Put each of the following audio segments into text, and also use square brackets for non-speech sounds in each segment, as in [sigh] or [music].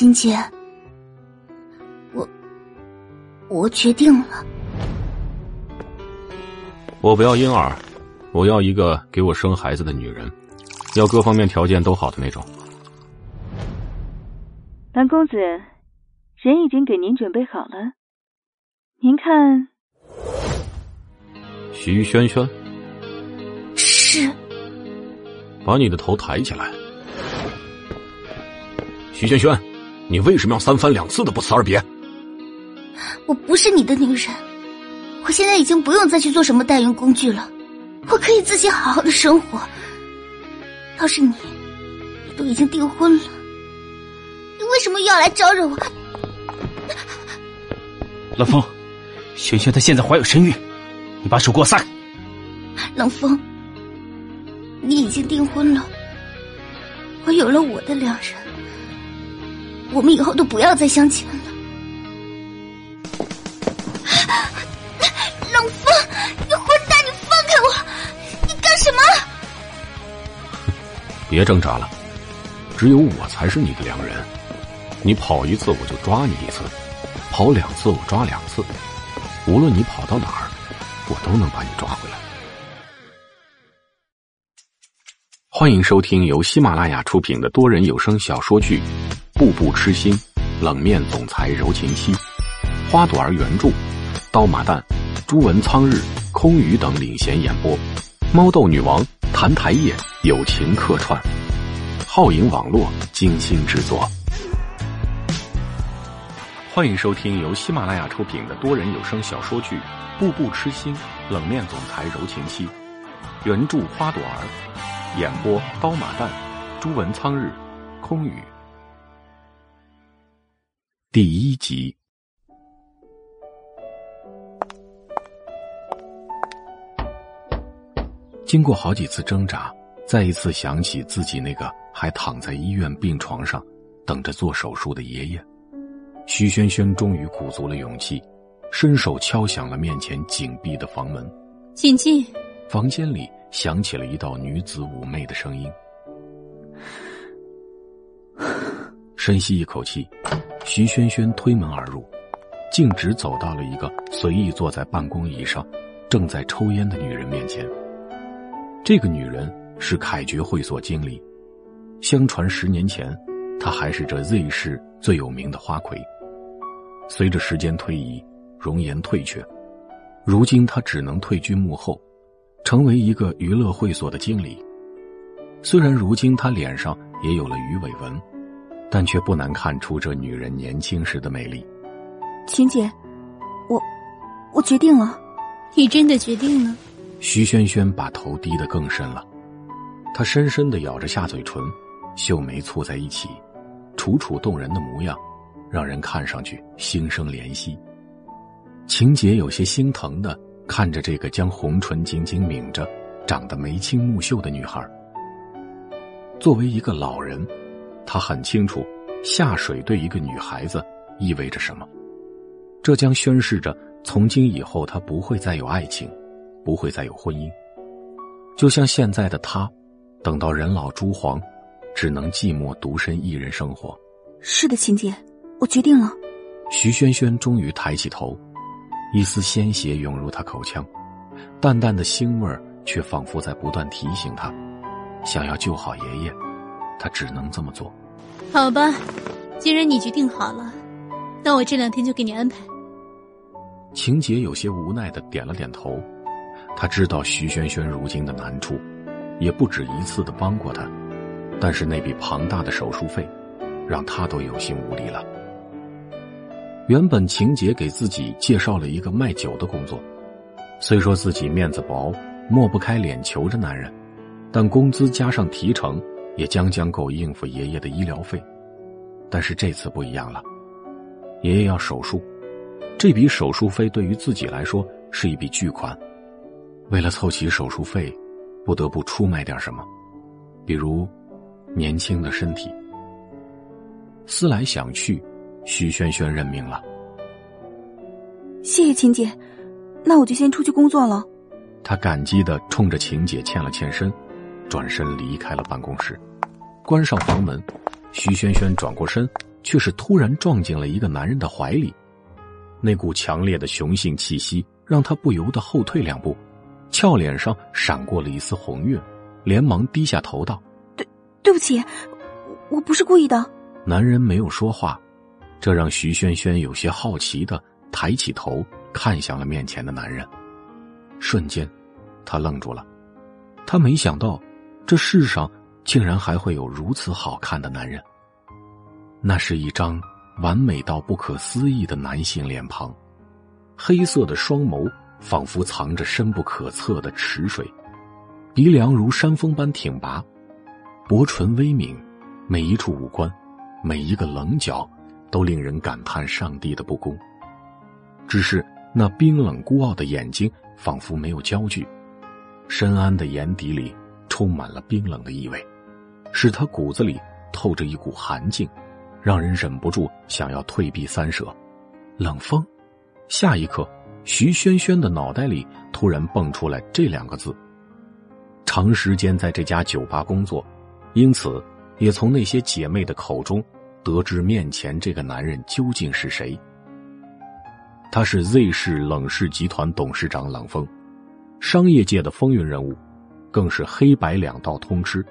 秦姐，我我决定了，我不要婴儿，我要一个给我生孩子的女人，要各方面条件都好的那种。蓝公子，人已经给您准备好了，您看。徐萱萱，是。把你的头抬起来。徐萱萱，你为什么要三番两次的不辞而别？我不是你的女人，我现在已经不用再去做什么代孕工具了，我可以自己好好的生活。要是你，你都已经订婚了，你为什么又要来招惹我？冷风，萱萱她现在怀有身孕，你把手给我撒开。冷风，你已经订婚了，我有了我的良人。我们以后都不要再相亲了，冷风，你混蛋，你放开我！你干什么？别挣扎了，只有我才是你的良人。你跑一次，我就抓你一次；跑两次，我抓两次。无论你跑到哪儿，我都能把你抓回来。欢迎收听由喜马拉雅出品的多人有声小说剧。步步痴心，冷面总裁柔情妻，花朵儿原著，刀马旦、朱文苍日、空余等领衔演播，猫豆女王谭台叶友情客串，皓影网络精心制作。欢迎收听由喜马拉雅出品的多人有声小说剧《步步痴心，冷面总裁柔情妻》，原著花朵儿，演播刀马旦、朱文苍日、空余。第一集，经过好几次挣扎，再一次想起自己那个还躺在医院病床上等着做手术的爷爷，徐轩轩终于鼓足了勇气，伸手敲响了面前紧闭的房门。请进。房间里响起了一道女子妩媚的声音。深吸一口气。徐萱萱推门而入，径直走到了一个随意坐在办公椅上、正在抽烟的女人面前。这个女人是凯爵会所经理，相传十年前，她还是这 Z 市最有名的花魁。随着时间推移，容颜褪却，如今她只能退居幕后，成为一个娱乐会所的经理。虽然如今她脸上也有了鱼尾纹。但却不难看出这女人年轻时的美丽。秦姐，我，我决定了。你真的决定了？徐萱萱把头低得更深了，她深深的咬着下嘴唇，秀眉蹙在一起，楚楚动人的模样，让人看上去心生怜惜。秦姐有些心疼的看着这个将红唇紧紧抿着、长得眉清目秀的女孩。作为一个老人。他很清楚，下水对一个女孩子意味着什么。这将宣示着，从今以后他不会再有爱情，不会再有婚姻。就像现在的他，等到人老珠黄，只能寂寞独身一人生活。是的，秦姐，我决定了。徐萱萱终于抬起头，一丝鲜血涌入她口腔，淡淡的腥味儿却仿佛在不断提醒她，想要救好爷爷，她只能这么做。好吧，既然你决定好了，那我这两天就给你安排。秦杰有些无奈的点了点头，他知道徐萱萱如今的难处，也不止一次的帮过他，但是那笔庞大的手术费，让他都有心无力了。原本秦杰给自己介绍了一个卖酒的工作，虽说自己面子薄，抹不开脸求着男人，但工资加上提成。也将将够应付爷爷的医疗费，但是这次不一样了，爷爷要手术，这笔手术费对于自己来说是一笔巨款，为了凑齐手术费，不得不出卖点什么，比如年轻的身体。思来想去，徐萱萱认命了。谢谢秦姐，那我就先出去工作了。他感激的冲着秦姐欠了欠身，转身离开了办公室。关上房门，徐萱萱转过身，却是突然撞进了一个男人的怀里。那股强烈的雄性气息让他不由得后退两步，俏脸上闪过了一丝红晕，连忙低下头道：“对，对不起，我不是故意的。”男人没有说话，这让徐萱萱有些好奇的抬起头看向了面前的男人。瞬间，他愣住了，他没想到，这世上竟然还会有如此好看的男人。那是一张。完美到不可思议的男性脸庞，黑色的双眸仿佛藏着深不可测的池水，鼻梁如山峰般挺拔，薄唇微抿，每一处五官，每一个棱角，都令人感叹上帝的不公。只是那冰冷孤傲的眼睛仿佛没有焦距，深谙的眼底里充满了冰冷的意味，使他骨子里透着一股寒劲。让人忍不住想要退避三舍，冷风。下一刻，徐萱萱的脑袋里突然蹦出来这两个字。长时间在这家酒吧工作，因此也从那些姐妹的口中得知面前这个男人究竟是谁。他是 Z 市冷氏集团董事长冷风，商业界的风云人物，更是黑白两道通吃。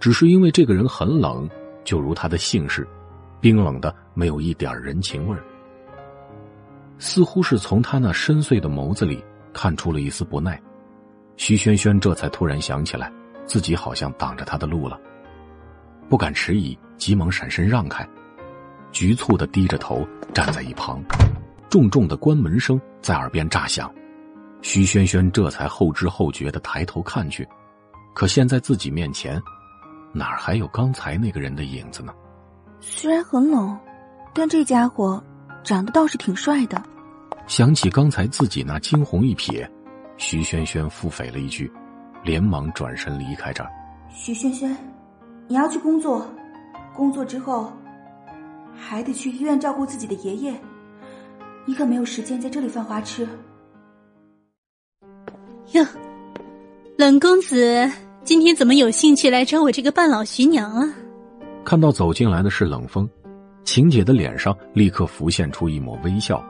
只是因为这个人很冷，就如他的姓氏。冰冷的，没有一点人情味儿，似乎是从他那深邃的眸子里看出了一丝不耐。徐萱萱这才突然想起来，自己好像挡着他的路了，不敢迟疑，急忙闪身让开，局促的低着头站在一旁。重重的关门声在耳边炸响，徐萱萱这才后知后觉的抬头看去，可现在自己面前，哪儿还有刚才那个人的影子呢？虽然很冷，但这家伙长得倒是挺帅的。想起刚才自己那惊鸿一瞥，徐萱萱腹诽了一句，连忙转身离开这儿。徐萱萱，你要去工作，工作之后还得去医院照顾自己的爷爷，你可没有时间在这里犯花痴。哟，冷公子今天怎么有兴趣来找我这个半老徐娘啊？看到走进来的是冷风，晴姐的脸上立刻浮现出一抹微笑，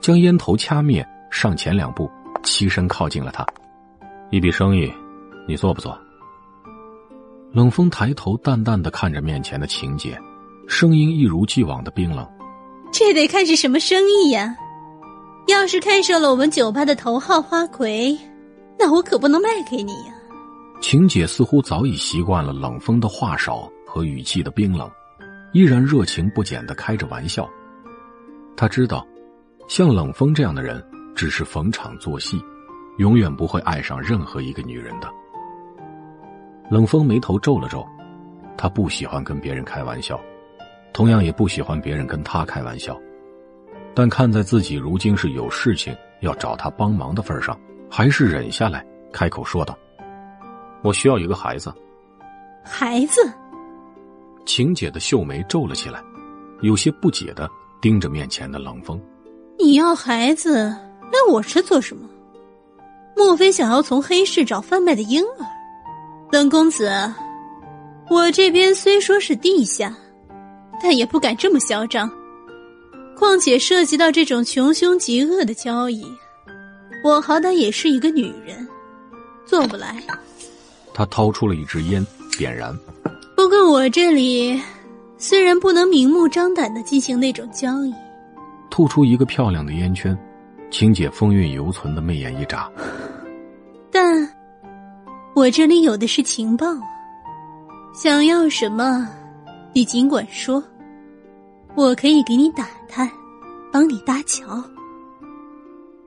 将烟头掐灭，上前两步，栖身靠近了他。一笔生意，你做不做？冷风抬头淡淡的看着面前的晴姐，声音一如既往的冰冷。这得看是什么生意呀？要是看上了我们酒吧的头号花魁，那我可不能卖给你呀。晴姐似乎早已习惯了冷风的话少。和语气的冰冷，依然热情不减的开着玩笑。他知道，像冷风这样的人只是逢场作戏，永远不会爱上任何一个女人的。冷风眉头皱了皱，他不喜欢跟别人开玩笑，同样也不喜欢别人跟他开玩笑。但看在自己如今是有事情要找他帮忙的份上，还是忍下来开口说道：“我需要一个孩子。”孩子。晴姐的秀眉皱了起来，有些不解的盯着面前的冷风。你要孩子来我这做什么？莫非想要从黑市找贩卖的婴儿？冷公子，我这边虽说是地下，但也不敢这么嚣张。况且涉及到这种穷凶极恶的交易，我好歹也是一个女人，做不来。他掏出了一支烟，点燃。不过我这里虽然不能明目张胆的进行那种交易，吐出一个漂亮的烟圈，晴姐风韵犹存的媚眼一眨，[laughs] 但我这里有的是情报啊，想要什么，你尽管说，我可以给你打探，帮你搭桥，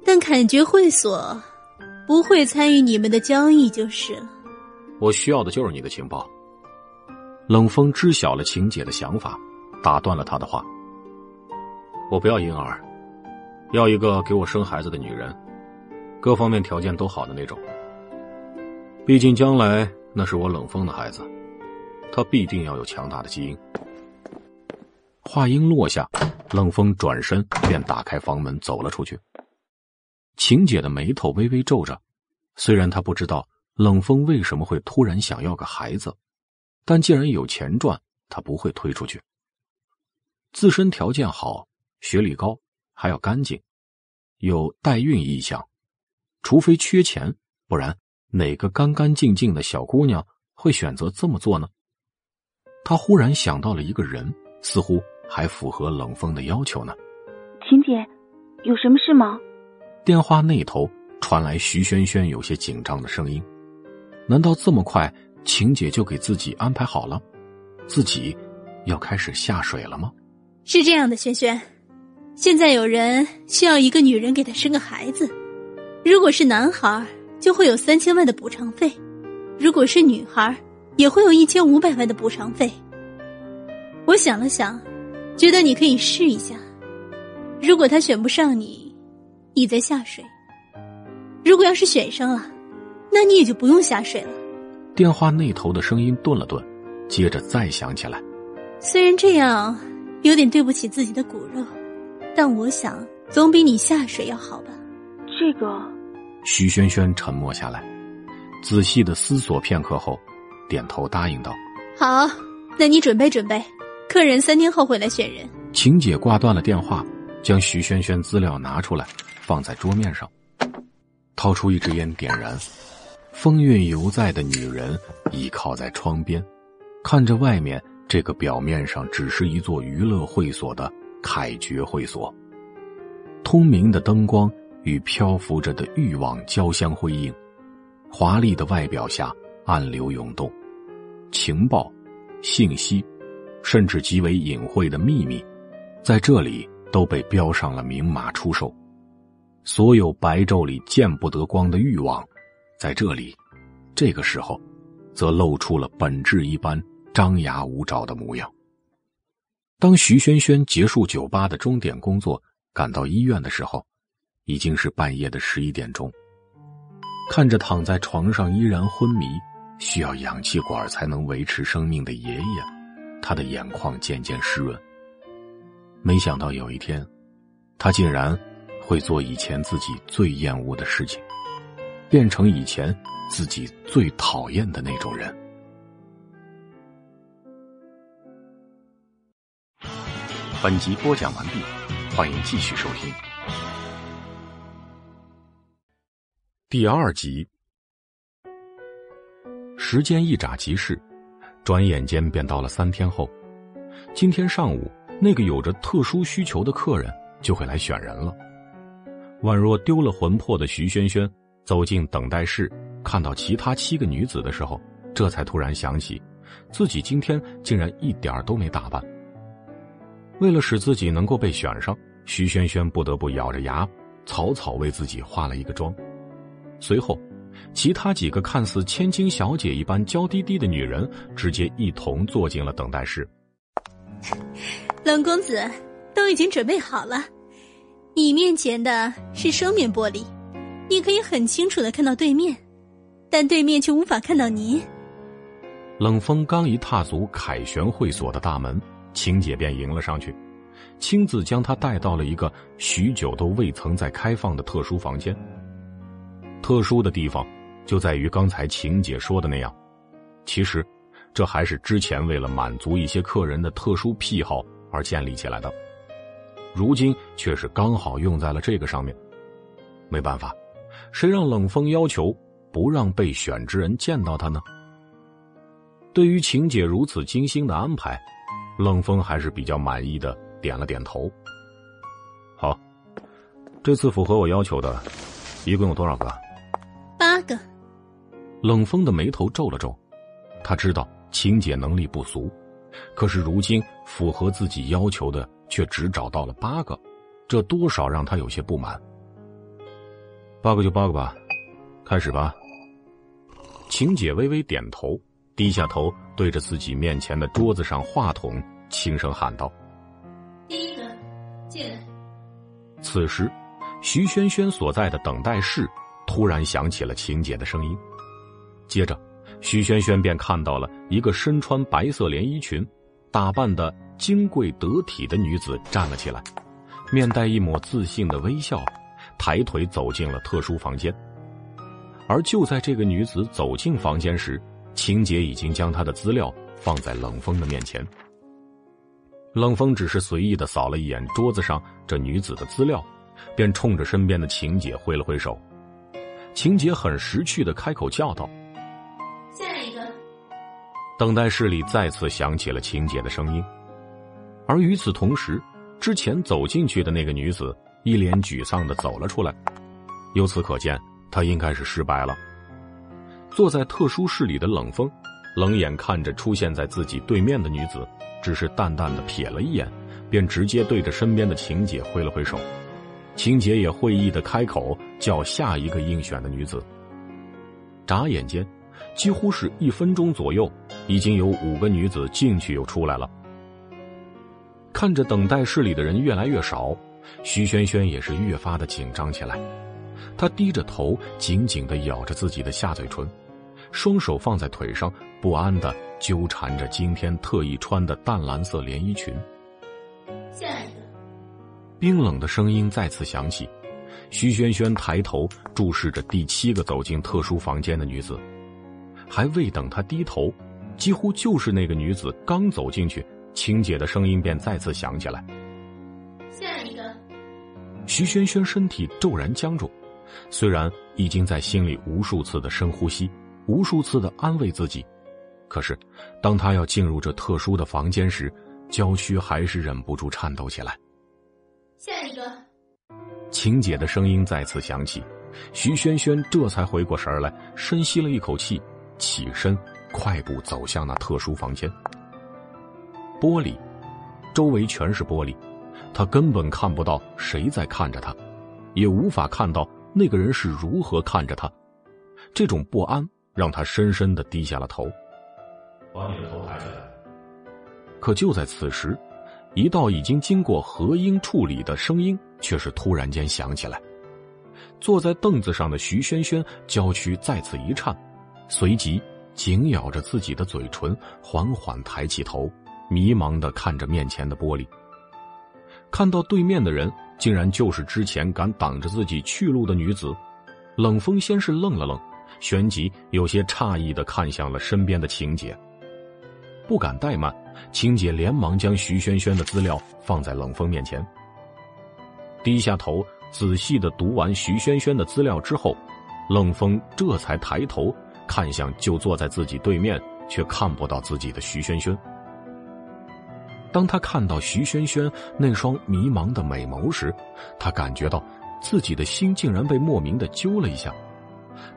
但感觉会所不会参与你们的交易就是了。我需要的就是你的情报。冷风知晓了晴姐的想法，打断了她的话：“我不要婴儿，要一个给我生孩子的女人，各方面条件都好的那种。毕竟将来那是我冷风的孩子，他必定要有强大的基因。”话音落下，冷风转身便打开房门走了出去。晴姐的眉头微微皱着，虽然她不知道冷风为什么会突然想要个孩子。但既然有钱赚，她不会推出去。自身条件好，学历高，还要干净，有代孕意向。除非缺钱，不然哪个干干净净的小姑娘会选择这么做呢？他忽然想到了一个人，似乎还符合冷风的要求呢。晴姐，有什么事吗？电话那头传来徐萱萱有些紧张的声音。难道这么快，晴姐就给自己安排好了，自己要开始下水了吗？是这样的，萱萱，现在有人需要一个女人给他生个孩子。如果是男孩，就会有三千万的补偿费；如果是女孩，也会有一千五百万的补偿费。我想了想，觉得你可以试一下。如果他选不上你，你在下水；如果要是选上了，那你也就不用下水了。电话那头的声音顿了顿，接着再响起来。虽然这样有点对不起自己的骨肉，但我想总比你下水要好吧。这个，徐萱萱沉默下来，仔细的思索片刻后，点头答应道：“好，那你准备准备，客人三天后会来选人。”晴姐挂断了电话，将徐萱萱资料拿出来，放在桌面上，掏出一支烟点燃。风韵犹在的女人倚靠在窗边，看着外面这个表面上只是一座娱乐会所的凯爵会所，通明的灯光。与漂浮着的欲望交相辉映，华丽的外表下暗流涌动，情报、信息，甚至极为隐晦的秘密，在这里都被标上了明码出售。所有白昼里见不得光的欲望，在这里，这个时候，则露出了本质一般张牙舞爪的模样。当徐萱萱结束酒吧的钟点工作，赶到医院的时候。已经是半夜的十一点钟，看着躺在床上依然昏迷、需要氧气管才能维持生命的爷爷，他的眼眶渐渐湿润。没想到有一天，他竟然会做以前自己最厌恶的事情，变成以前自己最讨厌的那种人。本集播讲完毕，欢迎继续收听。第二集，时间一眨即逝，转眼间便到了三天后。今天上午，那个有着特殊需求的客人就会来选人了。宛若丢了魂魄的徐萱萱走进等待室，看到其他七个女子的时候，这才突然想起，自己今天竟然一点都没打扮。为了使自己能够被选上，徐萱萱不得不咬着牙，草草为自己化了一个妆。随后，其他几个看似千金小姐一般娇滴滴的女人，直接一同坐进了等待室。冷公子，都已经准备好了。你面前的是双面玻璃，你可以很清楚的看到对面，但对面却无法看到你。冷风刚一踏足凯旋会所的大门，晴姐便迎了上去，亲自将他带到了一个许久都未曾再开放的特殊房间。特殊的地方，就在于刚才晴姐说的那样，其实，这还是之前为了满足一些客人的特殊癖好而建立起来的，如今却是刚好用在了这个上面。没办法，谁让冷风要求不让被选之人见到他呢？对于晴姐如此精心的安排，冷风还是比较满意的，点了点头。好，这次符合我要求的，一共有多少个？八个，冷风的眉头皱了皱，他知道晴姐能力不俗，可是如今符合自己要求的却只找到了八个，这多少让他有些不满。八个就八个吧，开始吧。晴姐微微点头，低下头对着自己面前的桌子上话筒轻声喊道：“第一个，进来。”此时，徐萱萱所在的等待室。突然响起了晴姐的声音，接着，徐萱萱便看到了一个身穿白色连衣裙、打扮的金贵得体的女子站了起来，面带一抹自信的微笑，抬腿走进了特殊房间。而就在这个女子走进房间时，秦姐已经将她的资料放在冷风的面前。冷风只是随意的扫了一眼桌子上这女子的资料，便冲着身边的晴姐挥了挥手。秦姐很识趣的开口叫道：“下一个。”等待室里再次响起了秦姐的声音，而与此同时，之前走进去的那个女子一脸沮丧的走了出来。由此可见，她应该是失败了。坐在特殊室里的冷风，冷眼看着出现在自己对面的女子，只是淡淡的瞥了一眼，便直接对着身边的晴姐挥了挥手。晴姐也会意的开口叫下一个应选的女子。眨眼间，几乎是一分钟左右，已经有五个女子进去又出来了。看着等待室里的人越来越少，徐萱萱也是越发的紧张起来。她低着头，紧紧的咬着自己的下嘴唇，双手放在腿上，不安的纠缠着今天特意穿的淡蓝色连衣裙。下一个。冰冷的声音再次响起，徐萱萱抬头注视着第七个走进特殊房间的女子，还未等她低头，几乎就是那个女子刚走进去，晴姐的声音便再次响起来。下一个。徐萱萱身体骤然僵住，虽然已经在心里无数次的深呼吸，无数次的安慰自己，可是当她要进入这特殊的房间时，娇躯还是忍不住颤抖起来。下一个，晴姐的声音再次响起，徐萱萱这才回过神来，深吸了一口气，起身快步走向那特殊房间。玻璃，周围全是玻璃，他根本看不到谁在看着他，也无法看到那个人是如何看着他。这种不安让他深深的低下了头。把你的头抬起来。可就在此时。一道已经经过合音处理的声音，却是突然间响起来。坐在凳子上的徐萱萱娇躯再次一颤，随即紧咬着自己的嘴唇，缓缓抬起头，迷茫的看着面前的玻璃。看到对面的人，竟然就是之前敢挡着自己去路的女子。冷风先是愣了愣，旋即有些诧异的看向了身边的晴姐。不敢怠慢，青姐连忙将徐萱萱的资料放在冷风面前。低下头，仔细的读完徐萱萱的资料之后，冷风这才抬头看向就坐在自己对面却看不到自己的徐萱萱。当他看到徐萱萱那双迷茫的美眸时，他感觉到自己的心竟然被莫名的揪了一下。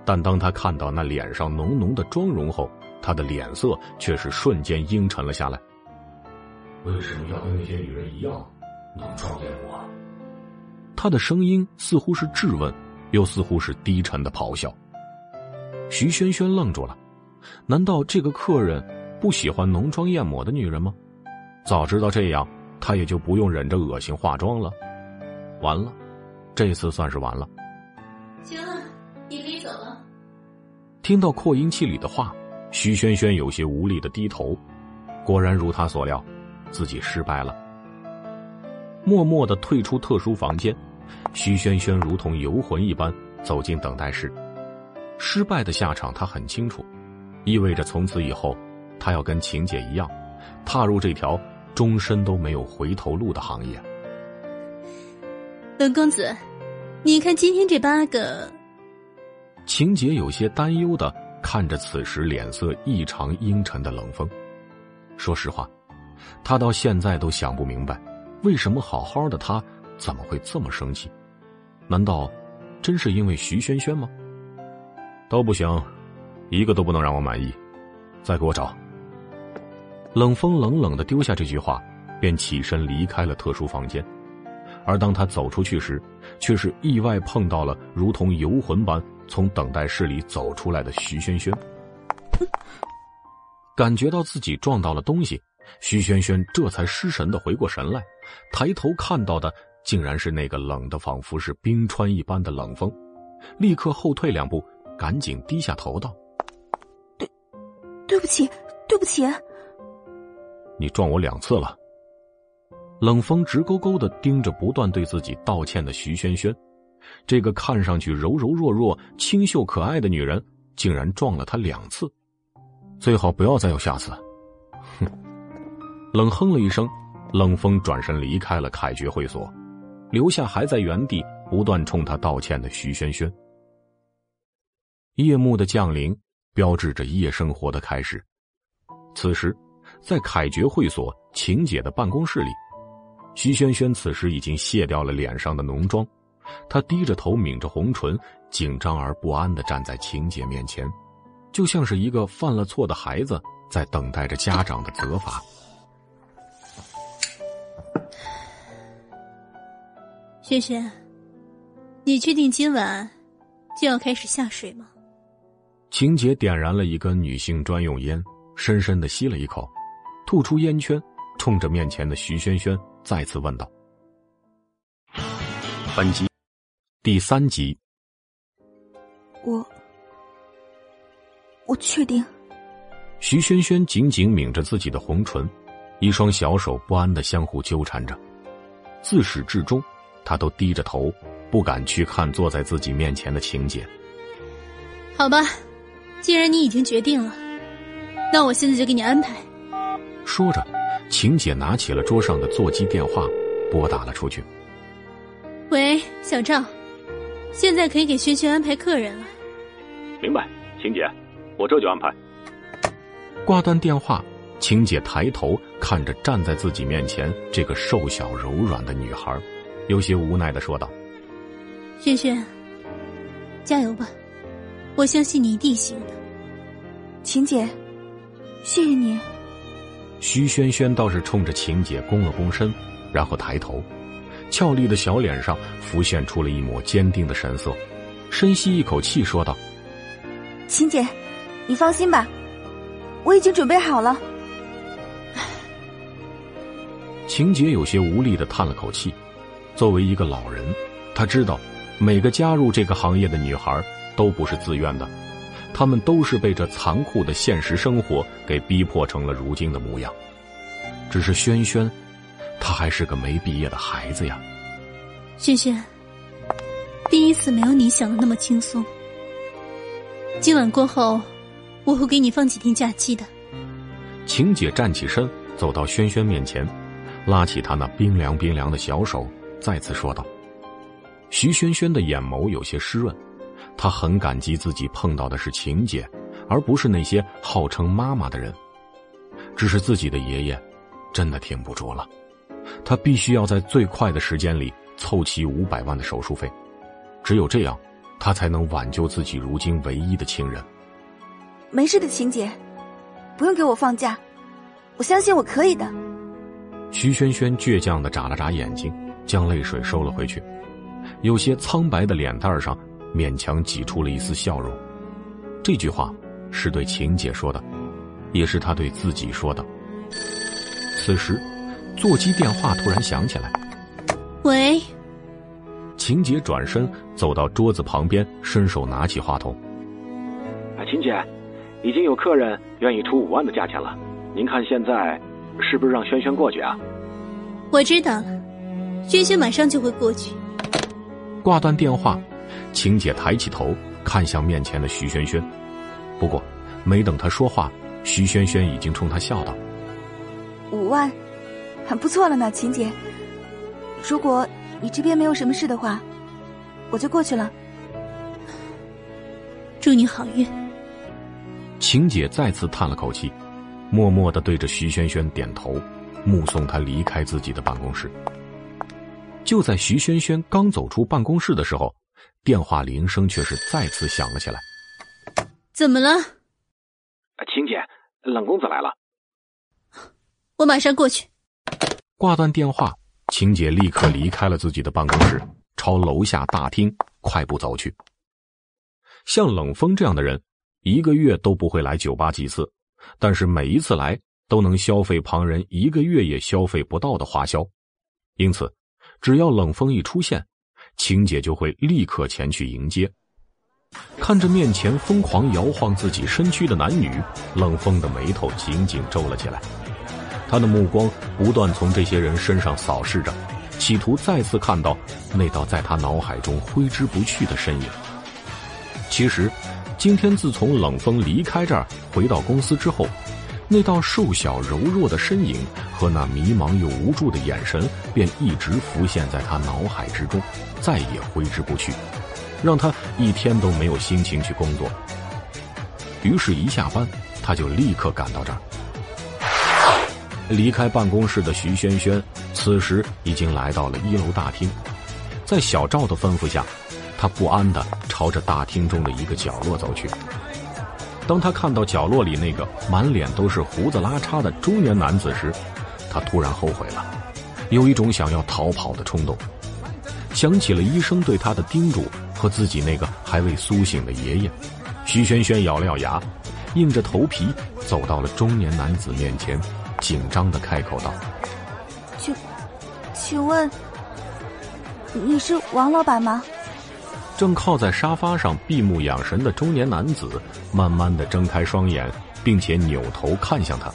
但当他看到那脸上浓浓的妆容后，他的脸色却是瞬间阴沉了下来。为什么要跟那些女人一样浓妆艳抹？他的声音似乎是质问，又似乎是低沉的咆哮。徐萱萱愣住了，难道这个客人不喜欢浓妆艳抹的女人吗？早知道这样，他也就不用忍着恶心化妆了。完了，这次算是完了。行了，你可以走了。听到扩音器里的话。徐萱萱有些无力的低头，果然如他所料，自己失败了。默默的退出特殊房间，徐萱萱如同游魂一般走进等待室。失败的下场他很清楚，意味着从此以后，他要跟晴姐一样，踏入这条终身都没有回头路的行业。冷公子，你看今天这八个，秦姐有些担忧的。看着此时脸色异常阴沉的冷风，说实话，他到现在都想不明白，为什么好好的他怎么会这么生气？难道真是因为徐萱萱吗？都不行，一个都不能让我满意，再给我找。冷风冷冷的丢下这句话，便起身离开了特殊房间。而当他走出去时，却是意外碰到了如同游魂般。从等待室里走出来的徐轩轩，[laughs] 感觉到自己撞到了东西，徐轩轩这才失神的回过神来，抬头看到的竟然是那个冷的仿佛是冰川一般的冷风，立刻后退两步，赶紧低下头道：“对，对不起，对不起。”你撞我两次了。冷风直勾勾的盯着不断对自己道歉的徐萱萱。这个看上去柔柔弱弱、清秀可爱的女人，竟然撞了他两次，最好不要再有下次。哼！冷哼了一声，冷风转身离开了凯爵会所，留下还在原地不断冲他道歉的徐萱萱。夜幕的降临，标志着夜生活的开始。此时，在凯爵会所秦姐的办公室里，徐萱萱此时已经卸掉了脸上的浓妆，她低着头，抿着红唇，紧张而不安的站在秦姐面前，就像是一个犯了错的孩子，在等待着家长的责罚。萱萱，你确定今晚就要开始下水吗？秦姐点燃了一根女性专用烟，深深的吸了一口，吐出烟圈，冲着面前的徐萱萱再次问道：“本集第三集。”我，我确定。徐萱萱紧紧抿着自己的红唇，一双小手不安的相互纠缠着，自始至终，她都低着头，不敢去看坐在自己面前的情姐。好吧。既然你已经决定了，那我现在就给你安排。说着，秦姐拿起了桌上的座机电话，拨打了出去。喂，小赵，现在可以给萱萱安排客人了。明白，秦姐，我这就安排。挂断电话，秦姐抬头看着站在自己面前这个瘦小柔软的女孩，有些无奈的说道：“萱萱，加油吧。”我相信你一定行的，秦姐，谢谢你。徐萱萱倒是冲着秦姐躬了躬身，然后抬头，俏丽的小脸上浮现出了一抹坚定的神色，深吸一口气说道：“秦姐，你放心吧，我已经准备好了。”秦姐有些无力的叹了口气，作为一个老人，她知道，每个加入这个行业的女孩。都不是自愿的，他们都是被这残酷的现实生活给逼迫成了如今的模样。只是轩轩，他还是个没毕业的孩子呀。轩轩，第一次没有你想的那么轻松。今晚过后，我会给你放几天假期的。晴姐站起身，走到轩轩面前，拉起他那冰凉冰凉的小手，再次说道：“徐轩轩的眼眸有些湿润。”他很感激自己碰到的是秦姐，而不是那些号称妈妈的人。只是自己的爷爷，真的挺不住了。他必须要在最快的时间里凑齐五百万的手术费，只有这样，他才能挽救自己如今唯一的亲人。没事的，秦姐，不用给我放假，我相信我可以的。徐萱萱倔强的眨了眨眼睛，将泪水收了回去，有些苍白的脸蛋上。勉强挤出了一丝笑容，这句话是对秦姐说的，也是她对自己说的。此时，座机电话突然响起来。喂。秦姐转身走到桌子旁边，伸手拿起话筒。啊，秦姐，已经有客人愿意出五万的价钱了，您看现在是不是让轩轩过去啊？我知道了，轩轩马上就会过去。挂断电话。晴姐抬起头，看向面前的徐萱萱，不过，没等她说话，徐萱萱已经冲她笑道：“五万，很不错了呢，秦姐。如果你这边没有什么事的话，我就过去了。祝你好运。”秦姐再次叹了口气，默默的对着徐萱萱点头，目送她离开自己的办公室。就在徐萱萱刚走出办公室的时候。电话铃声却是再次响了起来。怎么了？晴姐，冷公子来了。我马上过去。挂断电话，晴姐立刻离开了自己的办公室，朝楼下大厅快步走去。像冷风这样的人，一个月都不会来酒吧几次，但是每一次来都能消费旁人一个月也消费不到的花销。因此，只要冷风一出现，青姐就会立刻前去迎接，看着面前疯狂摇晃自己身躯的男女，冷风的眉头紧紧皱了起来。他的目光不断从这些人身上扫视着，企图再次看到那道在他脑海中挥之不去的身影。其实，今天自从冷风离开这儿回到公司之后，那道瘦小柔弱的身影和那迷茫又无助的眼神，便一直浮现在他脑海之中，再也挥之不去，让他一天都没有心情去工作。于是，一下班，他就立刻赶到这儿。离开办公室的徐轩轩，此时已经来到了一楼大厅，在小赵的吩咐下，他不安的朝着大厅中的一个角落走去。当他看到角落里那个满脸都是胡子拉碴的中年男子时，他突然后悔了，有一种想要逃跑的冲动。想起了医生对他的叮嘱和自己那个还未苏醒的爷爷，徐轩轩咬了咬牙，硬着头皮走到了中年男子面前，紧张的开口道：“请，请问你是王老板吗？”正靠在沙发上闭目养神的中年男子，慢慢的睁开双眼，并且扭头看向他，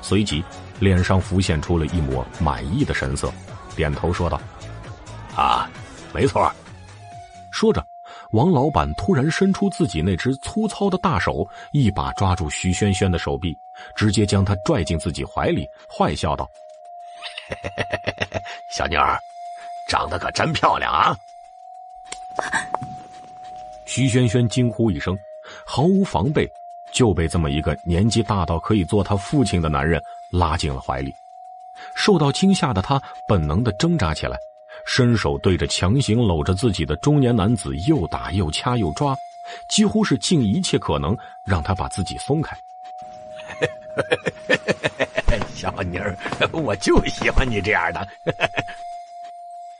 随即脸上浮现出了一抹满意的神色，点头说道：“啊，没错。”说着，王老板突然伸出自己那只粗糙的大手，一把抓住徐萱萱的手臂，直接将她拽进自己怀里，坏笑道：“小妞儿，长得可真漂亮啊！” [laughs] 徐萱萱惊呼一声，毫无防备，就被这么一个年纪大到可以做他父亲的男人拉进了怀里。受到惊吓的他本能的挣扎起来，伸手对着强行搂着自己的中年男子又打又掐又抓，几乎是尽一切可能让他把自己松开。[laughs] 小妮儿，我就喜欢你这样的。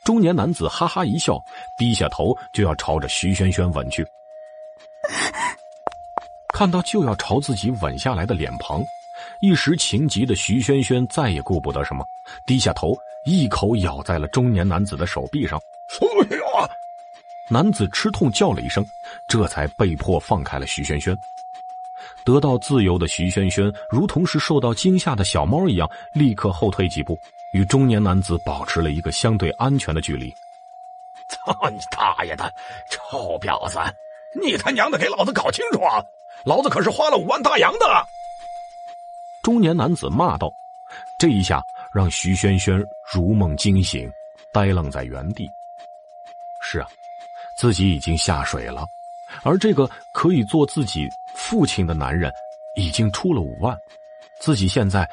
中年男子哈哈一笑，低下头就要朝着徐萱萱吻去。看到就要朝自己吻下来的脸庞，一时情急的徐萱萱再也顾不得什么，低下头一口咬在了中年男子的手臂上。哎呀！男子吃痛叫了一声，这才被迫放开了徐萱萱。得到自由的徐萱萱，如同是受到惊吓的小猫一样，立刻后退几步。与中年男子保持了一个相对安全的距离。[laughs] 操你大爷的，臭婊子！你他娘的给老子搞清楚啊！老子可是花了五万大洋的！中年男子骂道。这一下让徐轩轩如梦惊醒，呆愣在原地。是啊，自己已经下水了，而这个可以做自己父亲的男人已经出了五万，自己现在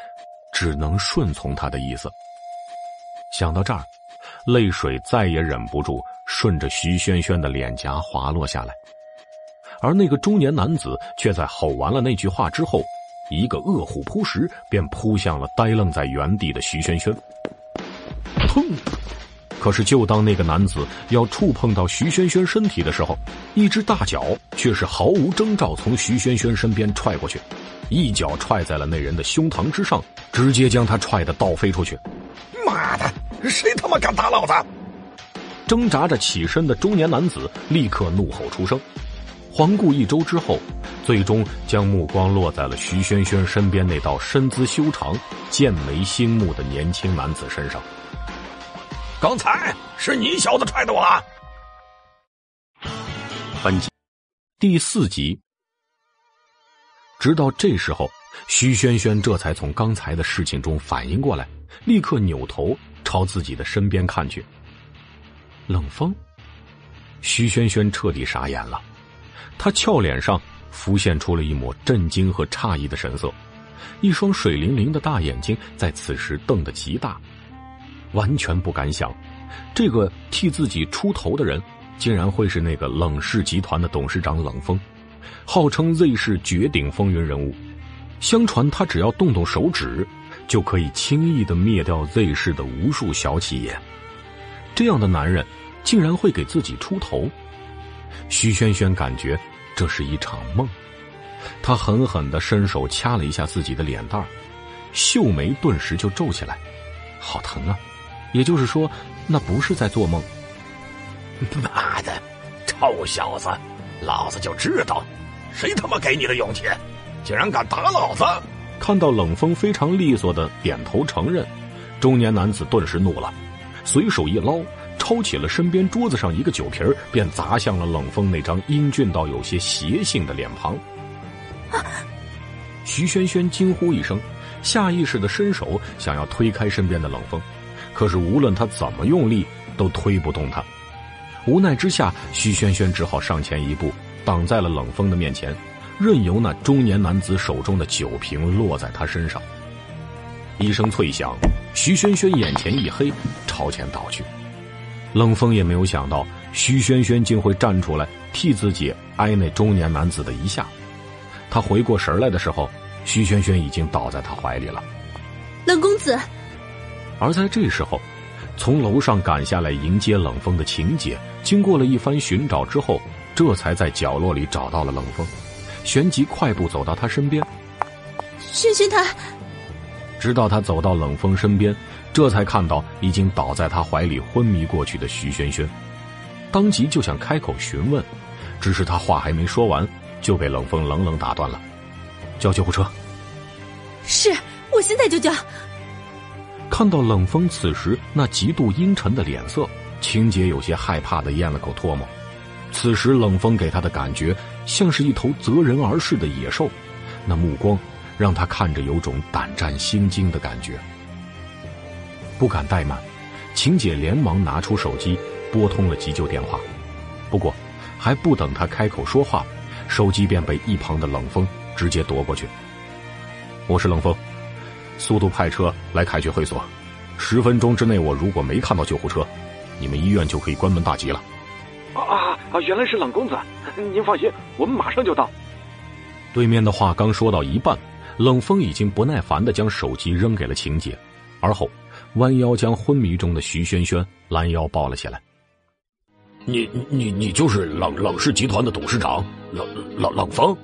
只能顺从他的意思。想到这儿，泪水再也忍不住顺着徐萱萱的脸颊滑落下来，而那个中年男子却在吼完了那句话之后，一个饿虎扑食，便扑向了呆愣在原地的徐萱萱。砰！可是就当那个男子要触碰到徐萱萱身体的时候，一只大脚却是毫无征兆从徐萱萱身边踹过去，一脚踹在了那人的胸膛之上，直接将他踹得倒飞出去。妈的！[laughs] 谁他妈敢打老子？挣扎着起身的中年男子立刻怒吼出声，环顾一周之后，最终将目光落在了徐轩轩身边那道身姿修长、剑眉星目的年轻男子身上。刚才是你小子踹的我。本集第四集。直到这时候，徐轩轩这才从刚才的事情中反应过来，立刻扭头。朝自己的身边看去，冷风。徐萱萱彻底傻眼了，她俏脸上浮现出了一抹震惊和诧异的神色，一双水灵灵的大眼睛在此时瞪得极大，完全不敢想，这个替自己出头的人，竟然会是那个冷氏集团的董事长冷风，号称 Z 市绝顶风云人物，相传他只要动动手指。就可以轻易的灭掉 Z 市的无数小企业，这样的男人竟然会给自己出头。徐萱萱感觉这是一场梦，她狠狠的伸手掐了一下自己的脸蛋儿，秀眉顿时就皱起来，好疼啊！也就是说，那不是在做梦。[laughs] 妈的，臭小子，老子就知道，谁他妈给你的勇气，竟然敢打老子！看到冷风非常利索的点头承认，中年男子顿时怒了，随手一捞，抄起了身边桌子上一个酒瓶便砸向了冷风那张英俊到有些邪性的脸庞。徐轩轩惊呼一声，下意识的伸手想要推开身边的冷风，可是无论他怎么用力，都推不动他。无奈之下，徐轩轩只好上前一步，挡在了冷风的面前，任由那中年男子手中的酒瓶落在他身上。一声脆响，徐轩轩眼前一黑，朝前倒去。冷风也没有想到，徐轩轩竟会站出来替自己挨那中年男子的一下。他回过神来的时候，徐萱萱已经倒在他怀里了。冷公子。而在这时候，从楼上赶下来迎接冷风的情姐，经过了一番寻找之后，这才在角落里找到了冷风，旋即快步走到他身边。萱萱他，直到他走到冷风身边，这才看到已经倒在他怀里昏迷过去的徐轩轩，当即就想开口询问，只是他话还没说完。就被冷风冷冷打断了，叫救护车。是我现在就叫。看到冷风此时那极度阴沉的脸色，晴姐有些害怕的咽了口唾沫。此时冷风给他的感觉像是一头择人而噬的野兽，那目光让他看着有种胆战心惊的感觉。不敢怠慢，晴姐连忙拿出手机拨通了急救电话。不过，还不等他开口说话。手机便被一旁的冷风直接夺过去。我是冷风，速度派车来凯爵会所，十分钟之内我如果没看到救护车，你们医院就可以关门大吉了。啊啊啊！原来是冷公子，您放心，我们马上就到。对面的话刚说到一半，冷风已经不耐烦的将手机扔给了晴姐，而后弯腰将昏迷中的徐轩轩拦腰抱了起来。你你你就是冷冷氏集团的董事长冷冷冷风。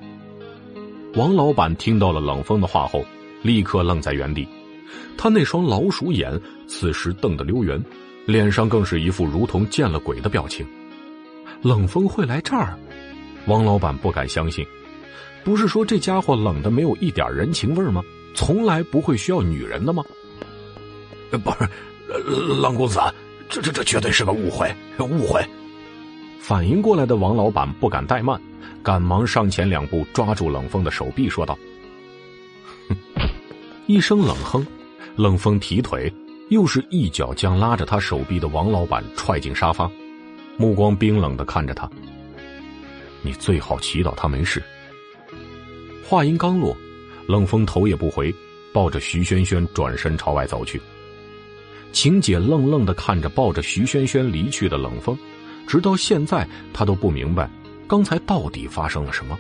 王老板听到了冷风的话后，立刻愣在原地，他那双老鼠眼此时瞪得溜圆，脸上更是一副如同见了鬼的表情。冷风会来这儿？王老板不敢相信，不是说这家伙冷的没有一点人情味吗？从来不会需要女人的吗？不是，冷公子，这这这绝对是个误会，误会。反应过来的王老板不敢怠慢，赶忙上前两步抓住冷风的手臂，说道：“！”一声冷哼，冷风提腿，又是一脚将拉着他手臂的王老板踹进沙发，目光冰冷的看着他：“你最好祈祷他没事。”话音刚落，冷风头也不回，抱着徐萱萱转身朝外走去。晴姐愣愣的看着抱着徐萱萱离去的冷风。直到现在，她都不明白刚才到底发生了什么，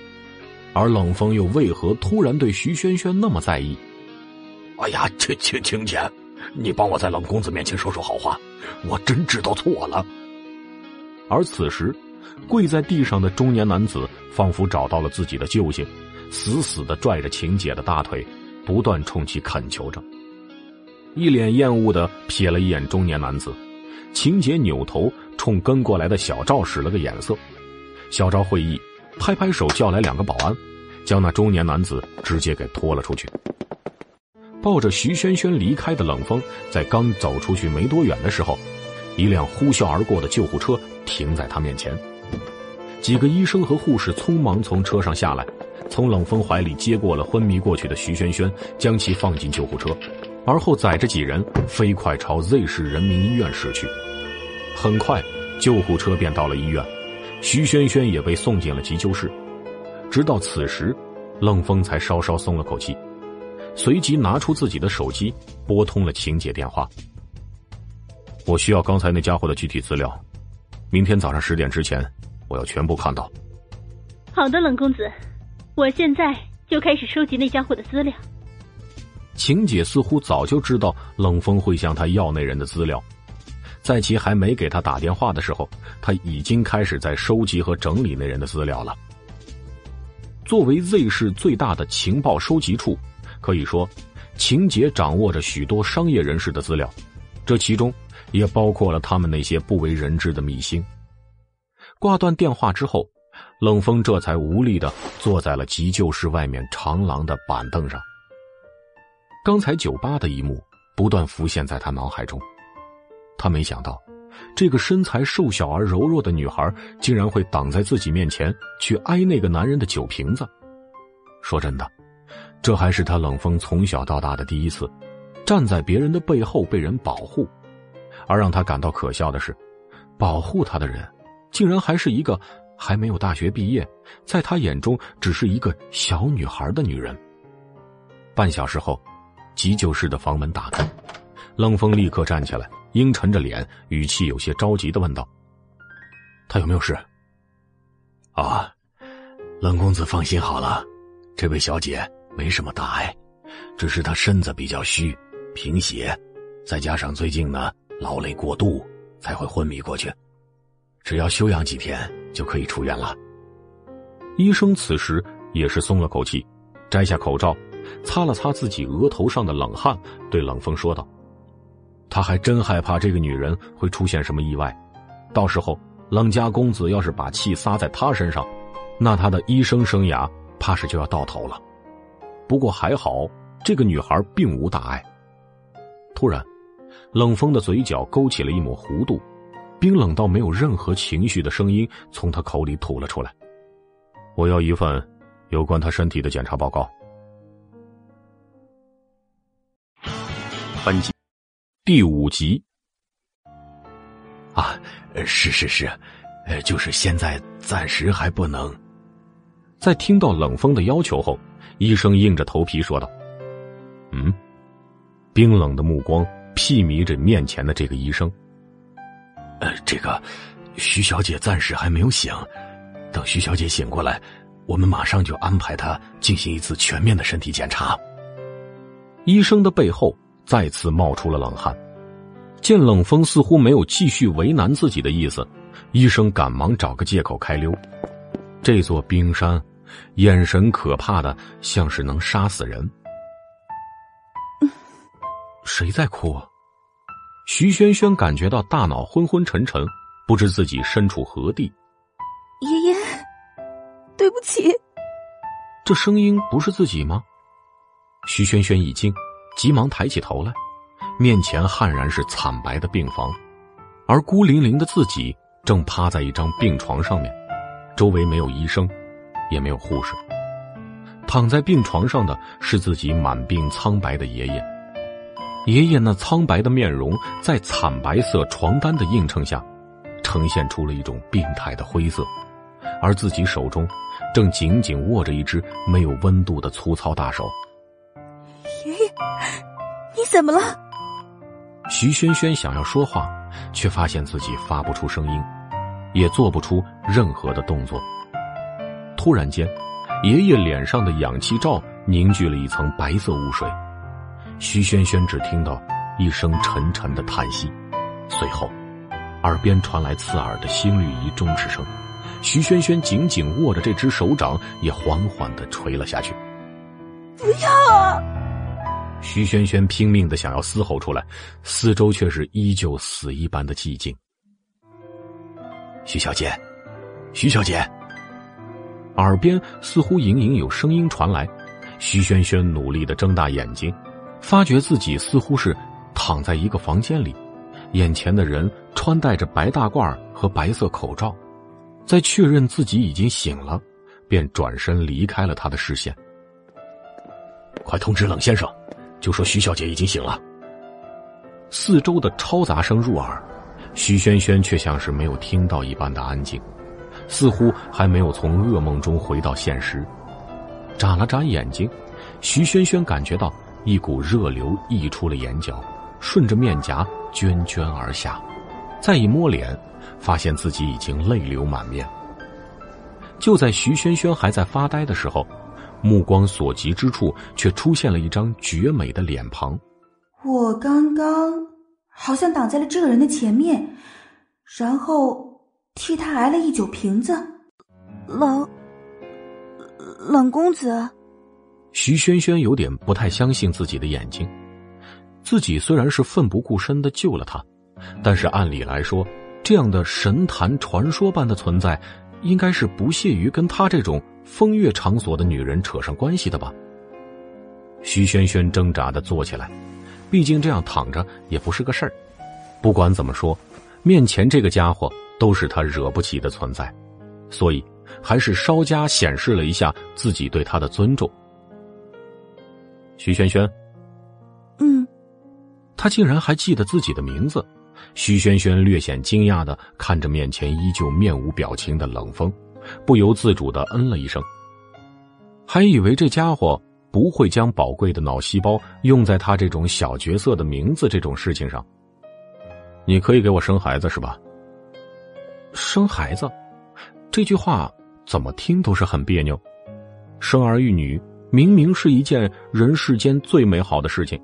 而冷风又为何突然对徐萱萱那么在意？哎呀，晴晴晴姐，你帮我在冷公子面前说说好话，我真知道错了。而此时，跪在地上的中年男子仿佛找到了自己的救星，死死的拽着秦姐的大腿，不断冲其恳求着，一脸厌恶的瞥了一眼中年男子。秦姐扭头冲跟过来的小赵使了个眼色，小赵会意，拍拍手叫来两个保安，将那中年男子直接给拖了出去。抱着徐萱萱离开的冷风，在刚走出去没多远的时候，一辆呼啸而过的救护车停在他面前。几个医生和护士匆忙从车上下来，从冷风怀里接过了昏迷过去的徐萱萱，将其放进救护车。而后载着几人飞快朝 Z 市人民医院驶去。很快，救护车便到了医院，徐萱萱也被送进了急救室。直到此时，冷风才稍稍松了口气，随即拿出自己的手机拨通了晴姐电话。我需要刚才那家伙的具体资料，明天早上十点之前，我要全部看到。好的，冷公子，我现在就开始收集那家伙的资料。晴姐似乎早就知道冷风会向她要那人的资料，在其还没给他打电话的时候，他已经开始在收集和整理那人的资料了。作为 Z 市最大的情报收集处，可以说，晴姐掌握着许多商业人士的资料，这其中也包括了他们那些不为人知的秘辛。挂断电话之后，冷风这才无力的坐在了急救室外面长廊的板凳上。刚才酒吧的一幕不断浮现在他脑海中，他没想到，这个身材瘦小而柔弱的女孩竟然会挡在自己面前去挨那个男人的酒瓶子。说真的，这还是他冷风从小到大的第一次，站在别人的背后被人保护，而让他感到可笑的是，保护他的人，竟然还是一个还没有大学毕业，在他眼中只是一个小女孩的女人。半小时后，急救室的房门打开，冷风立刻站起来，阴沉着脸，语气有些着急的问道：“他有没有事？”啊，冷公子放心好了，这位小姐。没什么大碍，只是她身子比较虚，贫血，再加上最近呢劳累过度，才会昏迷过去。只要休养几天就可以出院了。医生此时也是松了口气，摘下口罩，擦了擦自己额头上的冷汗，对冷风说道：“他还真害怕这个女人会出现什么意外，到时候冷家公子要是把气撒在他身上，那他的医生生涯怕是就要到头了。”不过还好，这个女孩并无大碍。突然，冷风的嘴角勾起了一抹弧度，冰冷到没有任何情绪的声音从他口里吐了出来：“我要一份有关他身体的检查报告。”本集第五集。啊，是是是，呃，就是现在暂时还不能。在听到冷风的要求后。医生硬着头皮说道：“嗯。”冰冷的目光睥睨着面前的这个医生。呃，这个徐小姐暂时还没有醒，等徐小姐醒过来，我们马上就安排她进行一次全面的身体检查。医生的背后再次冒出了冷汗，见冷风似乎没有继续为难自己的意思，医生赶忙找个借口开溜。这座冰山。眼神可怕的，像是能杀死人。谁在哭？徐萱萱感觉到大脑昏昏沉沉，不知自己身处何地。爷爷，对不起。这声音不是自己吗？徐萱萱一惊，急忙抬起头来，面前悍然是惨白的病房，而孤零零的自己正趴在一张病床上面，周围没有医生。也没有护士，躺在病床上的是自己满病苍白的爷爷。爷爷那苍白的面容，在惨白色床单的映衬下，呈现出了一种病态的灰色，而自己手中正紧紧握着一只没有温度的粗糙大手。爷爷，你怎么了？徐萱萱想要说话，却发现自己发不出声音，也做不出任何的动作。突然间，爷爷脸上的氧气罩凝聚了一层白色雾水。徐萱萱只听到一声沉沉的叹息，随后，耳边传来刺耳的心率仪终止声。徐萱萱紧紧握着这只手掌，也缓缓的垂了下去。不要啊！徐萱萱拼命的想要嘶吼出来，四周却是依旧死一般的寂静。徐小姐，徐小姐。耳边似乎隐隐有声音传来，徐萱萱努力的睁大眼睛，发觉自己似乎是躺在一个房间里，眼前的人穿戴着白大褂和白色口罩，在确认自己已经醒了，便转身离开了他的视线。快通知冷先生，就说徐小姐已经醒了。四周的嘈杂声入耳，徐萱萱却像是没有听到一般的安静。似乎还没有从噩梦中回到现实，眨了眨眼睛，徐萱萱感觉到一股热流溢出了眼角，顺着面颊涓涓而下。再一摸脸，发现自己已经泪流满面。就在徐萱萱还在发呆的时候，目光所及之处却出现了一张绝美的脸庞。我刚刚好像挡在了这个人的前面，然后。替他挨了一酒瓶子，冷冷公子。徐萱萱有点不太相信自己的眼睛，自己虽然是奋不顾身的救了他，但是按理来说，这样的神坛传说般的存在，应该是不屑于跟他这种风月场所的女人扯上关系的吧？徐萱萱挣扎的坐起来，毕竟这样躺着也不是个事儿。不管怎么说，面前这个家伙。都是他惹不起的存在，所以还是稍加显示了一下自己对他的尊重。徐萱萱。嗯，他竟然还记得自己的名字。徐萱萱略显惊讶的看着面前依旧面无表情的冷风，不由自主的嗯了一声。还以为这家伙不会将宝贵的脑细胞用在他这种小角色的名字这种事情上。你可以给我生孩子是吧？生孩子，这句话怎么听都是很别扭。生儿育女明明是一件人世间最美好的事情。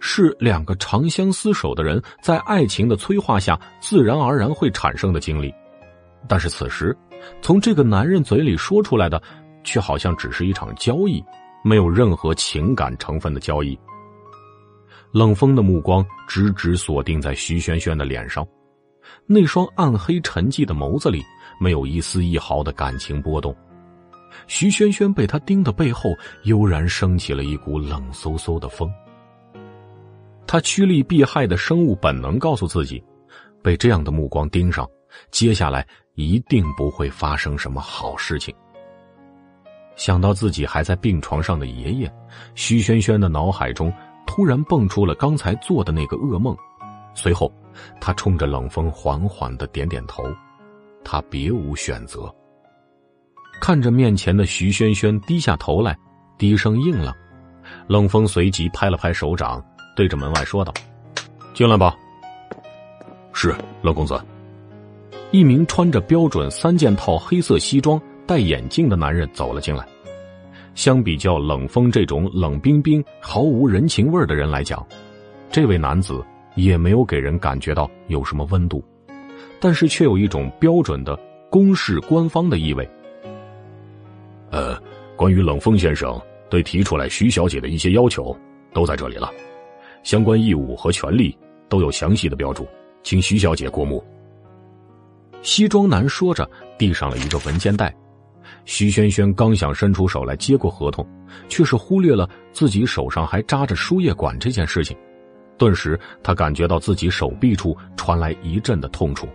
是两个长相厮守的人在爱情的催化下自然而然会产生的经历，但是此时，从这个男人嘴里说出来的，却好像只是一场交易，没有任何情感成分的交易。冷风的目光直直锁定在徐萱萱的脸上，那双暗黑沉寂的眸子里没有一丝一毫的感情波动。徐萱萱被他盯的背后，悠然升起了一股冷飕飕的风。他趋利避害的生物本能告诉自己，被这样的目光盯上，接下来一定不会发生什么好事情。想到自己还在病床上的爷爷，徐萱萱的脑海中突然蹦出了刚才做的那个噩梦。随后，他冲着冷风缓缓的点点头，他别无选择。看着面前的徐萱萱低下头来，低声应了。冷风随即拍了拍手掌。对着门外说道：“进来吧。”是冷公子。一名穿着标准三件套黑色西装、戴眼镜的男人走了进来。相比较冷风这种冷冰冰、毫无人情味的人来讲，这位男子也没有给人感觉到有什么温度，但是却有一种标准的公事官方的意味。呃，关于冷风先生对提出来徐小姐的一些要求，都在这里了。相关义务和权利都有详细的标注，请徐小姐过目。西装男说着，递上了一个文件袋。徐萱萱刚想伸出手来接过合同，却是忽略了自己手上还扎着输液管这件事情。顿时，他感觉到自己手臂处传来一阵的痛楚。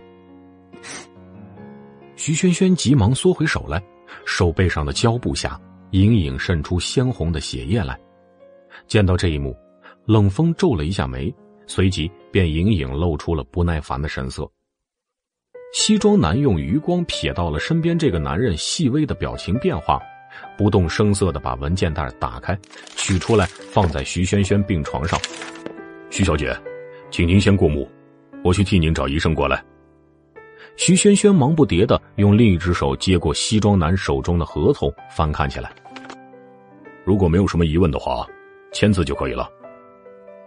徐萱萱急忙缩回手来，手背上的胶布下隐隐渗出鲜红的血液来。见到这一幕。冷风皱了一下眉，随即便隐隐露出了不耐烦的神色。西装男用余光瞥到了身边这个男人细微的表情变化，不动声色的把文件袋打开，取出来放在徐萱萱病床上。徐小姐，请您先过目，我去替您找医生过来。徐萱萱忙不迭的用另一只手接过西装男手中的合同，翻看起来。如果没有什么疑问的话，签字就可以了。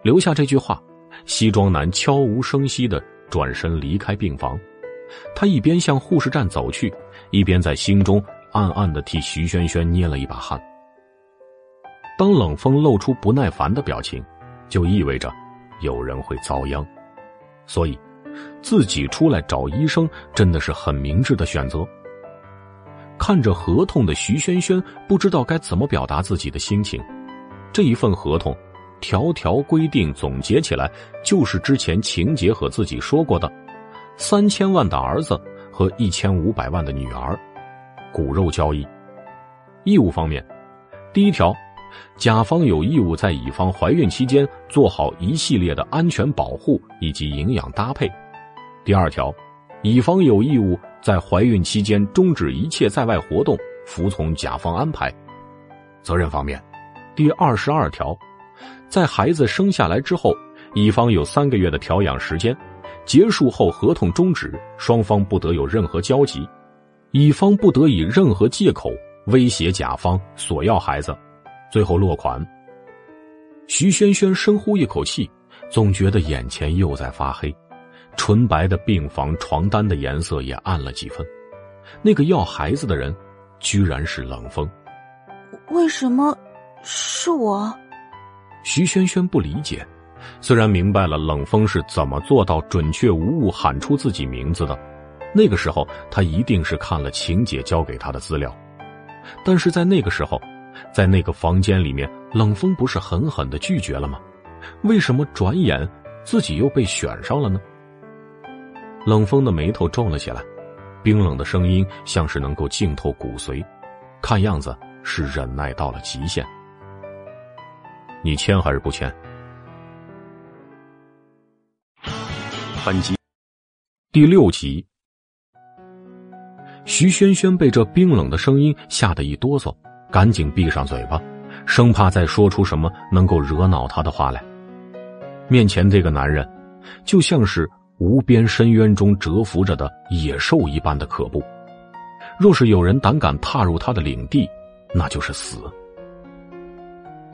留下这句话，西装男悄无声息的转身离开病房。他一边向护士站走去，一边在心中暗暗的替徐萱萱捏了一把汗。当冷风露出不耐烦的表情，就意味着有人会遭殃。所以，自己出来找医生真的是很明智的选择。看着合同的徐萱萱不知道该怎么表达自己的心情。这一份合同。条条规定总结起来，就是之前情节和自己说过的：三千万的儿子和一千五百万的女儿，骨肉交易。义务方面，第一条，甲方有义务在乙方怀孕期间做好一系列的安全保护以及营养搭配；第二条，乙方有义务在怀孕期间终止一切在外活动，服从甲方安排。责任方面，第二十二条。在孩子生下来之后，乙方有三个月的调养时间，结束后合同终止，双方不得有任何交集，乙方不得以任何借口威胁甲方索要孩子，最后落款。徐萱萱深呼一口气，总觉得眼前又在发黑，纯白的病房床单的颜色也暗了几分，那个要孩子的人，居然是冷风，为什么是我？徐萱萱不理解，虽然明白了冷风是怎么做到准确无误喊出自己名字的，那个时候他一定是看了晴姐交给他的资料，但是在那个时候，在那个房间里面，冷风不是狠狠的拒绝了吗？为什么转眼自己又被选上了呢？冷风的眉头皱了起来，冰冷的声音像是能够浸透骨髓，看样子是忍耐到了极限。你签还是不签？本集第六集，徐轩轩被这冰冷的声音吓得一哆嗦，赶紧闭上嘴巴，生怕再说出什么能够惹恼他的话来。面前这个男人，就像是无边深渊中蛰伏着的野兽一般的可怖。若是有人胆敢踏入他的领地，那就是死。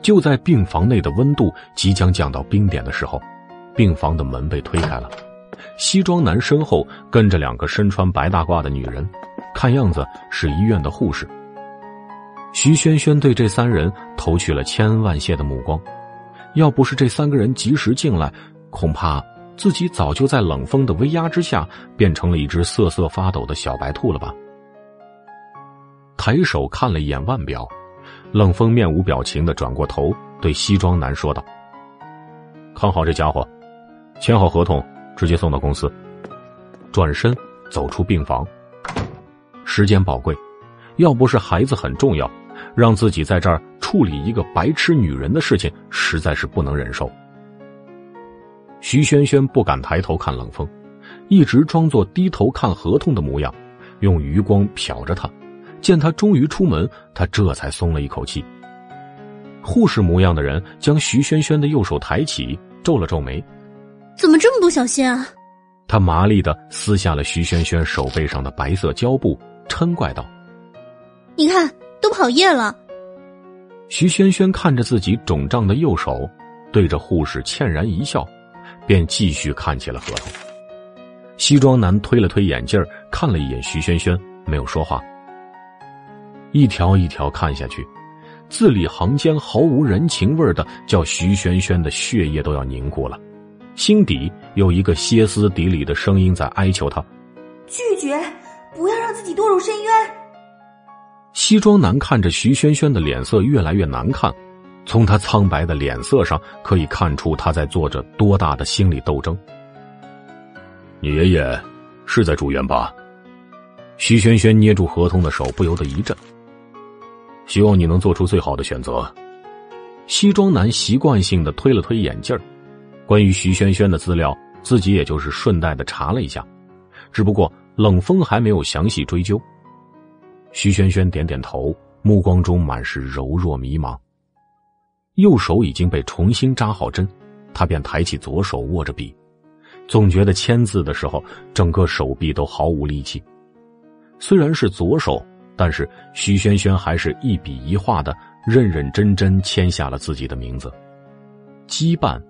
就在病房内的温度即将降到冰点的时候，病房的门被推开了。西装男身后跟着两个身穿白大褂的女人，看样子是医院的护士。徐轩轩对这三人投去了千恩万谢的目光，要不是这三个人及时进来，恐怕自己早就在冷风的威压之下变成了一只瑟瑟发抖的小白兔了吧。抬手看了一眼腕表，冷风面无表情的转过头对西装男说道：“看好这家伙，签好合同。”直接送到公司，转身走出病房。时间宝贵，要不是孩子很重要，让自己在这儿处理一个白痴女人的事情，实在是不能忍受。徐轩轩不敢抬头看冷风，一直装作低头看合同的模样，用余光瞟着他。见他终于出门，他这才松了一口气。护士模样的人将徐轩轩的右手抬起，皱了皱眉。怎么这么不小心啊！他麻利的撕下了徐轩轩手背上的白色胶布，嗔怪道：“你看，都跑夜了。”徐轩轩看着自己肿胀的右手，对着护士歉然一笑，便继续看起了合同。西装男推了推眼镜看了一眼徐轩轩，没有说话。一条一条看下去，字里行间毫无人情味的，叫徐轩轩的血液都要凝固了。心底有一个歇斯底里的声音在哀求他：“拒绝，不要让自己堕入深渊。”西装男看着徐萱萱的脸色越来越难看，从他苍白的脸色上可以看出他在做着多大的心理斗争。你爷爷是在住院吧？徐萱萱捏住合同的手不由得一震。希望你能做出最好的选择。西装男习惯性的推了推眼镜。关于徐萱萱的资料，自己也就是顺带的查了一下，只不过冷风还没有详细追究。徐萱萱点点头，目光中满是柔弱迷茫。右手已经被重新扎好针，他便抬起左手握着笔，总觉得签字的时候整个手臂都毫无力气。虽然是左手，但是徐轩轩还是一笔一画的认认真真签下了自己的名字，羁绊。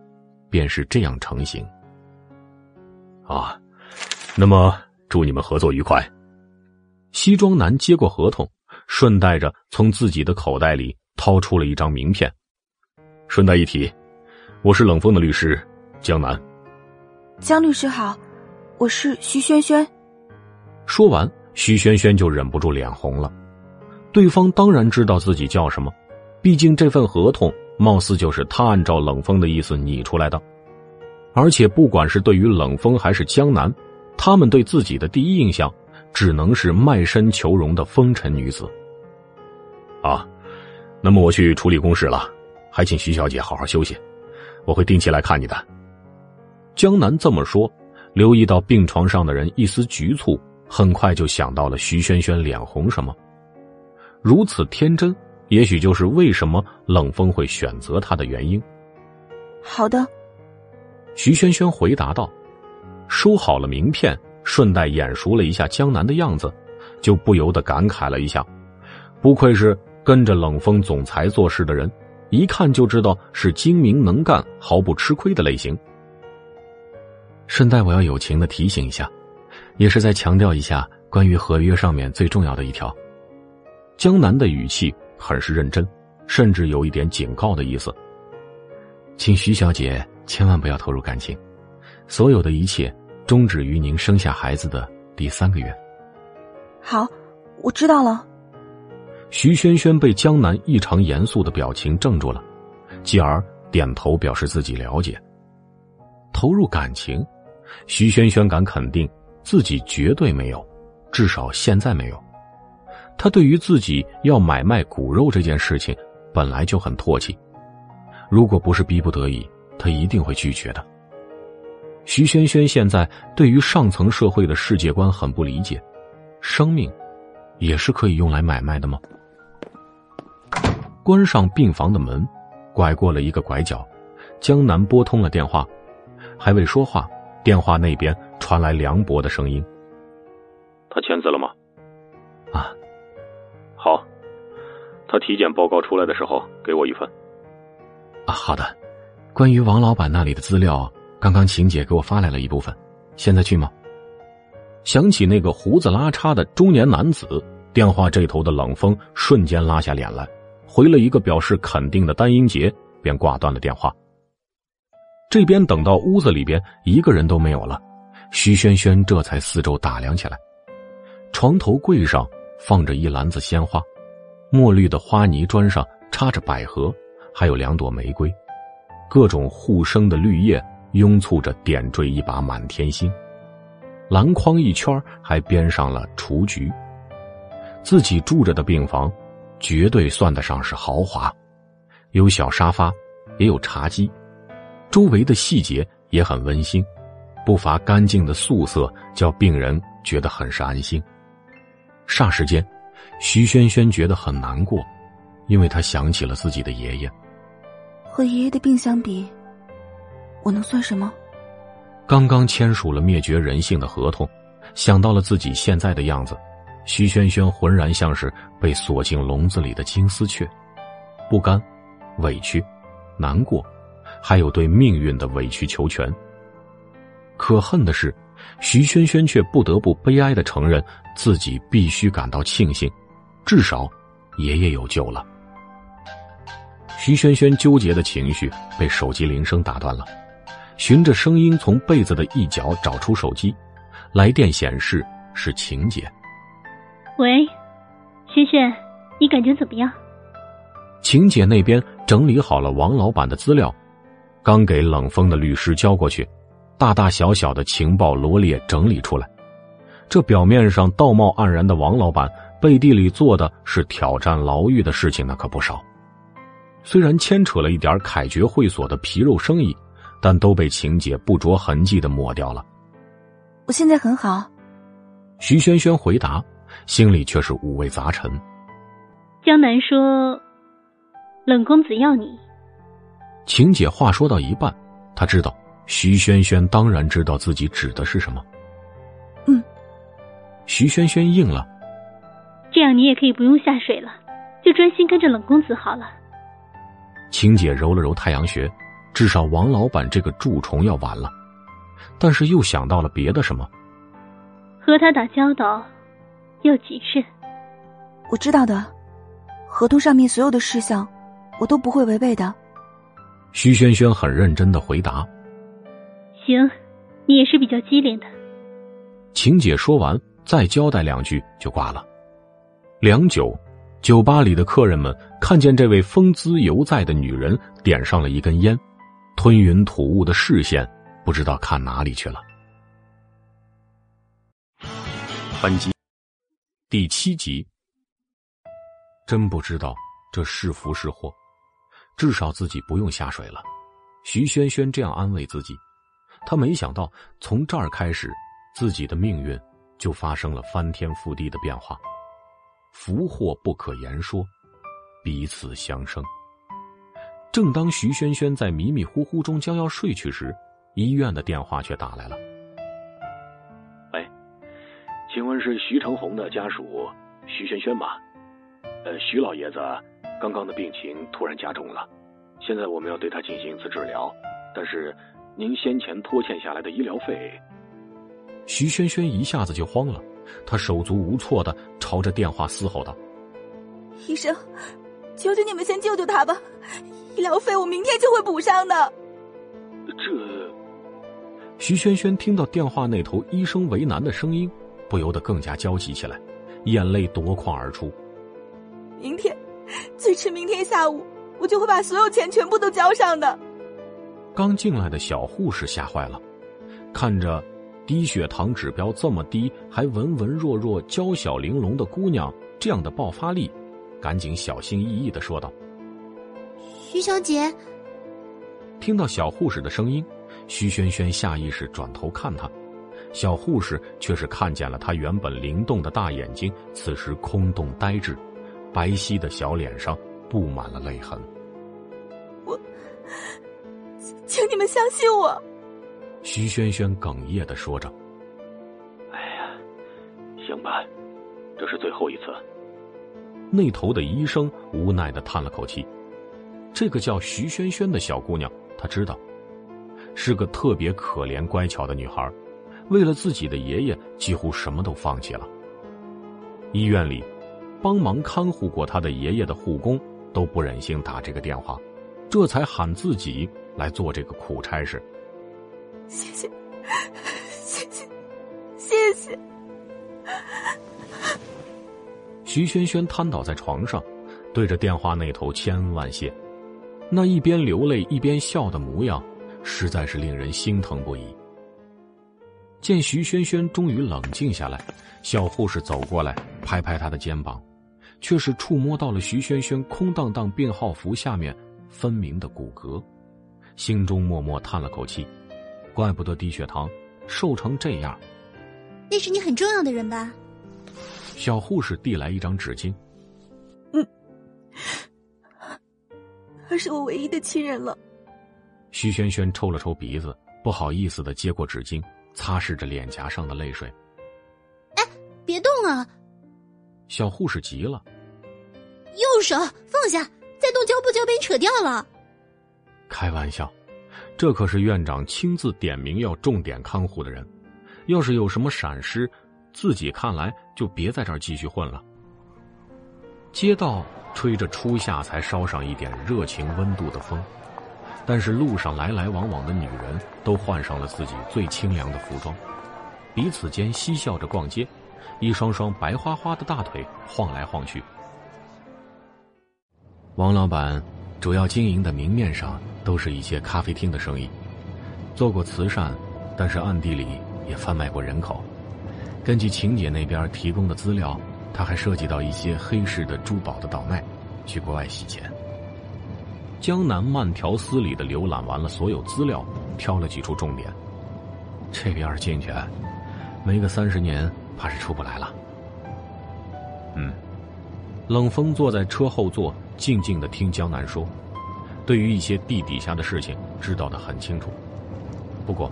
便是这样成型。啊，那么祝你们合作愉快。西装男接过合同，顺带着从自己的口袋里掏出了一张名片。顺带一提，我是冷风的律师江南。江律师好，我是徐萱萱。说完，徐萱萱就忍不住脸红了。对方当然知道自己叫什么，毕竟这份合同。貌似就是他按照冷风的意思拟出来的，而且不管是对于冷风还是江南，他们对自己的第一印象只能是卖身求荣的风尘女子。啊，那么我去处理公事了，还请徐小姐好好休息，我会定期来看你的。江南这么说，留意到病床上的人一丝局促，很快就想到了徐萱萱脸红什么，如此天真。也许就是为什么冷风会选择他的原因。好的，徐萱萱回答道，收好了名片，顺带眼熟了一下江南的样子，就不由得感慨了一下：不愧是跟着冷风总裁做事的人，一看就知道是精明能干、毫不吃亏的类型。顺带我要友情的提醒一下，也是在强调一下关于合约上面最重要的一条。江南的语气。很是认真，甚至有一点警告的意思。请徐小姐千万不要投入感情，所有的一切终止于您生下孩子的第三个月。好，我知道了。徐萱萱被江南异常严肃的表情怔住了，继而点头表示自己了解。投入感情，徐萱萱敢肯定自己绝对没有，至少现在没有。他对于自己要买卖骨肉这件事情，本来就很唾弃，如果不是逼不得已，他一定会拒绝的。徐萱萱现在对于上层社会的世界观很不理解，生命也是可以用来买卖的吗？关上病房的门，拐过了一个拐角，江南拨通了电话，还未说话，电话那边传来梁博的声音：“他签字了吗？”“啊，好，他体检报告出来的时候给我一份。”“啊，好的。关于王老板那里的资料，刚刚秦姐给我发来了一部分，现在去吗？”想起那个胡子拉碴的中年男子，电话这头的冷风瞬间拉下脸来。回了一个表示肯定的单音节，便挂断了电话。这边等到屋子里边一个人都没有了，徐萱萱这才四周打量起来。床头柜上放着一篮子鲜花，墨绿的花泥砖上插着百合，还有两朵玫瑰，各种互生的绿叶拥簇着点缀一把满天星。篮筐一圈还编上了雏菊。自己住着的病房。绝对算得上是豪华，有小沙发，也有茶几，周围的细节也很温馨，不乏干净的素色，叫病人觉得很是安心。霎时间，徐萱萱觉得很难过，因为她想起了自己的爷爷。和爷爷的病相比，我能算什么？刚刚签署了灭绝人性的合同，想到了自己现在的样子。徐萱萱浑然像是被锁进笼子里的金丝雀，不甘、委屈、难过，还有对命运的委曲求全。可恨的是，徐萱萱却不得不悲哀的承认，自己必须感到庆幸，至少爷爷有救了。徐萱萱纠结的情绪被手机铃声打断了，循着声音从被子的一角找出手机，来电显示是晴姐。喂，萱萱，你感觉怎么样？晴姐那边整理好了王老板的资料，刚给冷风的律师交过去，大大小小的情报罗列整理出来。这表面上道貌岸然的王老板，背地里做的是挑战牢狱的事情，那可不少。虽然牵扯了一点凯爵会所的皮肉生意，但都被晴姐不着痕迹的抹掉了。我现在很好。徐萱萱回答。心里却是五味杂陈。江南说：“冷公子要你。”晴姐话说到一半，她知道徐萱萱当然知道自己指的是什么。嗯，徐萱萱应了。这样你也可以不用下水了，就专心跟着冷公子好了。晴姐揉了揉太阳穴，至少王老板这个蛀虫要完了。但是又想到了别的什么，和他打交道。要谨慎，我知道的。合同上面所有的事项，我都不会违背的。徐萱萱很认真的回答。行，你也是比较机灵的。晴姐说完，再交代两句就挂了。良久，酒吧里的客人们看见这位风姿犹在的女人点上了一根烟，吞云吐雾的视线不知道看哪里去了。本集。第七集，真不知道这是福是祸，至少自己不用下水了。徐萱萱这样安慰自己，她没想到从这儿开始，自己的命运就发生了翻天覆地的变化。福祸不可言说，彼此相生。正当徐萱萱在迷迷糊糊中将要睡去时，医院的电话却打来了。请问是徐成红的家属徐轩轩吗？呃，徐老爷子刚刚的病情突然加重了，现在我们要对他进行一次治疗，但是您先前拖欠下来的医疗费……徐轩轩一下子就慌了，他手足无措的朝着电话嘶吼道：“医生，求求你们先救救他吧，医疗费我明天就会补上的。”这……徐轩轩听到电话那头医生为难的声音。不由得更加焦急起来，眼泪夺眶而出。明天，最迟明天下午，我就会把所有钱全部都交上的。刚进来的小护士吓坏了，看着低血糖指标这么低，还文文弱弱、娇小玲珑的姑娘这样的爆发力，赶紧小心翼翼的说道：“徐小姐，听到小护士的声音，徐萱萱下意识转头看他，小护士却是看见了他原本灵动的大眼睛，此时空洞呆滞，白皙的小脸上布满了泪痕。我，请你们相信我。徐萱萱哽咽的说着：“哎呀，行吧，这是最后一次。”那头的医生无奈的叹了口气。这个叫徐萱萱的小姑娘，她知道，是个特别可怜乖巧的女孩，为了自己的爷爷，几乎什么都放弃了。医院里，帮忙看护过他的爷爷的护工都不忍心打这个电话，这才喊自己来做这个苦差事。谢谢，谢谢，谢谢。徐轩轩瘫倒在床上，对着电话那头千恩万谢，那一边流泪一边笑的模样，实在是令人心疼不已。见徐萱萱终于冷静下来，小护士走过来拍拍她的肩膀，却是触摸到了徐萱萱空荡荡病号服下面分明的骨骼，心中默默叹了口气。怪不得低血糖，瘦成这样。那是你很重要的人吧？小护士递来一张纸巾。嗯，他是我唯一的亲人了。徐萱萱抽了抽鼻子，不好意思的接过纸巾，擦拭着脸颊上的泪水。哎，别动啊！小护士急了。右手放下，再动胶布就要被你扯掉了。开玩笑。这可是院长亲自点名要重点看护的人，要是有什么闪失，自己看来就别在这儿继续混了。街道吹着初夏才稍上一点热情温度的风，但是路上来来往往的女人都换上了自己最清凉的服装，彼此间嬉笑着逛街，一双双白花花的大腿晃来晃去。王老板主要经营的明面上。都是一些咖啡厅的生意，做过慈善，但是暗地里也贩卖过人口。根据晴姐那边提供的资料，他还涉及到一些黑市的珠宝的倒卖，去国外洗钱。江南慢条斯理的浏览完了所有资料，挑了几处重点。这边要是进去，没个三十年，怕是出不来了。嗯，冷风坐在车后座，静静的听江南说。对于一些地底下的事情，知道的很清楚。不过，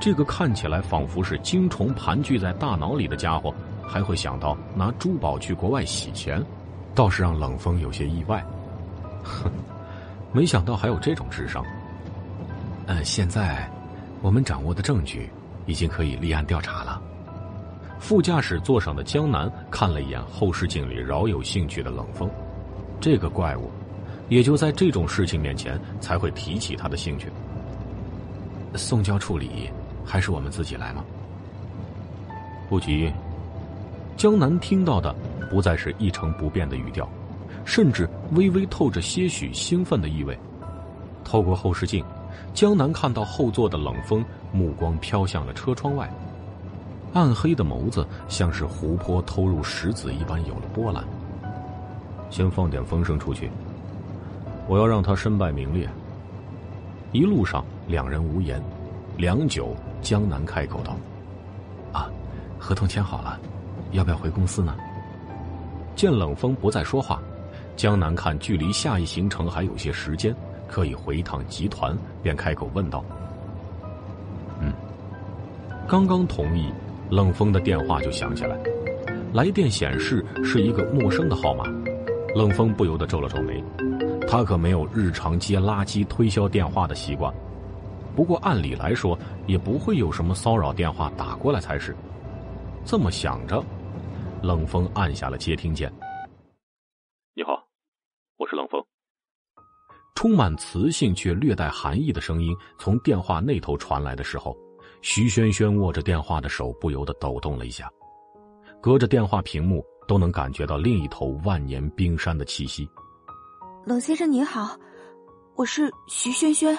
这个看起来仿佛是精虫盘踞在大脑里的家伙，还会想到拿珠宝去国外洗钱，倒是让冷风有些意外。哼，没想到还有这种智商。呃，现在我们掌握的证据已经可以立案调查了。副驾驶座上的江南看了一眼后视镜里饶有兴趣的冷风，这个怪物。也就在这种事情面前，才会提起他的兴趣。送交处理，还是我们自己来吗？不急。江南听到的不再是一成不变的语调，甚至微微透着些许兴奋的意味。透过后视镜，江南看到后座的冷风目光飘向了车窗外，暗黑的眸子像是湖泊偷入石子一般有了波澜。先放点风声出去。我要让他身败名裂。一路上，两人无言，良久，江南开口道：“啊，合同签好了，要不要回公司呢？”见冷风不再说话，江南看距离下一行程还有些时间，可以回一趟集团，便开口问道：“嗯。”刚刚同意，冷风的电话就响起来，来电显示是一个陌生的号码，冷风不由得皱了皱眉。他可没有日常接垃圾推销电话的习惯，不过按理来说也不会有什么骚扰电话打过来才是。这么想着，冷风按下了接听键。你好，我是冷风。充满磁性却略带寒意的声音从电话那头传来的时候，徐萱萱握着电话的手不由得抖动了一下，隔着电话屏幕都能感觉到另一头万年冰山的气息。冷先生您好，我是徐萱萱。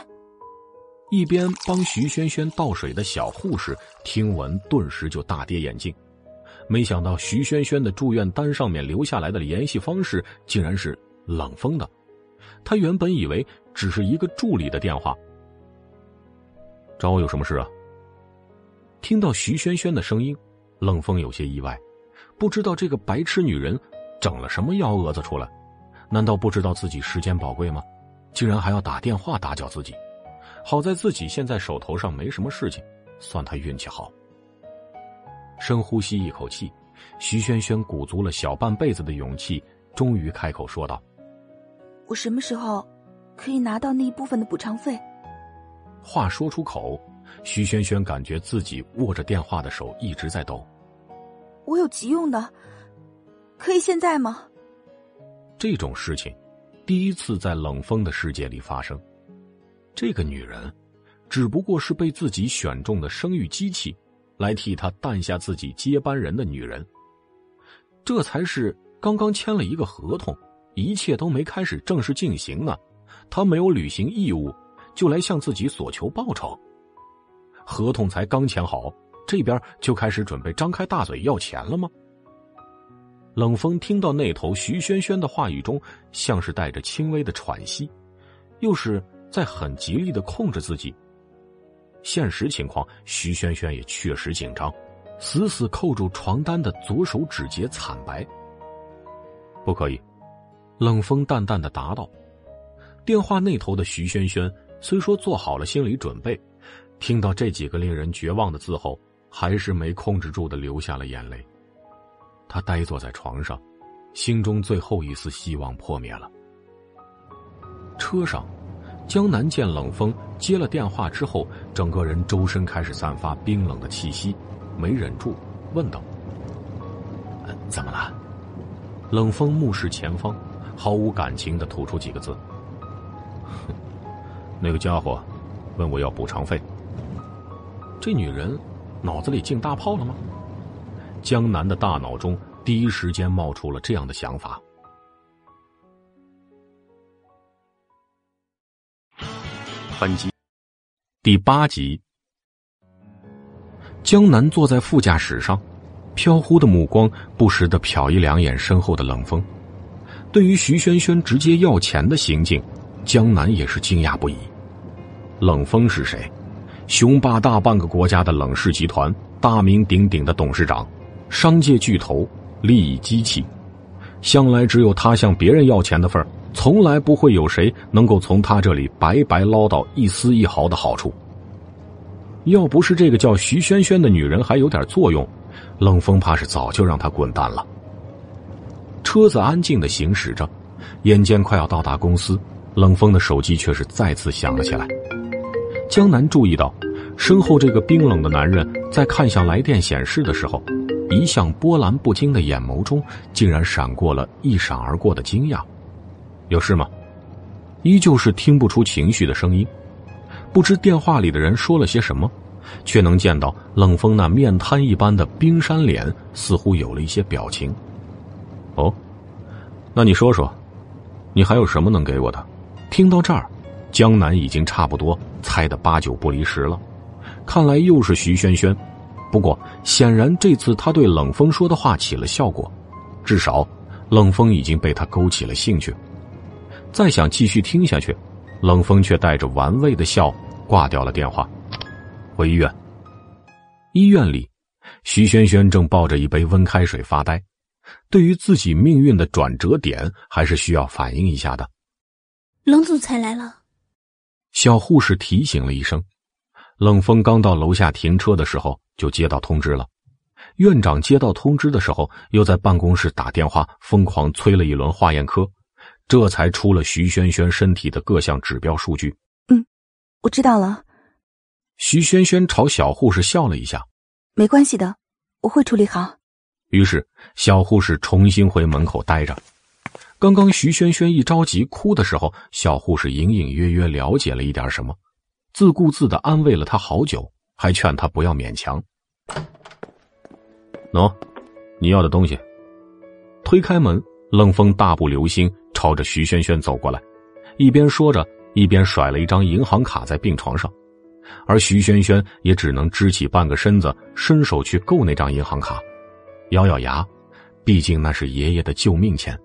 一边帮徐萱萱倒水的小护士听闻，顿时就大跌眼镜。没想到徐萱萱的住院单上面留下来的联系方式，竟然是冷风的。他原本以为只是一个助理的电话，找我有什么事啊？听到徐萱萱的声音，冷风有些意外，不知道这个白痴女人整了什么幺蛾子出来，难道不知道自己时间宝贵吗？竟然还要打电话打搅自己。好在自己现在手头上没什么事情，算他运气好。深呼吸一口气，徐萱萱鼓足了小半辈子的勇气，终于开口说道：“我什么时候可以拿到那一部分的补偿费？”话说出口，徐萱萱感觉自己握着电话的手一直在抖。我有急用的，可以现在吗？这种事情，第一次在冷风的世界里发生。这个女人，只不过是被自己选中的生育机器，来替他诞下自己接班人的女人。这才是刚刚签了一个合同，一切都没开始正式进行呢，他没有履行义务，就来向自己索求报酬。合同才刚签好，这边就开始准备张开大嘴要钱了吗？冷风听到那头徐萱萱的话语中，像是带着轻微的喘息，又是。在很极力的控制自己。现实情况，徐萱萱也确实紧张，死死扣住床单的左手指节惨白。不可以，冷风淡淡的答道。电话那头的徐萱萱虽说做好了心理准备，听到这几个令人绝望的字后，还是没控制住的流下了眼泪。他呆坐在床上，心中最后一丝希望破灭了。车上。江南见冷风接了电话之后，整个人周身开始散发冰冷的气息，没忍住问道：“怎么了？”冷风目视前方，毫无感情的吐出几个字：“ [laughs] 那个家伙问我要补偿费。”这女人脑子里进大炮了吗？江南的大脑中第一时间冒出了这样的想法。本集第八集，江南坐在副驾驶上，飘忽的目光不时的瞟一两眼身后的冷风。对于徐萱萱直接要钱的行径，江南也是惊讶不已。冷风是谁？雄霸大半个国家的冷氏集团，大名鼎鼎的董事长，商界巨头，利益机器，向来只有他向别人要钱的份儿。从来不会有谁能够从他这里白白捞到一丝一毫的好处。要不是这个叫徐萱萱的女人还有点作用，冷风怕是早就让她滚蛋了。车子安静的行驶着，眼见快要到达公司，冷风的手机却是再次响了起来。江南注意到，身后这个冰冷的男人在看向来电显示的时候，一向波澜不惊的眼眸中竟然闪过了一闪而过的惊讶。有事吗？依旧是听不出情绪的声音，不知电话里的人说了些什么，却能见到冷风那面瘫一般的冰山脸似乎有了一些表情。哦，那你说说，你还有什么能给我的？听到这儿，江南已经差不多猜得八九不离十了，看来又是徐萱萱。不过显然这次他对冷风说的话起了效果，至少冷风已经被他勾起了兴趣。再想继续听下去，冷风却带着玩味的笑挂掉了电话。回医院，医院里，徐萱萱正抱着一杯温开水发呆。对于自己命运的转折点，还是需要反应一下的。冷总裁来了，小护士提醒了一声。冷风刚到楼下停车的时候，就接到通知了。院长接到通知的时候，又在办公室打电话，疯狂催了一轮化验科。这才出了徐萱萱身体的各项指标数据。嗯，我知道了。徐萱萱朝小护士笑了一下，没关系的，我会处理好。于是小护士重新回门口待着。刚刚徐萱萱一着急哭的时候，小护士隐隐约约了解了一点什么，自顾自的安慰了她好久，还劝她不要勉强。喏，你要的东西。推开门。冷风大步流星朝着徐萱萱走过来，一边说着，一边甩了一张银行卡在病床上，而徐萱萱也只能支起半个身子，伸手去够那张银行卡，咬咬牙，毕竟那是爷爷的救命钱。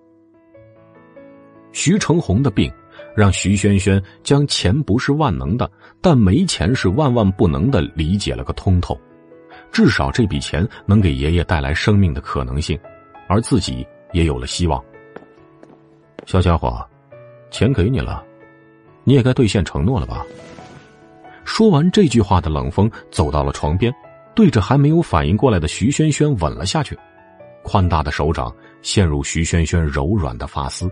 徐成红的病让徐萱萱将钱不是万能的，但没钱是万万不能的理解了个通透。至少这笔钱能给爷爷带来生命的可能性，而自己也有了希望。小家伙，钱给你了，你也该兑现承诺了吧？说完这句话的冷风走到了床边，对着还没有反应过来的徐萱萱吻了下去，宽大的手掌陷入徐萱萱柔软的发丝，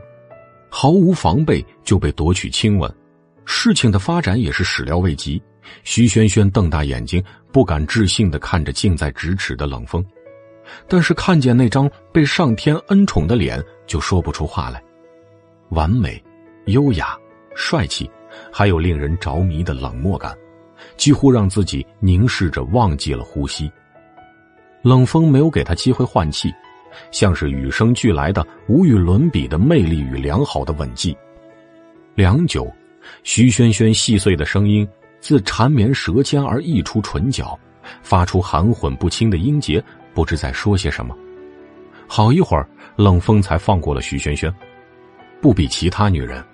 毫无防备就被夺取亲吻。事情的发展也是始料未及，徐萱萱瞪大眼睛。不敢置信的看着近在咫尺的冷风，但是看见那张被上天恩宠的脸，就说不出话来。完美、优雅、帅气，还有令人着迷的冷漠感，几乎让自己凝视着忘记了呼吸。冷风没有给他机会换气，像是与生俱来的无与伦比的魅力与良好的吻技。良久，徐萱萱细碎的声音。自缠绵舌尖而溢出唇角，发出含混不清的音节，不知在说些什么。好一会儿，冷风才放过了徐萱萱。不比其他女人，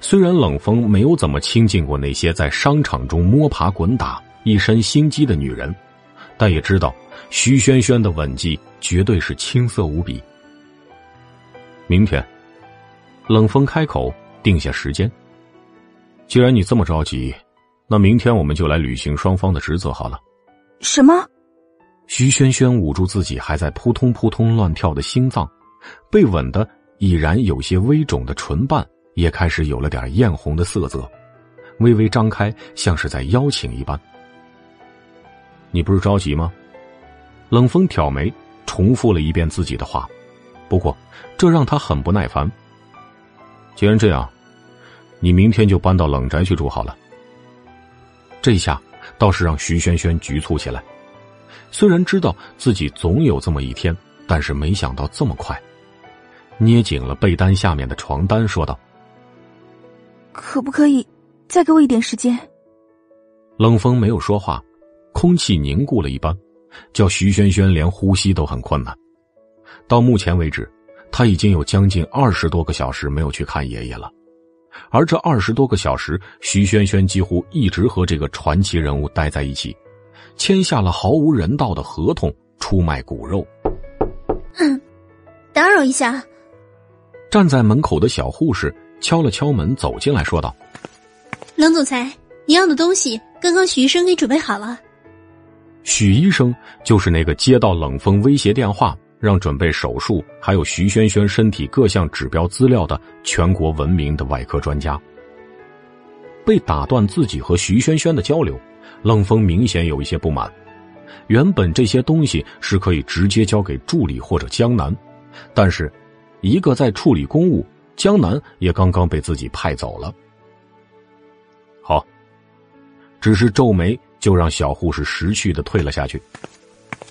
虽然冷风没有怎么亲近过那些在商场中摸爬滚打、一身心机的女人，但也知道徐萱萱的吻技绝对是青涩无比。明天，冷风开口定下时间。既然你这么着急。那明天我们就来履行双方的职责好了。什么？徐萱萱捂住自己还在扑通扑通乱跳的心脏，被吻的已然有些微肿的唇瓣也开始有了点艳红的色泽，微微张开，像是在邀请一般。你不是着急吗？冷风挑眉，重复了一遍自己的话，不过这让他很不耐烦。既然这样，你明天就搬到冷宅去住好了。这下倒是让徐萱萱局促起来。虽然知道自己总有这么一天，但是没想到这么快。捏紧了被单下面的床单，说道：“可不可以再给我一点时间？”冷风没有说话，空气凝固了一般，叫徐萱萱连呼吸都很困难。到目前为止，他已经有将近二十多个小时没有去看爷爷了。而这二十多个小时，徐萱萱几乎一直和这个传奇人物待在一起，签下了毫无人道的合同，出卖骨肉。嗯，打扰一下。站在门口的小护士敲了敲门，走进来说道：“冷总裁，你要的东西刚刚许医生给准备好了。”许医生就是那个接到冷风威胁电话。让准备手术，还有徐萱萱身体各项指标资料的全国闻名的外科专家，被打断自己和徐萱萱的交流，冷风明显有一些不满。原本这些东西是可以直接交给助理或者江南，但是一个在处理公务，江南也刚刚被自己派走了。好，只是皱眉就让小护士识趣的退了下去。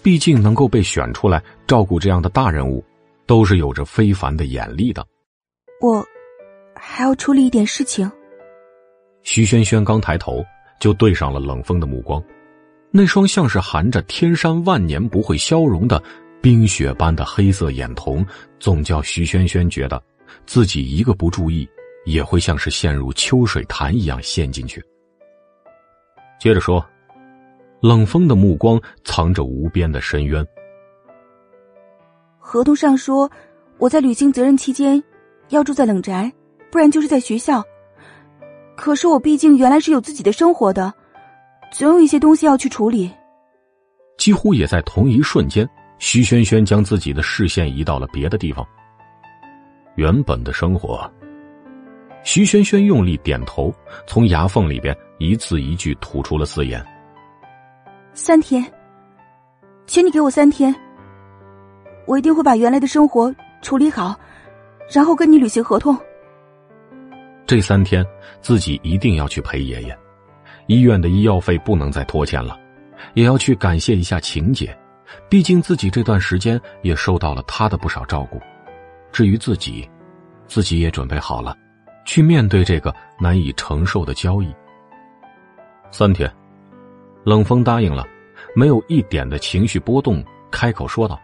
毕竟能够被选出来照顾这样的大人物，都是有着非凡的眼力的。我还要处理一点事情。徐萱萱刚抬头，就对上了冷风的目光，那双像是含着天山万年不会消融的冰雪般的黑色眼瞳，总叫徐萱萱觉得自己一个不注意，也会像是陷入秋水潭一样陷进去。接着说。冷风的目光藏着无边的深渊。合同上说，我在履行责任期间要住在冷宅，不然就是在学校。可是我毕竟原来是有自己的生活的，总有一些东西要去处理。几乎也在同一瞬间，徐萱萱将自己的视线移到了别的地方。原本的生活。徐萱萱用力点头，从牙缝里边一字一句吐出了四言。三天，请你给我三天，我一定会把原来的生活处理好，然后跟你履行合同。这三天自己一定要去陪爷爷，医院的医药费不能再拖欠了，也要去感谢一下晴姐，毕竟自己这段时间也受到了她的不少照顾。至于自己，自己也准备好了，去面对这个难以承受的交易。三天。冷风答应了，没有一点的情绪波动，开口说道：“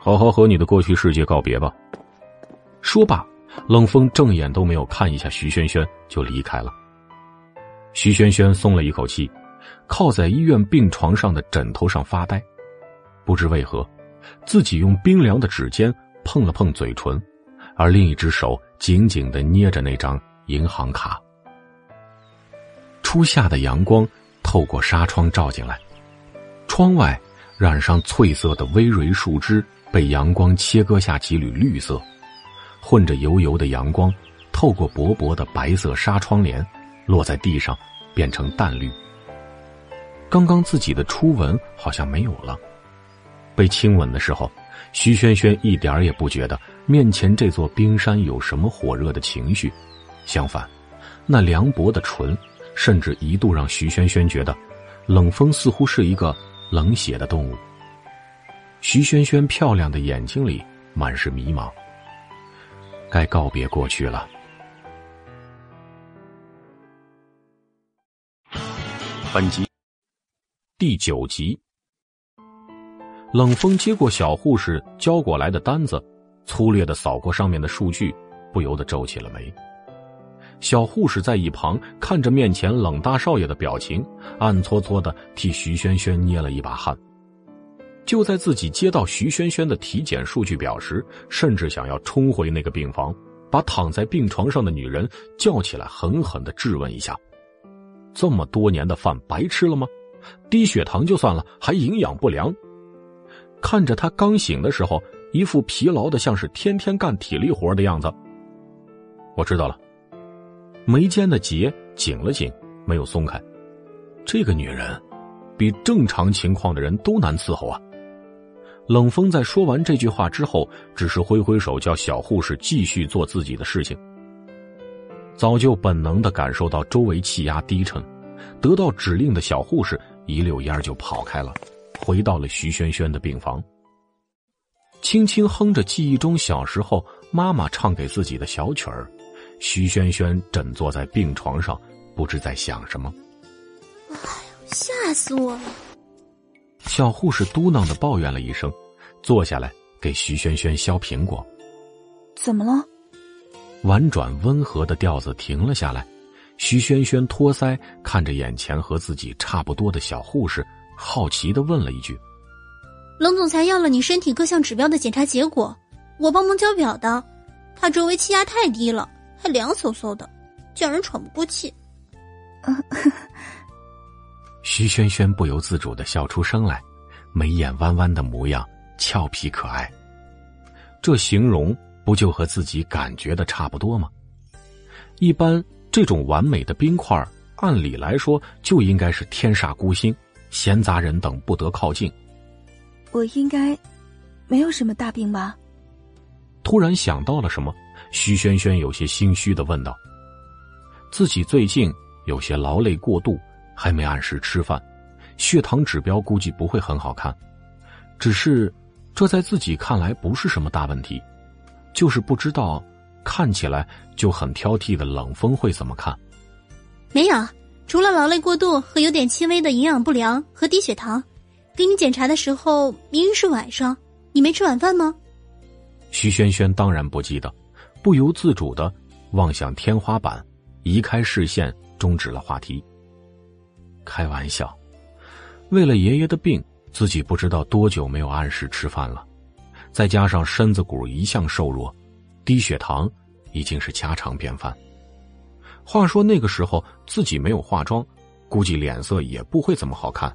好好和你的过去世界告别吧。”说罢，冷风正眼都没有看一下徐萱萱就离开了。徐萱萱松了一口气，靠在医院病床上的枕头上发呆。不知为何，自己用冰凉的指尖碰了碰嘴唇，而另一只手紧紧的捏着那张银行卡。初夏的阳光透过纱窗照进来，窗外染上翠色的葳蕤树枝被阳光切割下几缕绿色，混着油油的阳光，透过薄薄的白色纱窗帘，落在地上，变成淡绿。刚刚自己的初吻好像没有了，被亲吻的时候，徐萱萱一点也不觉得面前这座冰山有什么火热的情绪，相反，那凉薄的唇。甚至一度让徐萱萱觉得，冷风似乎是一个冷血的动物。徐萱萱漂亮的眼睛里满是迷茫。该告别过去了。本集第九集，冷风接过小护士交过来的单子，粗略的扫过上面的数据，不由得皱起了眉。小护士在一旁看着面前冷大少爷的表情，暗搓搓的替徐萱萱捏了一把汗。就在自己接到徐萱萱的体检数据表时，甚至想要冲回那个病房，把躺在病床上的女人叫起来，狠狠的质问一下：这么多年的饭白吃了吗？低血糖就算了，还营养不良。看着他刚醒的时候，一副疲劳的像是天天干体力活的样子。我知道了。眉间的结紧了紧，没有松开。这个女人，比正常情况的人都难伺候啊！冷风在说完这句话之后，只是挥挥手，叫小护士继续做自己的事情。早就本能的感受到周围气压低沉，得到指令的小护士一溜烟就跑开了，回到了徐萱萱的病房，轻轻哼着记忆中小时候妈妈唱给自己的小曲儿。徐萱萱枕坐在病床上，不知在想什么。哎呦，吓死我了！小护士嘟囔的抱怨了一声，坐下来给徐萱萱削苹果。怎么了？婉转温和的调子停了下来。徐萱萱托腮看着眼前和自己差不多的小护士，好奇的问了一句：“冷总裁要了你身体各项指标的检查结果，我帮忙交表的。他周围气压太低了。”还凉飕飕的，叫人喘不过气。[laughs] 徐萱萱不由自主的笑出声来，眉眼弯弯的模样俏皮可爱。这形容不就和自己感觉的差不多吗？一般这种完美的冰块，按理来说就应该是天煞孤星，闲杂人等不得靠近。我应该没有什么大病吧？突然想到了什么。徐萱萱有些心虚的问道：“自己最近有些劳累过度，还没按时吃饭，血糖指标估计不会很好看。只是，这在自己看来不是什么大问题，就是不知道看起来就很挑剔的冷风会怎么看。”没有，除了劳累过度和有点轻微的营养不良和低血糖。给你检查的时候明明是晚上，你没吃晚饭吗？徐萱萱当然不记得。不由自主的望向天花板，移开视线，终止了话题。开玩笑，为了爷爷的病，自己不知道多久没有按时吃饭了，再加上身子骨一向瘦弱，低血糖已经是家常便饭。话说那个时候自己没有化妆，估计脸色也不会怎么好看。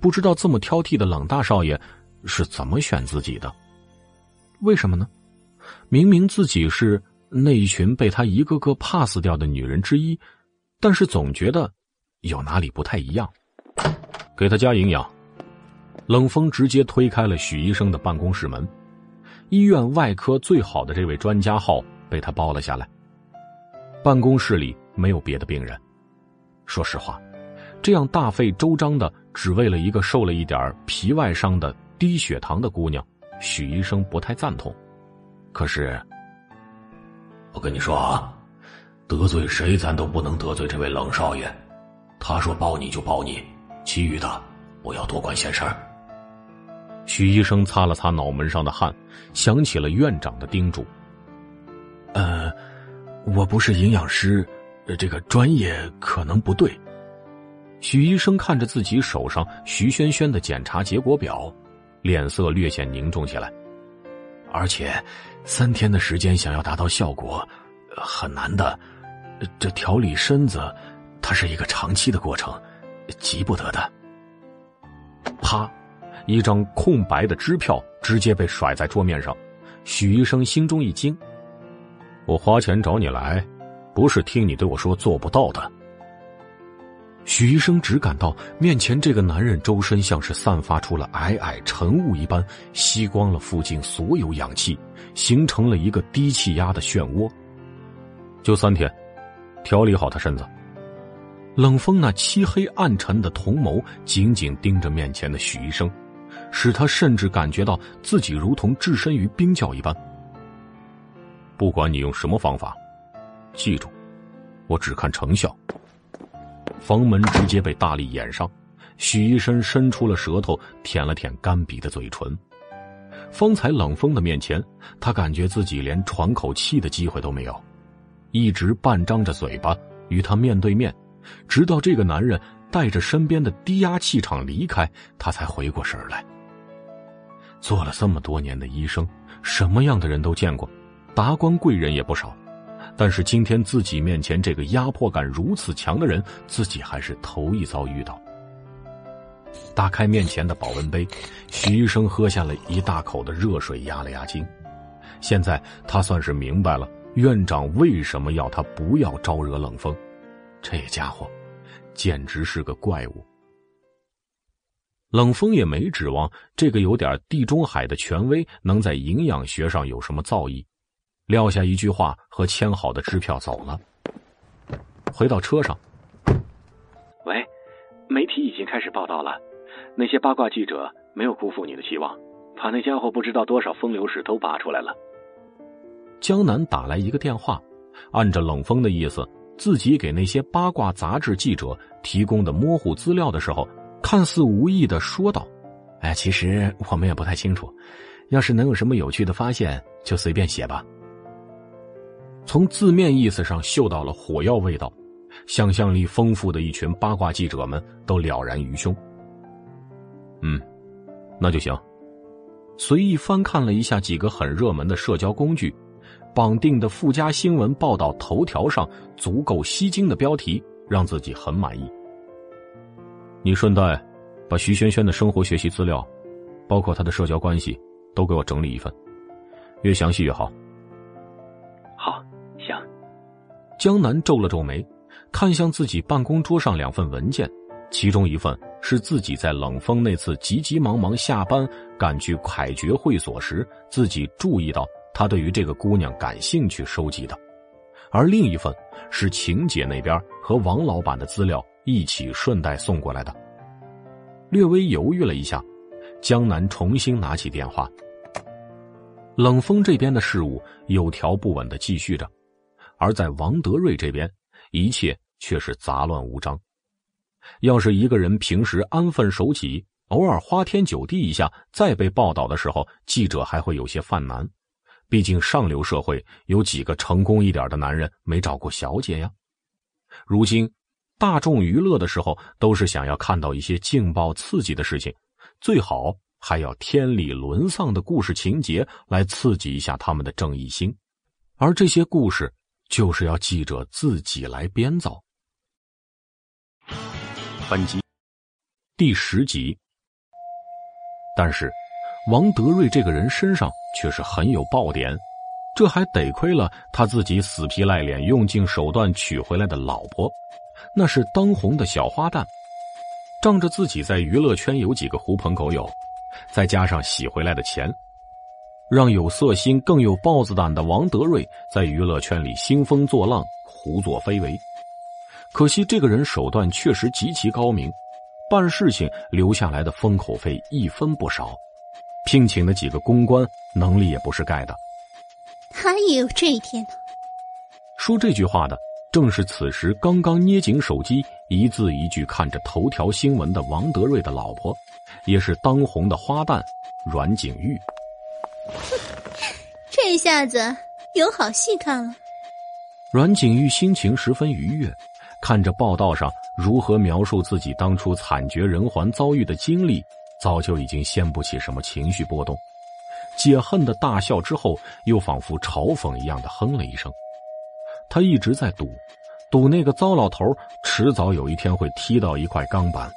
不知道这么挑剔的冷大少爷是怎么选自己的？为什么呢？明明自己是那一群被他一个个 pass 掉的女人之一，但是总觉得有哪里不太一样。给他加营养。冷风直接推开了许医生的办公室门，医院外科最好的这位专家号被他包了下来。办公室里没有别的病人。说实话，这样大费周章的只为了一个受了一点皮外伤的低血糖的姑娘，许医生不太赞同。可是，我跟你说啊，得罪谁咱都不能得罪这位冷少爷。他说包你就包你，其余的不要多管闲事儿。许医生擦了擦脑门上的汗，想起了院长的叮嘱。呃，我不是营养师，这个专业可能不对。许医生看着自己手上徐萱萱的检查结果表，脸色略显凝重起来。而且，三天的时间想要达到效果，很难的。这调理身子，它是一个长期的过程，急不得的。啪，一张空白的支票直接被甩在桌面上。许医生心中一惊：“我花钱找你来，不是听你对我说做不到的。”许医生只感到面前这个男人周身像是散发出了皑皑晨雾一般，吸光了附近所有氧气，形成了一个低气压的漩涡。就三天，调理好他身子。冷风那漆黑暗沉的瞳眸紧紧盯着面前的许医生。使他甚至感觉到自己如同置身于冰窖一般。不管你用什么方法，记住，我只看成效。房门直接被大力掩上，许医生伸出了舌头舔了舔干瘪的嘴唇。方才冷风的面前，他感觉自己连喘口气的机会都没有，一直半张着嘴巴与他面对面，直到这个男人带着身边的低压气场离开，他才回过神来。做了这么多年的医生，什么样的人都见过，达官贵人也不少，但是今天自己面前这个压迫感如此强的人，自己还是头一遭遇到。打开面前的保温杯，徐医生喝下了一大口的热水，压了压惊。现在他算是明白了院长为什么要他不要招惹冷风，这家伙简直是个怪物。冷风也没指望这个有点地中海的权威能在营养学上有什么造诣，撂下一句话和签好的支票走了。回到车上，喂，媒体已经开始报道了，那些八卦记者没有辜负你的期望，把那家伙不知道多少风流事都扒出来了。江南打来一个电话，按着冷风的意思，自己给那些八卦杂志记者提供的模糊资料的时候。看似无意的说道：“哎，其实我们也不太清楚。要是能有什么有趣的发现，就随便写吧。”从字面意思上嗅到了火药味道，想象力丰富的一群八卦记者们都了然于胸。嗯，那就行。随意翻看了一下几个很热门的社交工具，绑定的附加新闻报道头条上足够吸睛的标题，让自己很满意。你顺带把徐萱萱的生活学习资料，包括她的社交关系，都给我整理一份，越详细越好。江南皱了皱眉，看向自己办公桌上两份文件，其中一份是自己在冷风那次急急忙忙下班赶去凯爵会所时，自己注意到他对于这个姑娘感兴趣收集的，而另一份是晴姐那边和王老板的资料。一起顺带送过来的。略微犹豫了一下，江南重新拿起电话。冷风这边的事务有条不紊的继续着，而在王德瑞这边，一切却是杂乱无章。要是一个人平时安分守己，偶尔花天酒地一下，再被报道的时候，记者还会有些犯难。毕竟上流社会有几个成功一点的男人没找过小姐呀？如今。大众娱乐的时候，都是想要看到一些劲爆刺激的事情，最好还要天理沦丧的故事情节来刺激一下他们的正义心，而这些故事就是要记者自己来编造。本集第十集，但是王德瑞这个人身上却是很有爆点，这还得亏了他自己死皮赖脸、用尽手段娶回来的老婆。那是当红的小花旦，仗着自己在娱乐圈有几个狐朋狗友，再加上洗回来的钱，让有色心更有豹子胆的王德瑞在娱乐圈里兴风作浪、胡作非为。可惜这个人手段确实极其高明，办事情留下来的封口费一分不少，聘请的几个公关能力也不是盖的。他也有这一天呢。说这句话的。正是此时，刚刚捏紧手机，一字一句看着头条新闻的王德瑞的老婆，也是当红的花旦阮景玉。[laughs] 这下子有好戏看了。阮景玉心情十分愉悦，看着报道上如何描述自己当初惨绝人寰遭遇的经历，早就已经掀不起什么情绪波动。解恨的大笑之后，又仿佛嘲讽一样的哼了一声。他一直在赌，赌那个糟老头迟早有一天会踢到一块钢板。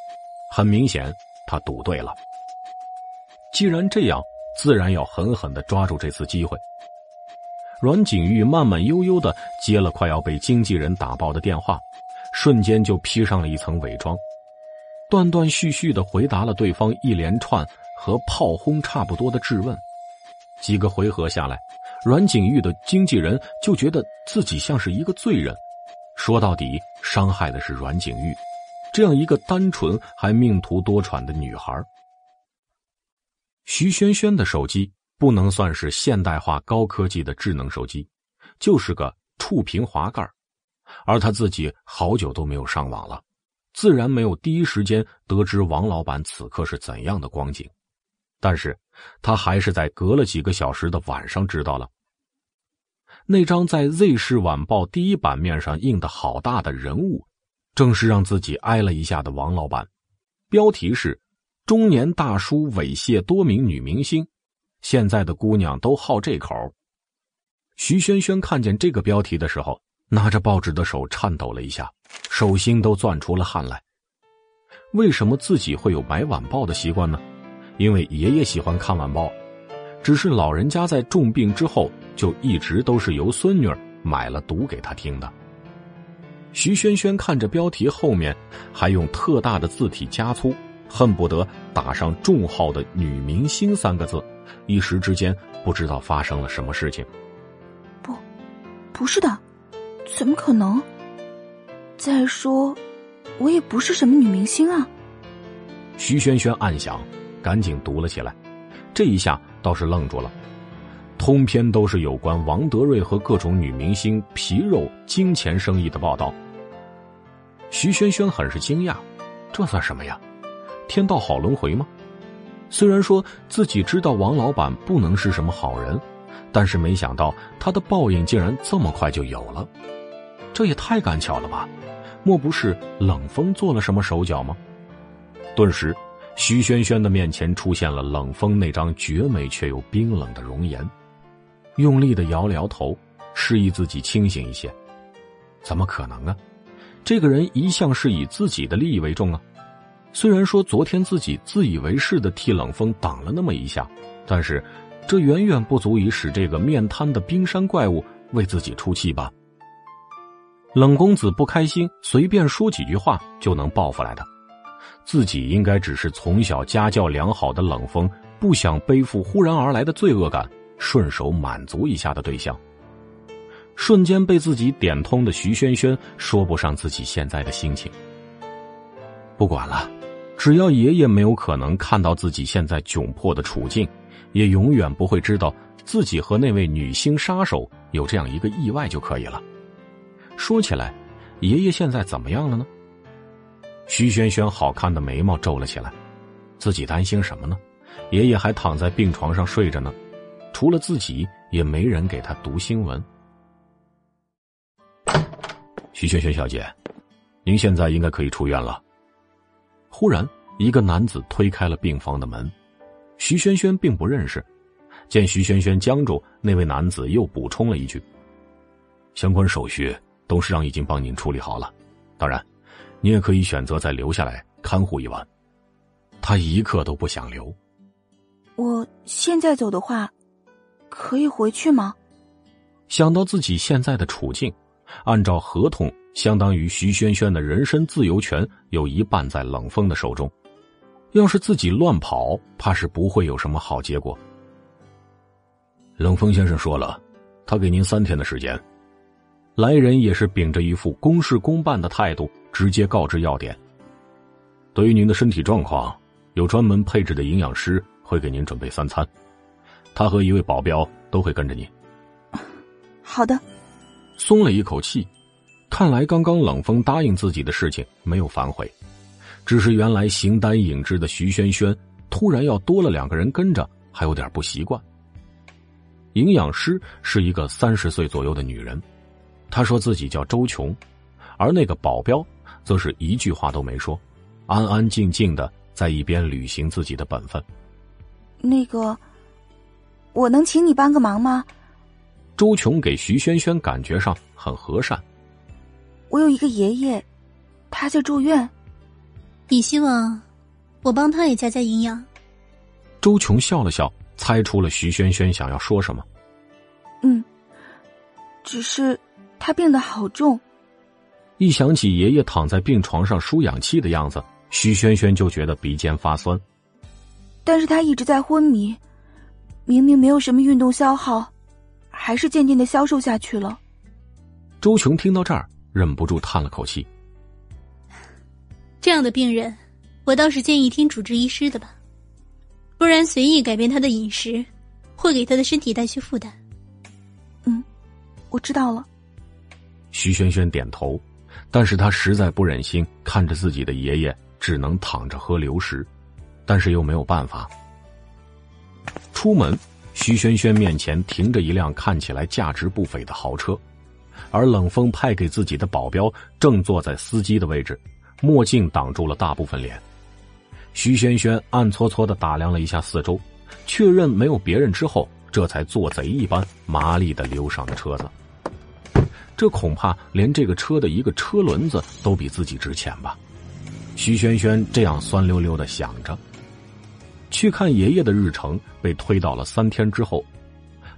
很明显，他赌对了。既然这样，自然要狠狠的抓住这次机会。阮景玉慢慢悠悠的接了快要被经纪人打爆的电话，瞬间就披上了一层伪装，断断续续的回答了对方一连串和炮轰差不多的质问。几个回合下来，阮景玉的经纪人就觉得自己像是一个罪人。说到底，伤害的是阮景玉，这样一个单纯还命途多舛的女孩。徐萱萱的手机。不能算是现代化高科技的智能手机，就是个触屏滑盖而他自己好久都没有上网了，自然没有第一时间得知王老板此刻是怎样的光景。但是他还是在隔了几个小时的晚上知道了，那张在《Z 市晚报》第一版面上印的好大的人物，正是让自己挨了一下的王老板。标题是“中年大叔猥亵多名女明星”。现在的姑娘都好这口。徐萱萱看见这个标题的时候，拿着报纸的手颤抖了一下，手心都攥出了汗来。为什么自己会有买晚报的习惯呢？因为爷爷喜欢看晚报，只是老人家在重病之后，就一直都是由孙女买了读给他听的。徐萱萱看着标题后面还用特大的字体加粗，恨不得打上重号的“女明星”三个字。一时之间不知道发生了什么事情。不，不是的，怎么可能？再说，我也不是什么女明星啊。徐萱萱暗想，赶紧读了起来。这一下倒是愣住了，通篇都是有关王德瑞和各种女明星皮肉、金钱生意的报道。徐萱萱很是惊讶，这算什么呀？天道好轮回吗？虽然说自己知道王老板不能是什么好人，但是没想到他的报应竟然这么快就有了，这也太赶巧了吧？莫不是冷风做了什么手脚吗？顿时，徐萱萱的面前出现了冷风那张绝美却又冰冷的容颜，用力的摇了摇头，示意自己清醒一些。怎么可能啊？这个人一向是以自己的利益为重啊！虽然说昨天自己自以为是的替冷风挡了那么一下，但是这远远不足以使这个面瘫的冰山怪物为自己出气吧。冷公子不开心，随便说几句话就能报复来的，自己应该只是从小家教良好的冷风，不想背负忽然而来的罪恶感，顺手满足一下的对象。瞬间被自己点通的徐萱萱说不上自己现在的心情。不管了。只要爷爷没有可能看到自己现在窘迫的处境，也永远不会知道自己和那位女星杀手有这样一个意外就可以了。说起来，爷爷现在怎么样了呢？徐萱萱好看的眉毛皱了起来，自己担心什么呢？爷爷还躺在病床上睡着呢，除了自己，也没人给他读新闻。徐萱萱小姐，您现在应该可以出院了。忽然，一个男子推开了病房的门，徐萱萱并不认识。见徐萱萱僵住，那位男子又补充了一句：“相关手续董事长已经帮您处理好了，当然，你也可以选择再留下来看护一晚。”他一刻都不想留。我现在走的话，可以回去吗？想到自己现在的处境，按照合同。相当于徐萱萱的人身自由权有一半在冷风的手中，要是自己乱跑，怕是不会有什么好结果。冷风先生说了，他给您三天的时间。来人也是秉着一副公事公办的态度，直接告知要点。对于您的身体状况，有专门配置的营养师会给您准备三餐，他和一位保镖都会跟着您。好的，松了一口气。看来刚刚冷风答应自己的事情没有反悔，只是原来形单影只的徐萱萱突然要多了两个人跟着，还有点不习惯。营养师是一个三十岁左右的女人，她说自己叫周琼，而那个保镖则是一句话都没说，安安静静的在一边履行自己的本分。那个，我能请你帮个忙吗？周琼给徐萱萱感觉上很和善。我有一个爷爷，他在住院。你希望我帮他也加加营养？周琼笑了笑，猜出了徐萱萱想要说什么。嗯，只是他病得好重。一想起爷爷躺在病床上输氧气的样子，徐萱萱就觉得鼻尖发酸。但是他一直在昏迷，明明没有什么运动消耗，还是渐渐的消瘦下去了。周琼听到这儿，忍不住叹了口气。这样的病人，我倒是建议听主治医师的吧，不然随意改变他的饮食，会给他的身体带去负担。嗯，我知道了。徐萱萱点头，但是她实在不忍心看着自己的爷爷只能躺着喝流食，但是又没有办法。出门，徐萱萱面前停着一辆看起来价值不菲的豪车，而冷风派给自己的保镖正坐在司机的位置，墨镜挡住了大部分脸。徐萱萱暗搓搓的打量了一下四周，确认没有别人之后。这才做贼一般麻利的溜上了车子。这恐怕连这个车的一个车轮子都比自己值钱吧？徐萱萱这样酸溜溜的想着。去看爷爷的日程被推到了三天之后。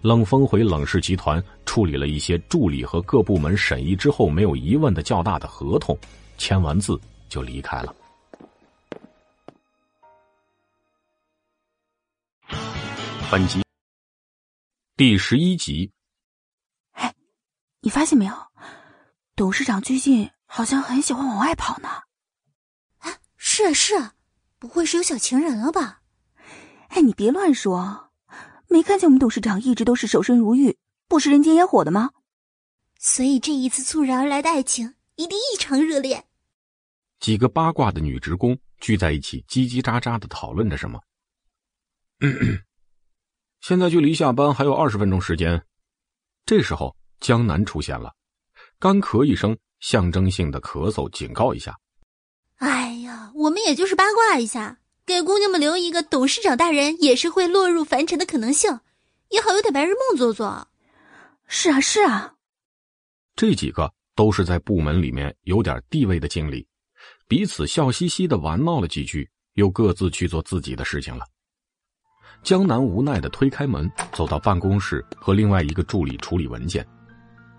冷风回冷氏集团处理了一些助理和各部门审议之后没有疑问的较大的合同，签完字就离开了。本集。第十一集。哎，你发现没有？董事长最近好像很喜欢往外跑呢。啊，是啊是啊，不会是有小情人了吧？哎，你别乱说，没看见我们董事长一直都是守身如玉、不食人间烟火的吗？所以这一次猝然而来的爱情一定异常热烈。几个八卦的女职工聚在一起，叽叽喳喳的讨论着什么。[clears throat] 现在距离下班还有二十分钟时间，这时候江南出现了，干咳一声，象征性的咳嗽，警告一下。哎呀，我们也就是八卦一下，给姑娘们留一个董事长大人也是会落入凡尘的可能性，也好有点白日梦做做。是啊，是啊。这几个都是在部门里面有点地位的经理，彼此笑嘻嘻的玩闹了几句，又各自去做自己的事情了。江南无奈的推开门，走到办公室和另外一个助理处理文件。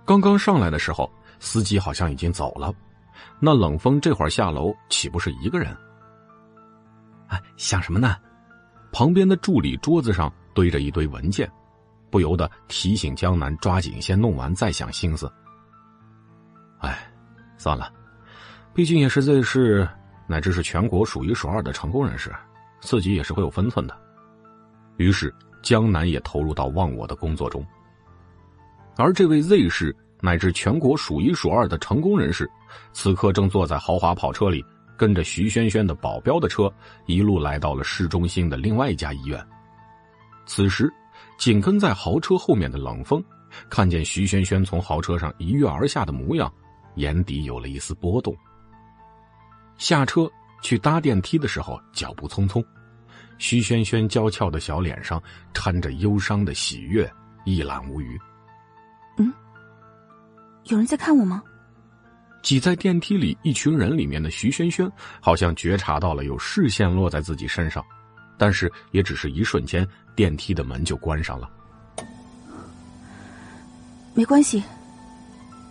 刚刚上来的时候，司机好像已经走了。那冷风这会儿下楼，岂不是一个人？哎，想什么呢？旁边的助理桌子上堆着一堆文件，不由得提醒江南抓紧先弄完再想心思。哎，算了，毕竟也是 Z 市乃至是全国数一数二的成功人士，自己也是会有分寸的。于是，江南也投入到忘我的工作中。而这位 Z 市乃至全国数一数二的成功人士，此刻正坐在豪华跑车里，跟着徐萱萱的保镖的车，一路来到了市中心的另外一家医院。此时，紧跟在豪车后面的冷风，看见徐萱萱从豪车上一跃而下的模样，眼底有了一丝波动。下车去搭电梯的时候，脚步匆匆。徐萱萱娇俏的小脸上掺着忧伤的喜悦，一览无余。嗯，有人在看我吗？挤在电梯里一群人里面的徐萱萱，好像觉察到了有视线落在自己身上，但是也只是一瞬间，电梯的门就关上了。没关系。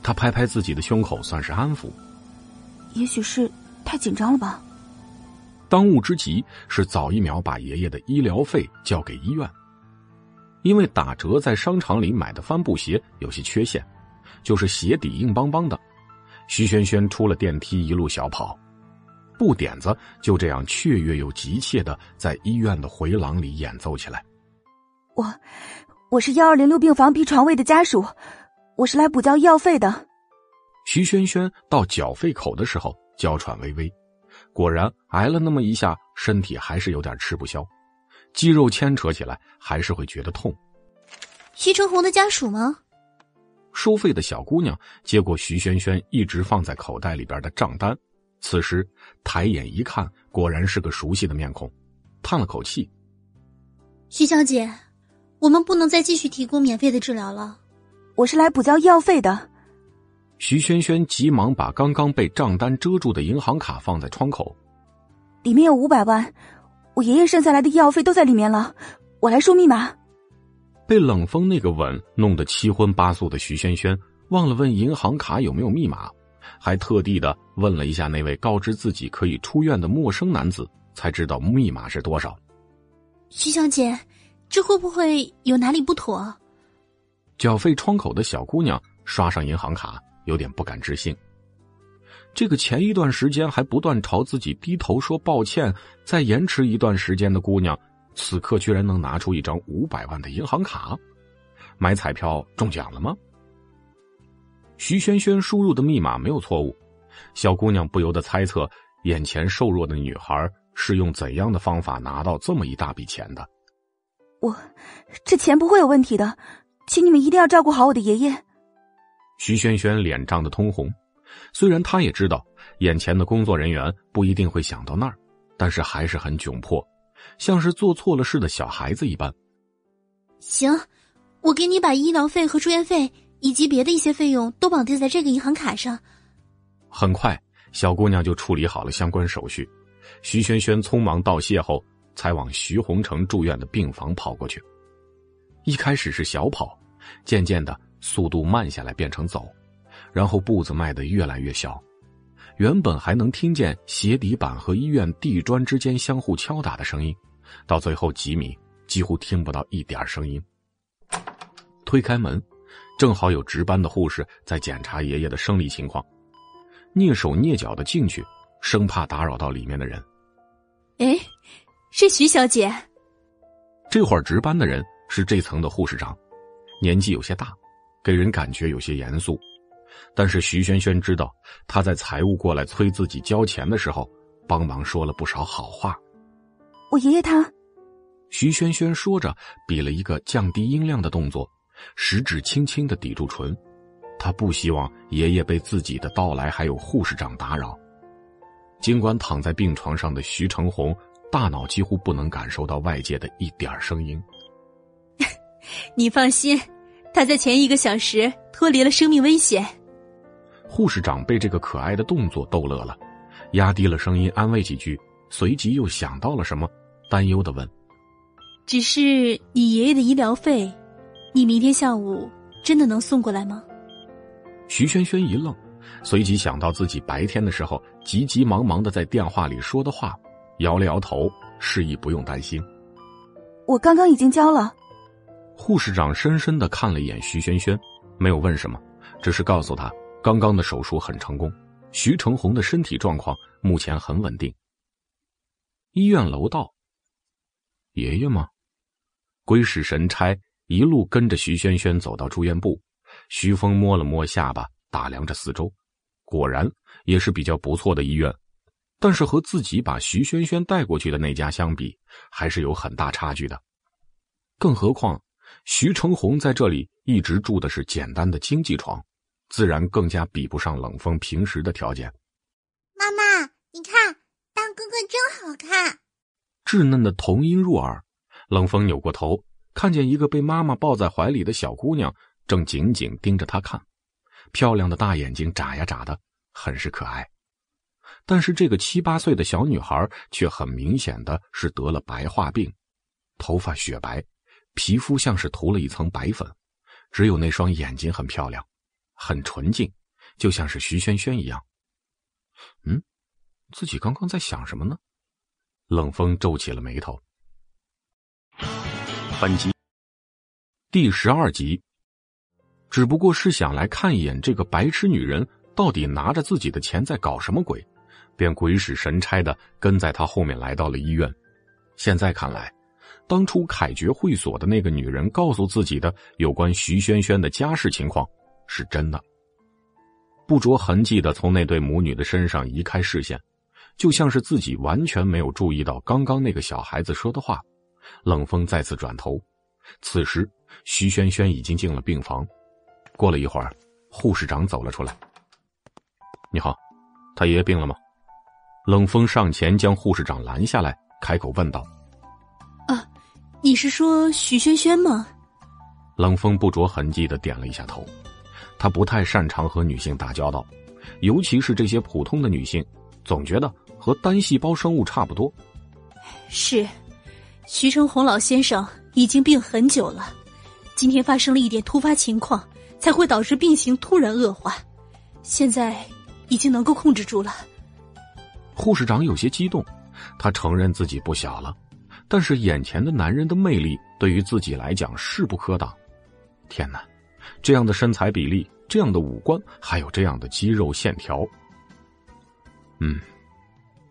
他拍拍自己的胸口，算是安抚。也许是太紧张了吧。当务之急是早一秒把爷爷的医疗费交给医院，因为打折在商场里买的帆布鞋有些缺陷，就是鞋底硬邦邦的。徐萱萱出了电梯，一路小跑，布点子就这样雀跃又急切的在医院的回廊里演奏起来。我，我是幺二零六病房 B 床位的家属，我是来补交医药费的。徐萱萱到缴费口的时候，娇喘微微。果然挨了那么一下，身体还是有点吃不消，肌肉牵扯起来还是会觉得痛。徐成红的家属吗？收费的小姑娘接过徐萱萱一直放在口袋里边的账单，此时抬眼一看，果然是个熟悉的面孔，叹了口气：“徐小姐，我们不能再继续提供免费的治疗了。我是来补交医药费的。”徐萱萱急忙把刚刚被账单遮住的银行卡放在窗口，里面有五百万，我爷爷剩下来的医药费都在里面了。我来输密码。被冷风那个吻弄得七荤八素的徐萱萱忘了问银行卡有没有密码，还特地的问了一下那位告知自己可以出院的陌生男子，才知道密码是多少。徐小姐，这会不会有哪里不妥？缴费窗口的小姑娘刷上银行卡，有点不敢置信。这个前一段时间还不断朝自己低头说抱歉，再延迟一段时间的姑娘。此刻居然能拿出一张五百万的银行卡，买彩票中奖了吗？徐萱萱输入的密码没有错误，小姑娘不由得猜测，眼前瘦弱的女孩是用怎样的方法拿到这么一大笔钱的？我，这钱不会有问题的，请你们一定要照顾好我的爷爷。徐萱萱脸涨得通红，虽然她也知道眼前的工作人员不一定会想到那儿，但是还是很窘迫。像是做错了事的小孩子一般。行，我给你把医疗费和住院费以及别的一些费用都绑定在这个银行卡上。很快，小姑娘就处理好了相关手续。徐萱萱匆忙道谢后，才往徐洪成住院的病房跑过去。一开始是小跑，渐渐的速度慢下来，变成走，然后步子迈得越来越小。原本还能听见鞋底板和医院地砖之间相互敲打的声音，到最后几米几乎听不到一点声音。推开门，正好有值班的护士在检查爷爷的生理情况，蹑手蹑脚的进去，生怕打扰到里面的人。哎，是徐小姐。这会儿值班的人是这层的护士长，年纪有些大，给人感觉有些严肃。但是徐萱萱知道，他在财务过来催自己交钱的时候，帮忙说了不少好话。我爷爷他，徐萱萱说着，比了一个降低音量的动作，食指轻轻的抵住唇。他不希望爷爷被自己的到来还有护士长打扰。尽管躺在病床上的徐成红，大脑几乎不能感受到外界的一点声音。[laughs] 你放心，他在前一个小时脱离了生命危险。护士长被这个可爱的动作逗乐了，压低了声音安慰几句，随即又想到了什么，担忧的问：“只是你爷爷的医疗费，你明天下午真的能送过来吗？”徐萱萱一愣，随即想到自己白天的时候急急忙忙的在电话里说的话，摇了摇头，示意不用担心。我刚刚已经交了。护士长深深的看了一眼徐萱萱，没有问什么，只是告诉他。刚刚的手术很成功，徐成红的身体状况目前很稳定。医院楼道，爷爷吗？鬼使神差，一路跟着徐萱萱走到住院部。徐峰摸了摸下巴，打量着四周，果然也是比较不错的医院，但是和自己把徐萱萱带过去的那家相比，还是有很大差距的。更何况，徐成红在这里一直住的是简单的经济床。自然更加比不上冷风平时的条件。妈妈，你看，当哥哥真好看。稚嫩的童音入耳，冷风扭过头，看见一个被妈妈抱在怀里的小姑娘正紧紧盯着他看，漂亮的大眼睛眨呀眨的，很是可爱。但是这个七八岁的小女孩却很明显的是得了白化病，头发雪白，皮肤像是涂了一层白粉，只有那双眼睛很漂亮。很纯净，就像是徐萱萱一样。嗯，自己刚刚在想什么呢？冷风皱起了眉头。本集第十二集，只不过是想来看一眼这个白痴女人到底拿着自己的钱在搞什么鬼，便鬼使神差的跟在她后面来到了医院。现在看来，当初凯爵会所的那个女人告诉自己的有关徐萱萱的家世情况。是真的，不着痕迹的从那对母女的身上移开视线，就像是自己完全没有注意到刚刚那个小孩子说的话。冷风再次转头，此时徐萱萱已经进了病房，过了一会儿，护士长走了出来。你好，他爷爷病了吗？冷风上前将护士长拦下来，开口问道：“啊，你是说徐萱萱吗？”冷风不着痕迹的点了一下头。他不太擅长和女性打交道，尤其是这些普通的女性，总觉得和单细胞生物差不多。是，徐成红老先生已经病很久了，今天发生了一点突发情况，才会导致病情突然恶化，现在已经能够控制住了。护士长有些激动，他承认自己不小了，但是眼前的男人的魅力对于自己来讲势不可挡。天哪，这样的身材比例，这样的五官，还有这样的肌肉线条，嗯，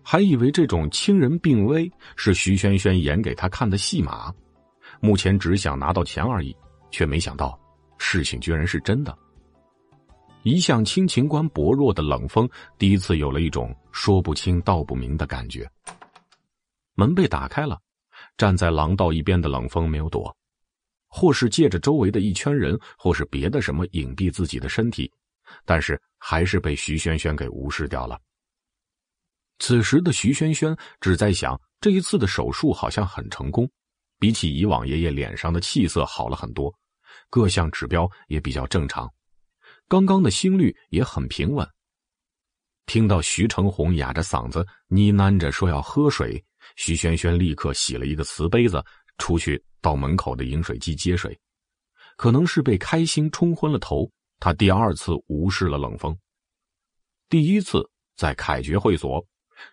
还以为这种亲人病危是徐萱萱演给他看的戏码，目前只想拿到钱而已，却没想到事情居然是真的。一向亲情观薄弱的冷风，第一次有了一种说不清道不明的感觉。门被打开了，站在廊道一边的冷风没有躲，或是借着周围的一圈人，或是别的什么隐蔽自己的身体，但是还是被徐萱萱给无视掉了。此时的徐萱萱只在想，这一次的手术好像很成功，比起以往爷爷脸上的气色好了很多，各项指标也比较正常。刚刚的心率也很平稳。听到徐成红哑着嗓子呢喃着说要喝水，徐萱萱立刻洗了一个瓷杯子，出去到门口的饮水机接水。可能是被开心冲昏了头，他第二次无视了冷风。第一次在凯爵会所，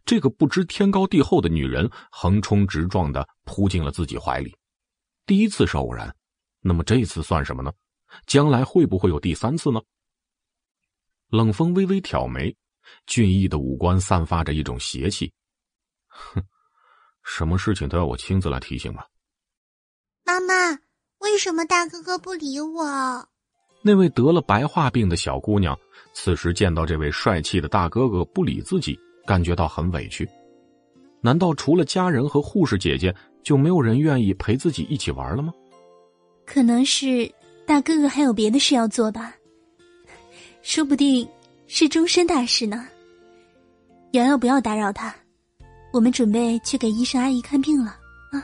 这个不知天高地厚的女人横冲直撞的扑进了自己怀里。第一次是偶然，那么这次算什么呢？将来会不会有第三次呢？冷风微微挑眉，俊逸的五官散发着一种邪气。哼，什么事情都要我亲自来提醒吗？妈妈，为什么大哥哥不理我？那位得了白化病的小姑娘，此时见到这位帅气的大哥哥不理自己，感觉到很委屈。难道除了家人和护士姐姐，就没有人愿意陪自己一起玩了吗？可能是大哥哥还有别的事要做吧。说不定是终身大事呢。瑶瑶，不要打扰他，我们准备去给医生阿姨看病了啊。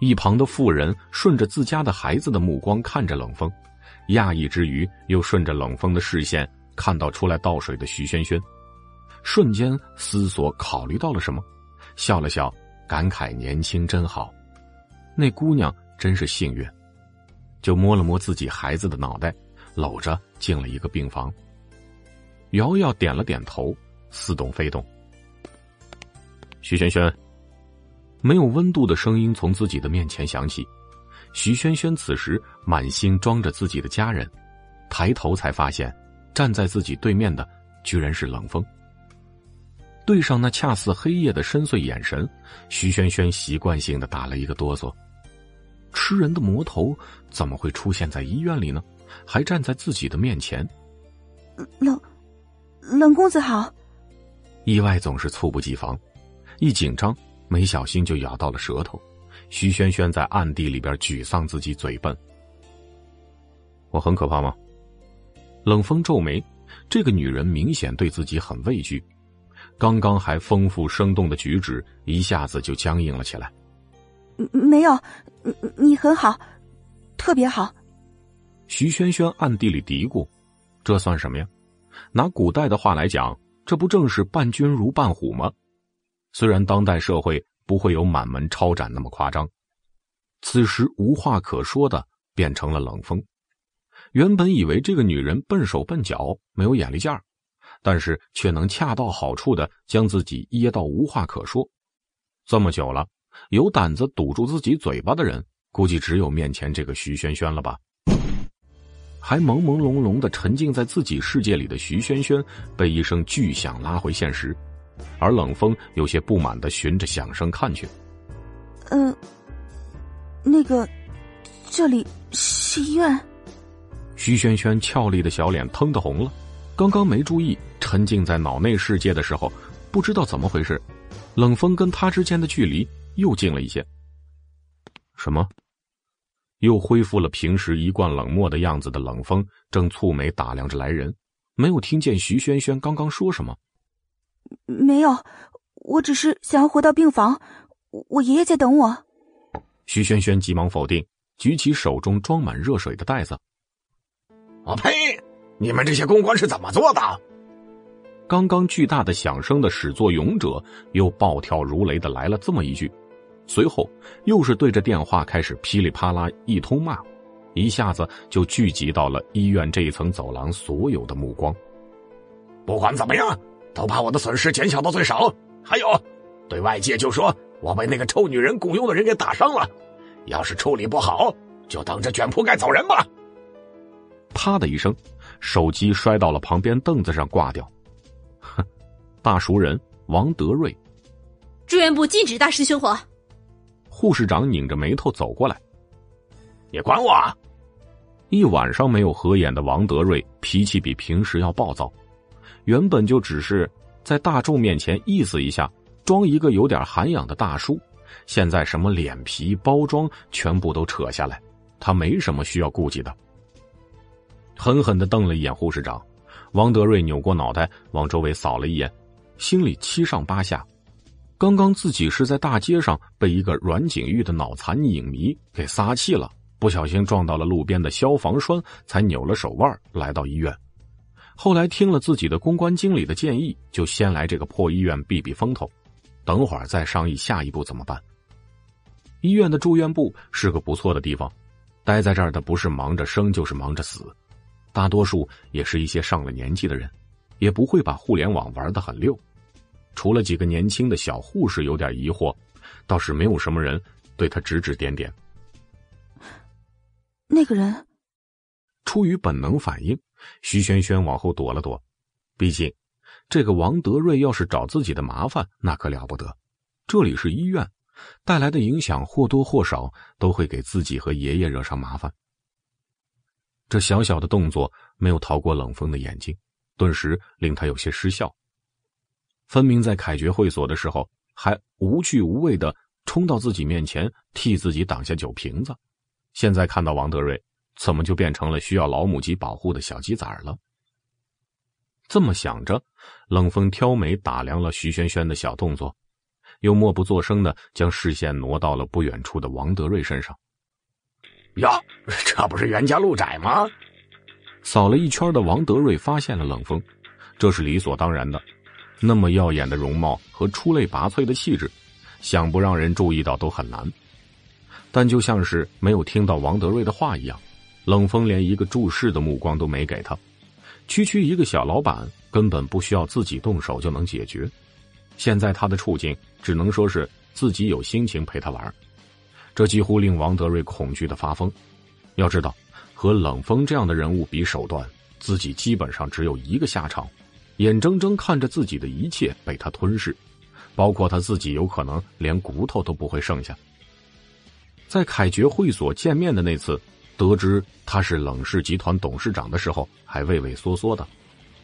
一旁的妇人顺着自家的孩子的目光看着冷风，讶异之余，又顺着冷风的视线看到出来倒水的徐萱萱，瞬间思索考虑到了什么，笑了笑，感慨年轻真好，那姑娘真是幸运，就摸了摸自己孩子的脑袋。搂着进了一个病房，瑶瑶点了点头，似懂非懂。徐萱萱，没有温度的声音从自己的面前响起。徐萱萱此时满心装着自己的家人，抬头才发现，站在自己对面的居然是冷风。对上那恰似黑夜的深邃眼神，徐轩轩习惯性的打了一个哆嗦。吃人的魔头怎么会出现在医院里呢？还站在自己的面前，冷冷公子好。意外总是猝不及防，一紧张没小心就咬到了舌头。徐轩轩在暗地里边沮丧自己嘴笨。我很可怕吗？冷风皱眉，这个女人明显对自己很畏惧，刚刚还丰富生动的举止一下子就僵硬了起来。没有，你你很好，特别好。徐萱萱暗地里嘀咕：“这算什么呀？拿古代的话来讲，这不正是伴君如伴虎吗？虽然当代社会不会有满门抄斩那么夸张。”此时无话可说的变成了冷风。原本以为这个女人笨手笨脚，没有眼力劲儿，但是却能恰到好处的将自己噎到无话可说。这么久了，有胆子堵住自己嘴巴的人，估计只有面前这个徐萱萱了吧。还朦朦胧胧的沉浸在自己世界里的徐萱萱，被一声巨响拉回现实，而冷风有些不满的循着响声看去。嗯，那个，这里是医院。徐萱萱俏丽的小脸腾的红了，刚刚没注意，沉浸在脑内世界的时候，不知道怎么回事，冷风跟他之间的距离又近了一些。什么？又恢复了平时一贯冷漠的样子的冷风，正蹙眉打量着来人，没有听见徐萱萱刚刚说什么。没有，我只是想要回到病房，我爷爷在等我。徐萱萱急忙否定，举起手中装满热水的袋子。我呸！你们这些公关是怎么做的？刚刚巨大的响声的始作俑者又暴跳如雷的来了这么一句，随后又是对着电话开始噼里啪啦一通骂，一下子就聚集到了医院这一层走廊所有的目光。不管怎么样，都把我的损失减小到最少。还有，对外界就说我被那个臭女人雇佣的人给打伤了，要是处理不好，就等着卷铺盖走人吧。啪的一声，手机摔到了旁边凳子上，挂掉。哼，[laughs] 大熟人王德瑞，住院部禁止大师兄火。护士长拧着眉头走过来，你管我？一晚上没有合眼的王德瑞脾气比平时要暴躁，原本就只是在大众面前意思一下，装一个有点涵养的大叔，现在什么脸皮包装全部都扯下来，他没什么需要顾忌的。狠狠的瞪了一眼护士长，王德瑞扭过脑袋往周围扫了一眼，心里七上八下。刚刚自己是在大街上被一个阮景玉的脑残影迷给撒气了，不小心撞到了路边的消防栓，才扭了手腕来到医院。后来听了自己的公关经理的建议，就先来这个破医院避避风头，等会儿再商议下一步怎么办。医院的住院部是个不错的地方，待在这儿的不是忙着生就是忙着死。大多数也是一些上了年纪的人，也不会把互联网玩得很溜。除了几个年轻的小护士有点疑惑，倒是没有什么人对他指指点点。那个人出于本能反应，徐萱萱往后躲了躲。毕竟，这个王德瑞要是找自己的麻烦，那可了不得。这里是医院，带来的影响或多或少都会给自己和爷爷惹上麻烦。这小小的动作没有逃过冷风的眼睛，顿时令他有些失笑。分明在凯爵会所的时候，还无惧无畏的冲到自己面前替自己挡下酒瓶子，现在看到王德瑞，怎么就变成了需要老母鸡保护的小鸡崽了？这么想着，冷风挑眉打量了徐萱萱的小动作，又默不作声的将视线挪到了不远处的王德瑞身上。呀，这不是袁家路窄吗？扫了一圈的王德瑞发现了冷风，这是理所当然的。那么耀眼的容貌和出类拔萃的气质，想不让人注意到都很难。但就像是没有听到王德瑞的话一样，冷风连一个注视的目光都没给他。区区一个小老板，根本不需要自己动手就能解决。现在他的处境，只能说是自己有心情陪他玩。这几乎令王德瑞恐惧的发疯。要知道，和冷风这样的人物比手段，自己基本上只有一个下场：眼睁睁看着自己的一切被他吞噬，包括他自己有可能连骨头都不会剩下。在凯爵会所见面的那次，得知他是冷氏集团董事长的时候，还畏畏缩缩的；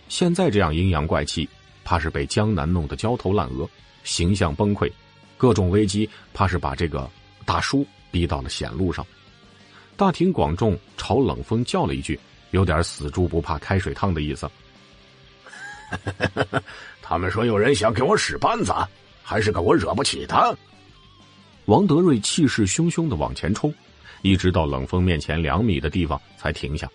现在这样阴阳怪气，怕是被江南弄得焦头烂额，形象崩溃，各种危机，怕是把这个。大叔逼到了险路上，大庭广众朝冷风叫了一句，有点死猪不怕开水烫的意思。[laughs] 他们说有人想给我使绊子，还是个我惹不起的。王德瑞气势汹汹的往前冲，一直到冷风面前两米的地方才停下。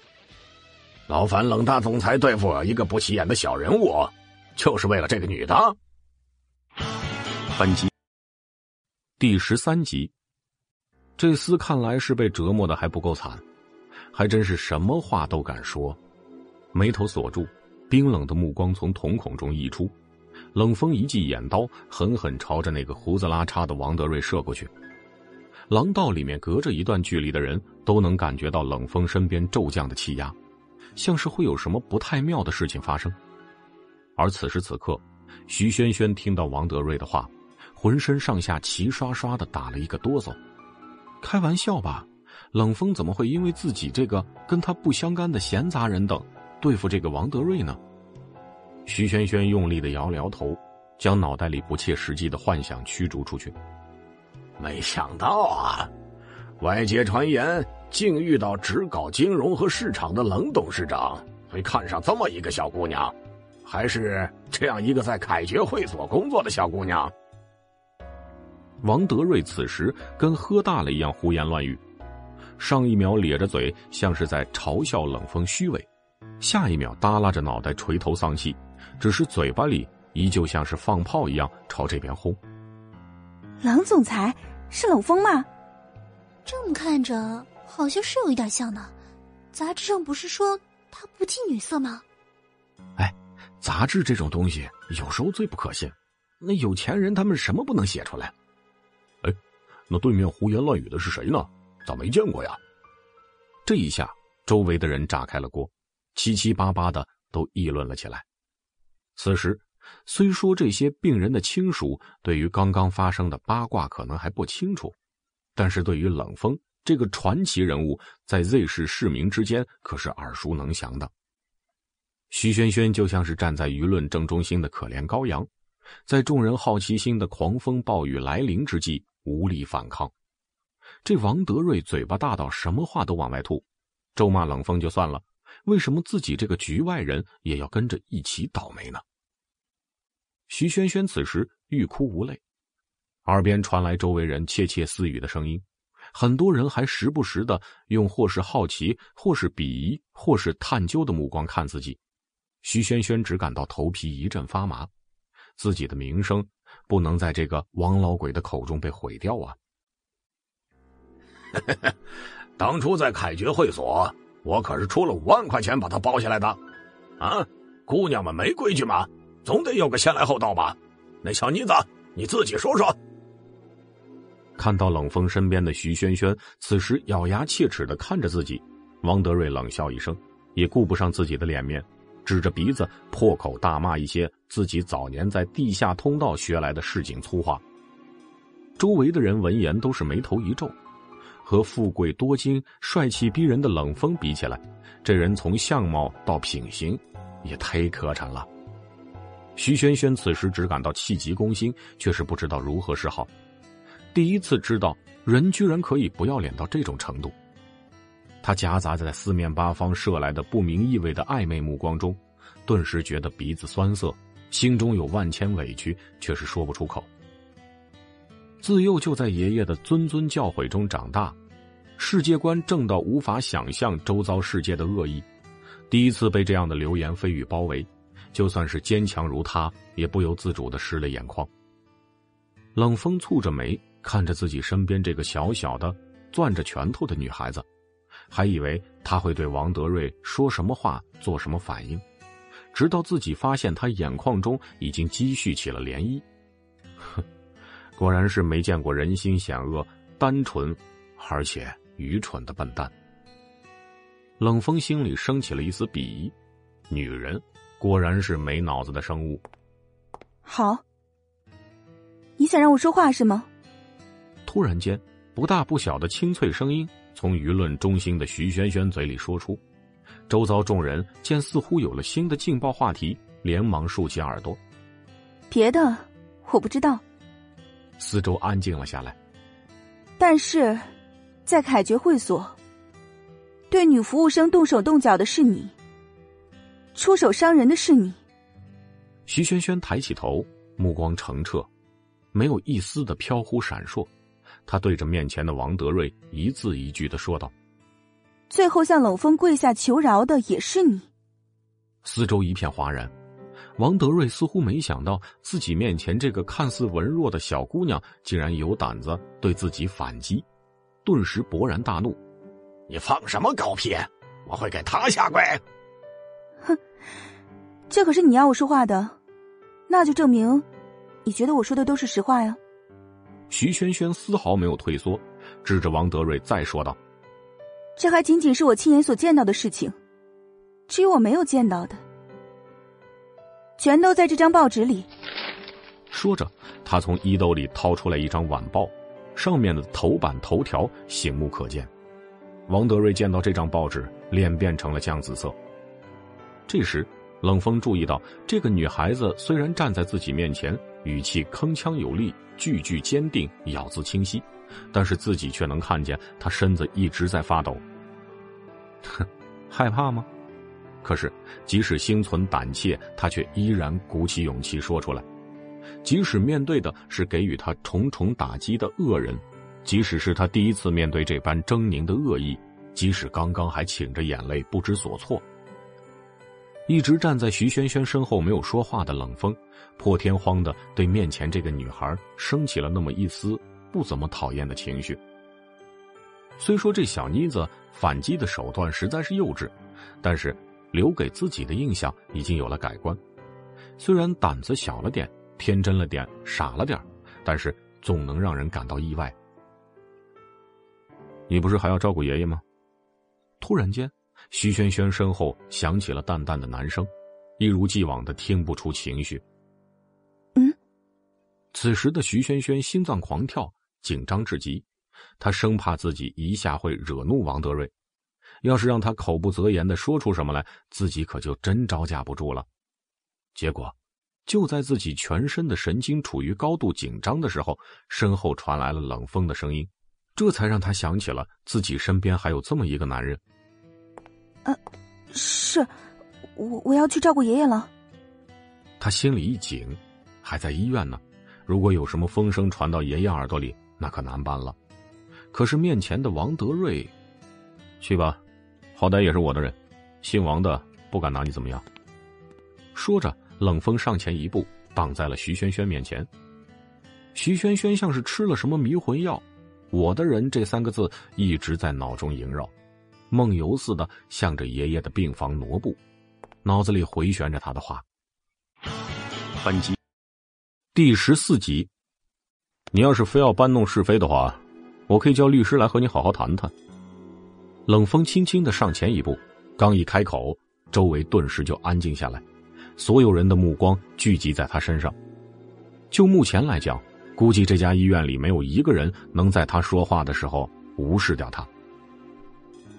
劳烦冷大总裁对付一个不起眼的小人物，就是为了这个女的。本集第十三集。这厮看来是被折磨的还不够惨，还真是什么话都敢说。眉头锁住，冰冷的目光从瞳孔中溢出，冷风一记眼刀，狠狠朝着那个胡子拉碴的王德瑞射过去。廊道里面隔着一段距离的人都能感觉到冷风身边骤降的气压，像是会有什么不太妙的事情发生。而此时此刻，徐轩轩听到王德瑞的话，浑身上下齐刷刷的打了一个哆嗦。开玩笑吧，冷风怎么会因为自己这个跟他不相干的闲杂人等对付这个王德瑞呢？徐萱萱用力的摇了摇头，将脑袋里不切实际的幻想驱逐出去。没想到啊，外界传言竟遇到只搞金融和市场的冷董事长会看上这么一个小姑娘，还是这样一个在凯爵会所工作的小姑娘？王德瑞此时跟喝大了一样胡言乱语，上一秒咧着嘴，像是在嘲笑冷风虚伪；下一秒耷拉着脑袋，垂头丧气，只是嘴巴里依旧像是放炮一样朝这边轰。冷总裁是冷风吗？这么看着，好像是有一点像呢。杂志上不是说他不近女色吗？哎，杂志这种东西有时候最不可信。那有钱人他们什么不能写出来？那对面胡言乱语的是谁呢？咋没见过呀？这一下，周围的人炸开了锅，七七八八的都议论了起来。此时，虽说这些病人的亲属对于刚刚发生的八卦可能还不清楚。但是对于冷风这个传奇人物，在 Z 市市民之间可是耳熟能详的。徐轩轩就像是站在舆论正中心的可怜羔羊，在众人好奇心的狂风暴雨来临之际无力反抗。这王德瑞嘴巴大到什么话都往外吐，咒骂冷风就算了，为什么自己这个局外人也要跟着一起倒霉呢？徐轩轩此时欲哭无泪。耳边传来周围人窃窃私语的声音，很多人还时不时的用或是好奇、或是鄙夷、或是探究的目光看自己。徐轩轩只感到头皮一阵发麻，自己的名声不能在这个王老鬼的口中被毁掉啊！[laughs] 当初在凯爵会所，我可是出了五万块钱把他包下来的。啊，姑娘们没规矩吗？总得有个先来后到吧？那小妮子，你自己说说。看到冷风身边的徐萱萱，此时咬牙切齿的看着自己，王德瑞冷笑一声，也顾不上自己的脸面，指着鼻子破口大骂一些自己早年在地下通道学来的市井粗话。周围的人闻言都是眉头一皱，和富贵多金、帅气逼人的冷风比起来，这人从相貌到品行，也忒磕碜了。徐萱萱此时只感到气急攻心，却是不知道如何是好。第一次知道人居然可以不要脸到这种程度，他夹杂在四面八方射来的不明意味的暧昧目光中，顿时觉得鼻子酸涩，心中有万千委屈，却是说不出口。自幼就在爷爷的谆谆教诲中长大，世界观正到无法想象周遭世界的恶意，第一次被这样的流言蜚语包围，就算是坚强如他，也不由自主的湿了眼眶。冷风蹙着眉。看着自己身边这个小小的、攥着拳头的女孩子，还以为他会对王德瑞说什么话、做什么反应，直到自己发现他眼眶中已经积蓄起了涟漪。哼，果然是没见过人心险恶、单纯而且愚蠢的笨蛋。冷风心里升起了一丝鄙夷，女人果然是没脑子的生物。好，你想让我说话是吗？突然间，不大不小的清脆声音从舆论中心的徐萱萱嘴里说出，周遭众人见似乎有了新的劲爆话题，连忙竖起耳朵。别的我不知道。四周安静了下来。但是，在凯爵会所，对女服务生动手动脚的是你，出手伤人的是你。徐萱萱抬起头，目光澄澈，没有一丝的飘忽闪烁。他对着面前的王德瑞一字一句的说道：“最后向冷风跪下求饶的也是你。”四周一片哗然，王德瑞似乎没想到自己面前这个看似文弱的小姑娘竟然有胆子对自己反击，顿时勃然大怒：“你放什么狗屁！我会给他下跪！”哼，这可是你要我说话的，那就证明你觉得我说的都是实话呀。徐萱萱丝毫没有退缩，指着王德瑞再说道：“这还仅仅是我亲眼所见到的事情，至于我没有见到的，全都在这张报纸里。”说着，他从衣兜里掏出来一张晚报，上面的头版头条醒目可见。王德瑞见到这张报纸，脸变成了酱紫色。这时，冷风注意到，这个女孩子虽然站在自己面前，语气铿锵有力。句句坚定，咬字清晰，但是自己却能看见他身子一直在发抖。哼，[laughs] 害怕吗？可是即使心存胆怯，他却依然鼓起勇气说出来。即使面对的是给予他重重打击的恶人，即使是他第一次面对这般狰狞的恶意，即使刚刚还噙着眼泪不知所措。一直站在徐萱萱身后没有说话的冷风，破天荒的对面前这个女孩升起了那么一丝不怎么讨厌的情绪。虽说这小妮子反击的手段实在是幼稚，但是留给自己的印象已经有了改观。虽然胆子小了点，天真了点，傻了点，但是总能让人感到意外。你不是还要照顾爷爷吗？突然间。徐萱萱身后响起了淡淡的男声，一如既往的听不出情绪。嗯。此时的徐萱萱心脏狂跳，紧张至极，她生怕自己一下会惹怒王德瑞，要是让他口不择言的说出什么来，自己可就真招架不住了。结果，就在自己全身的神经处于高度紧张的时候，身后传来了冷风的声音，这才让他想起了自己身边还有这么一个男人。呃，是，我我要去照顾爷爷了。他心里一紧，还在医院呢，如果有什么风声传到爷爷耳朵里，那可难办了。可是面前的王德瑞，去吧，好歹也是我的人，姓王的不敢拿你怎么样。说着，冷风上前一步，挡在了徐萱萱面前。徐萱萱像是吃了什么迷魂药，“我的人”这三个字一直在脑中萦绕。梦游似的向着爷爷的病房挪步，脑子里回旋着他的话。本集第十四集，你要是非要搬弄是非的话，我可以叫律师来和你好好谈谈。冷风轻轻的上前一步，刚一开口，周围顿时就安静下来，所有人的目光聚集在他身上。就目前来讲，估计这家医院里没有一个人能在他说话的时候无视掉他。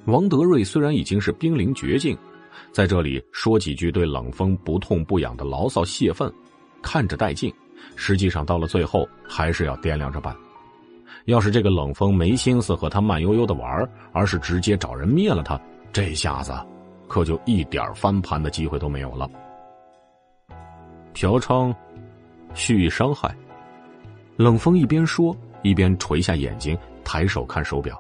王德瑞虽然已经是濒临绝境，在这里说几句对冷风不痛不痒的牢骚泄愤，看着带劲，实际上到了最后还是要掂量着办。要是这个冷风没心思和他慢悠悠的玩，而是直接找人灭了他，这下子可就一点翻盘的机会都没有了。嫖娼，蓄意伤害。冷风一边说，一边垂下眼睛，抬手看手表。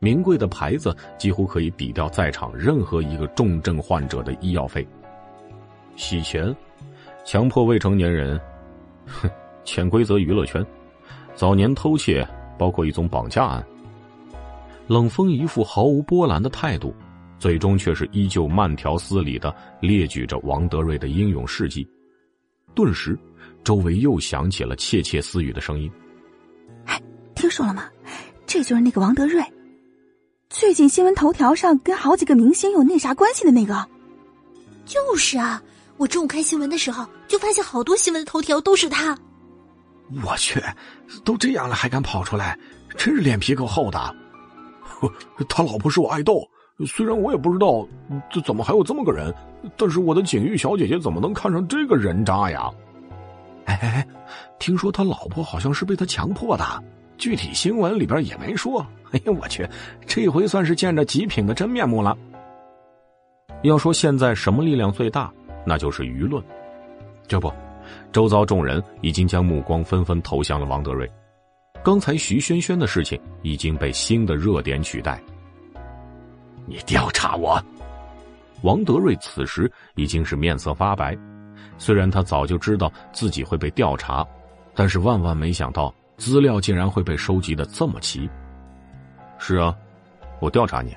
名贵的牌子几乎可以抵掉在场任何一个重症患者的医药费。洗钱，强迫未成年人，哼，[laughs] 潜规则娱乐圈，早年偷窃，包括一宗绑架案。冷风一副毫无波澜的态度，最终却是依旧慢条斯理的列举着王德瑞的英勇事迹。顿时，周围又响起了窃窃私语的声音：“哎，听说了吗？这就是那个王德瑞。”最近新闻头条上跟好几个明星有那啥关系的那个，就是啊！我中午看新闻的时候，就发现好多新闻的头条都是他。我去，都这样了还敢跑出来，真是脸皮够厚的。[laughs] 他老婆是我爱豆，虽然我也不知道这怎么还有这么个人，但是我的景玉小姐姐怎么能看上这个人渣呀？哎哎哎，听说他老婆好像是被他强迫的，具体新闻里边也没说。哎呀，我去！这回算是见着极品的真面目了。要说现在什么力量最大，那就是舆论。这不，周遭众人已经将目光纷纷投向了王德瑞。刚才徐萱萱的事情已经被新的热点取代。你调查我？王德瑞此时已经是面色发白。虽然他早就知道自己会被调查，但是万万没想到资料竟然会被收集的这么齐。是啊，我调查你，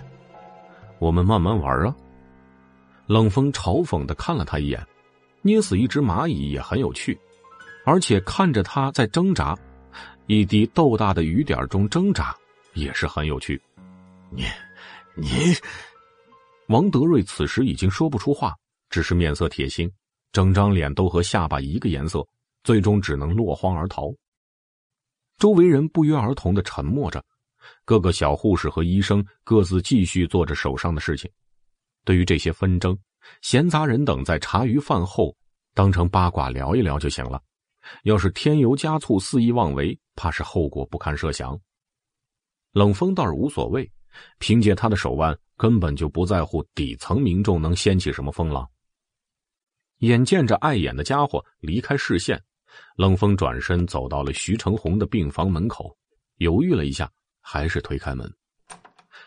我们慢慢玩啊。冷风嘲讽的看了他一眼，捏死一只蚂蚁也很有趣，而且看着他在挣扎，一滴豆大的雨点中挣扎也是很有趣。你，你，王德瑞此时已经说不出话，只是面色铁青，整张脸都和下巴一个颜色，最终只能落荒而逃。周围人不约而同的沉默着。各个小护士和医生各自继续做着手上的事情。对于这些纷争，闲杂人等在茶余饭后当成八卦聊一聊就行了。要是添油加醋、肆意妄为，怕是后果不堪设想。冷风倒是无所谓，凭借他的手腕，根本就不在乎底层民众能掀起什么风浪。眼见着碍眼的家伙离开视线，冷风转身走到了徐成红的病房门口，犹豫了一下，还是推开门。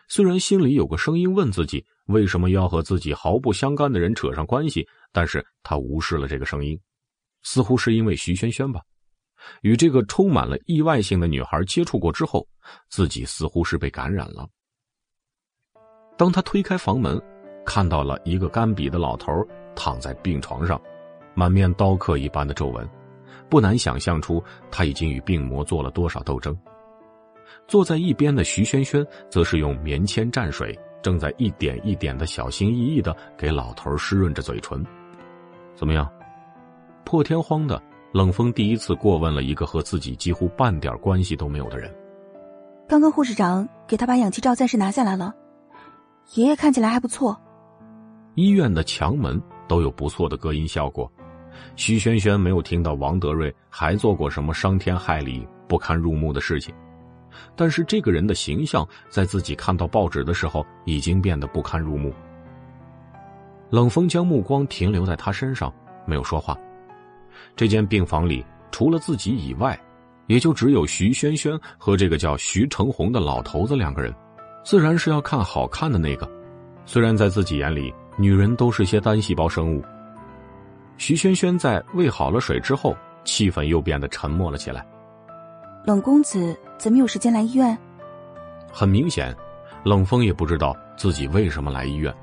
虽然心里有个声音问自己为什么要和自己毫不相干的人扯上关系，但是他无视了这个声音，似乎是因为徐萱萱吧。与这个充满了意外性的女孩接触过之后，自己似乎是被感染了。当他推开房门，看到了一个干瘪的老头躺在病床上，满面刀刻一般的皱纹，不难想象出他已经与病魔做了多少斗争。坐在一边的徐轩轩则是用棉签蘸水，正在一点一点的小心翼翼的给老头湿润着嘴唇。怎么样？破天荒的。冷风第一次过问了一个和自己几乎半点关系都没有的人。刚刚护士长给他把氧气罩暂时拿下来了，爷爷看起来还不错。医院的墙门都有不错的隔音效果。徐萱萱没有听到王德瑞还做过什么伤天害理、不堪入目的事情，但是这个人的形象在自己看到报纸的时候已经变得不堪入目。冷风将目光停留在他身上，没有说话。这间病房里，除了自己以外，也就只有徐萱萱和这个叫徐成红的老头子两个人，自然是要看好看的那个。虽然在自己眼里，女人都是些单细胞生物。徐萱萱在喂好了水之后，气氛又变得沉默了起来。冷公子怎么有时间来医院？很明显，冷风也不知道自己为什么来医院。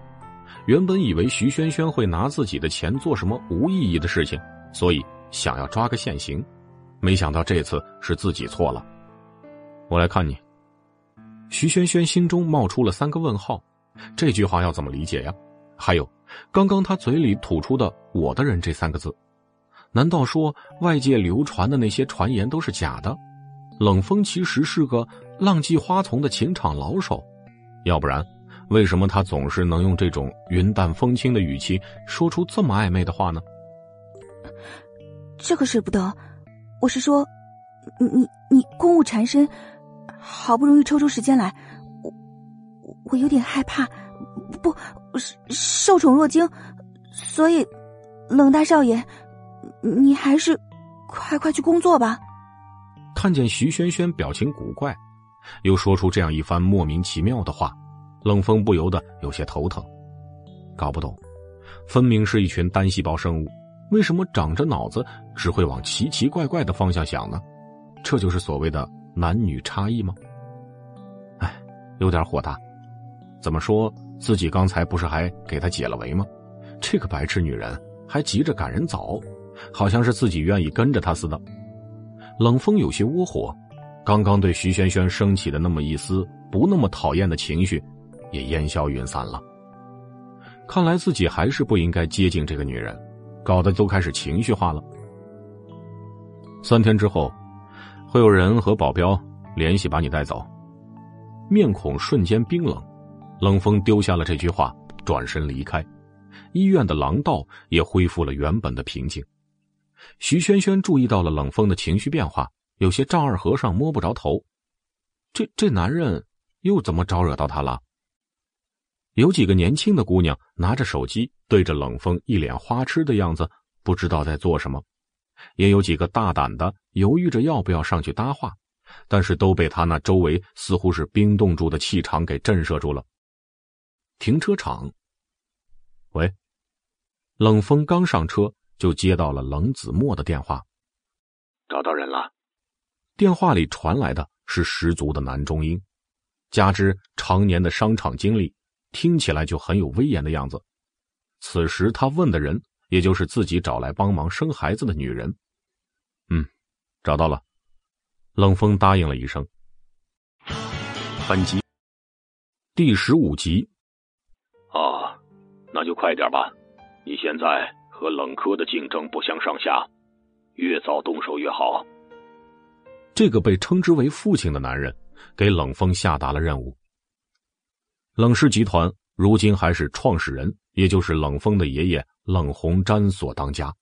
原本以为徐萱萱会拿自己的钱做什么无意义的事情。所以想要抓个现行，没想到这次是自己错了。我来看你。徐萱萱心中冒出了三个问号，这句话要怎么理解呀？还有，刚刚他嘴里吐出的“我的人”这三个字，难道说外界流传的那些传言都是假的？冷风其实是个浪迹花丛的情场老手，要不然，为什么他总是能用这种云淡风轻的语气说出这么暧昧的话呢？这个舍不得，我是说，你你你公务缠身，好不容易抽出时间来，我我有点害怕，不，受宠若惊，所以，冷大少爷，你还是快快去工作吧。看见徐萱萱表情古怪，又说出这样一番莫名其妙的话，冷风不由得有些头疼，搞不懂，分明是一群单细胞生物。为什么长着脑子只会往奇奇怪怪的方向想呢？这就是所谓的男女差异吗？哎，有点火大。怎么说自己刚才不是还给他解了围吗？这个白痴女人还急着赶人走，好像是自己愿意跟着他似的。冷风有些窝火，刚刚对徐萱萱升起的那么一丝不那么讨厌的情绪，也烟消云散了。看来自己还是不应该接近这个女人。搞得都开始情绪化了。三天之后，会有人和保镖联系把你带走。面孔瞬间冰冷，冷风丢下了这句话，转身离开。医院的廊道也恢复了原本的平静。徐萱萱注意到了冷风的情绪变化，有些丈二和尚摸不着头。这这男人又怎么招惹到他了？有几个年轻的姑娘拿着手机对着冷风，一脸花痴的样子，不知道在做什么；也有几个大胆的犹豫着要不要上去搭话，但是都被他那周围似乎是冰冻住的气场给震慑住了。停车场，喂，冷风刚上车就接到了冷子墨的电话，找到人了。电话里传来的是十足的男中音，加之常年的商场经历。听起来就很有威严的样子。此时他问的人，也就是自己找来帮忙生孩子的女人。嗯，找到了。冷风答应了一声。本集第十五集。啊，那就快点吧。你现在和冷科的竞争不相上下，越早动手越好。这个被称之为父亲的男人，给冷风下达了任务。冷氏集团如今还是创始人，也就是冷风的爷爷冷鸿瞻所当家，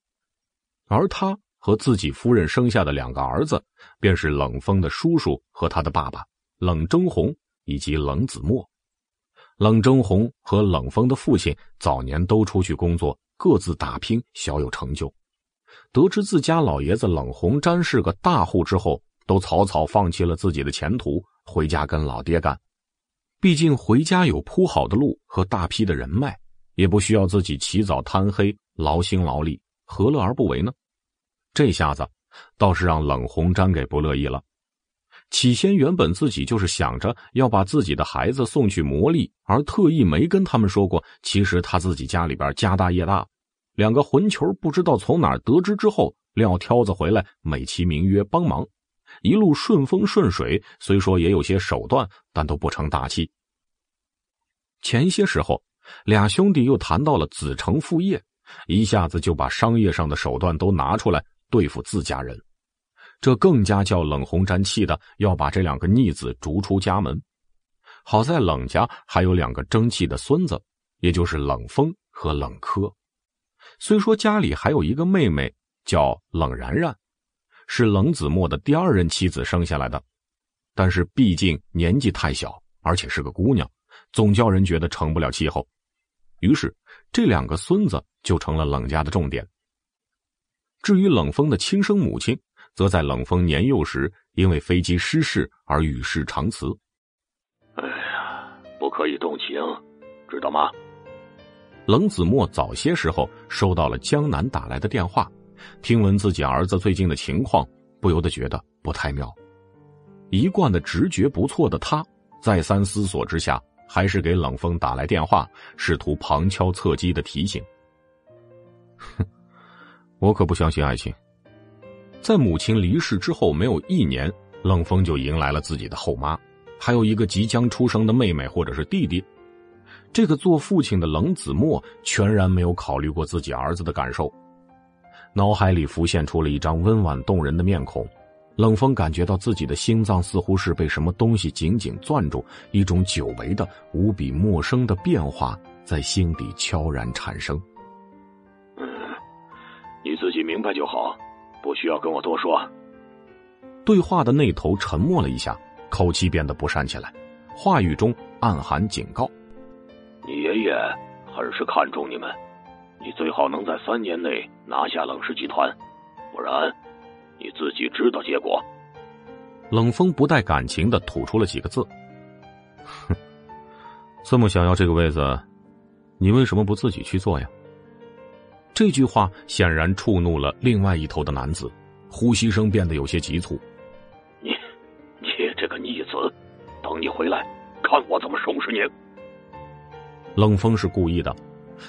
而他和自己夫人生下的两个儿子，便是冷风的叔叔和他的爸爸，冷征红以及冷子墨。冷征红和冷风的父亲早年都出去工作，各自打拼，小有成就。得知自家老爷子冷红瞻是个大户之后，都草草放弃了自己的前途，回家跟老爹干。毕竟回家有铺好的路和大批的人脉，也不需要自己起早贪黑劳心劳力，何乐而不为呢？这下子倒是让冷红瞻给不乐意了。起先原本自己就是想着要把自己的孩子送去磨砺，而特意没跟他们说过。其实他自己家里边家大业大，两个混球不知道从哪得知之后，撂挑子回来，美其名曰帮忙，一路顺风顺水。虽说也有些手段，但都不成大器。前些时候，俩兄弟又谈到了子承父业，一下子就把商业上的手段都拿出来对付自家人。这更加叫冷红瞻气的，要把这两个逆子逐出家门。好在冷家还有两个争气的孙子，也就是冷风和冷柯。虽说家里还有一个妹妹叫冷然然，是冷子墨的第二任妻子生下来的，但是毕竟年纪太小，而且是个姑娘，总叫人觉得成不了气候。于是这两个孙子就成了冷家的重点。至于冷风的亲生母亲。则在冷风年幼时，因为飞机失事而与世长辞。哎呀，不可以动情，知道吗？冷子墨早些时候收到了江南打来的电话，听闻自己儿子最近的情况，不由得觉得不太妙。一贯的直觉不错的他，再三思索之下，还是给冷风打来电话，试图旁敲侧击的提醒。[laughs] 哼，我可不相信爱情。在母亲离世之后没有一年，冷风就迎来了自己的后妈，还有一个即将出生的妹妹或者是弟弟。这个做父亲的冷子墨全然没有考虑过自己儿子的感受，脑海里浮现出了一张温婉动人的面孔。冷风感觉到自己的心脏似乎是被什么东西紧紧攥住，一种久违的、无比陌生的变化在心底悄然产生。嗯，你自己明白就好。不需要跟我多说。对话的那头沉默了一下，口气变得不善起来，话语中暗含警告：“你爷爷很是看重你们，你最好能在三年内拿下冷氏集团，不然你自己知道结果。”冷风不带感情的吐出了几个字：“哼，这么想要这个位子，你为什么不自己去做呀？”这句话显然触怒了另外一头的男子，呼吸声变得有些急促。你，你这个逆子，等你回来，看我怎么收拾你！冷风是故意的，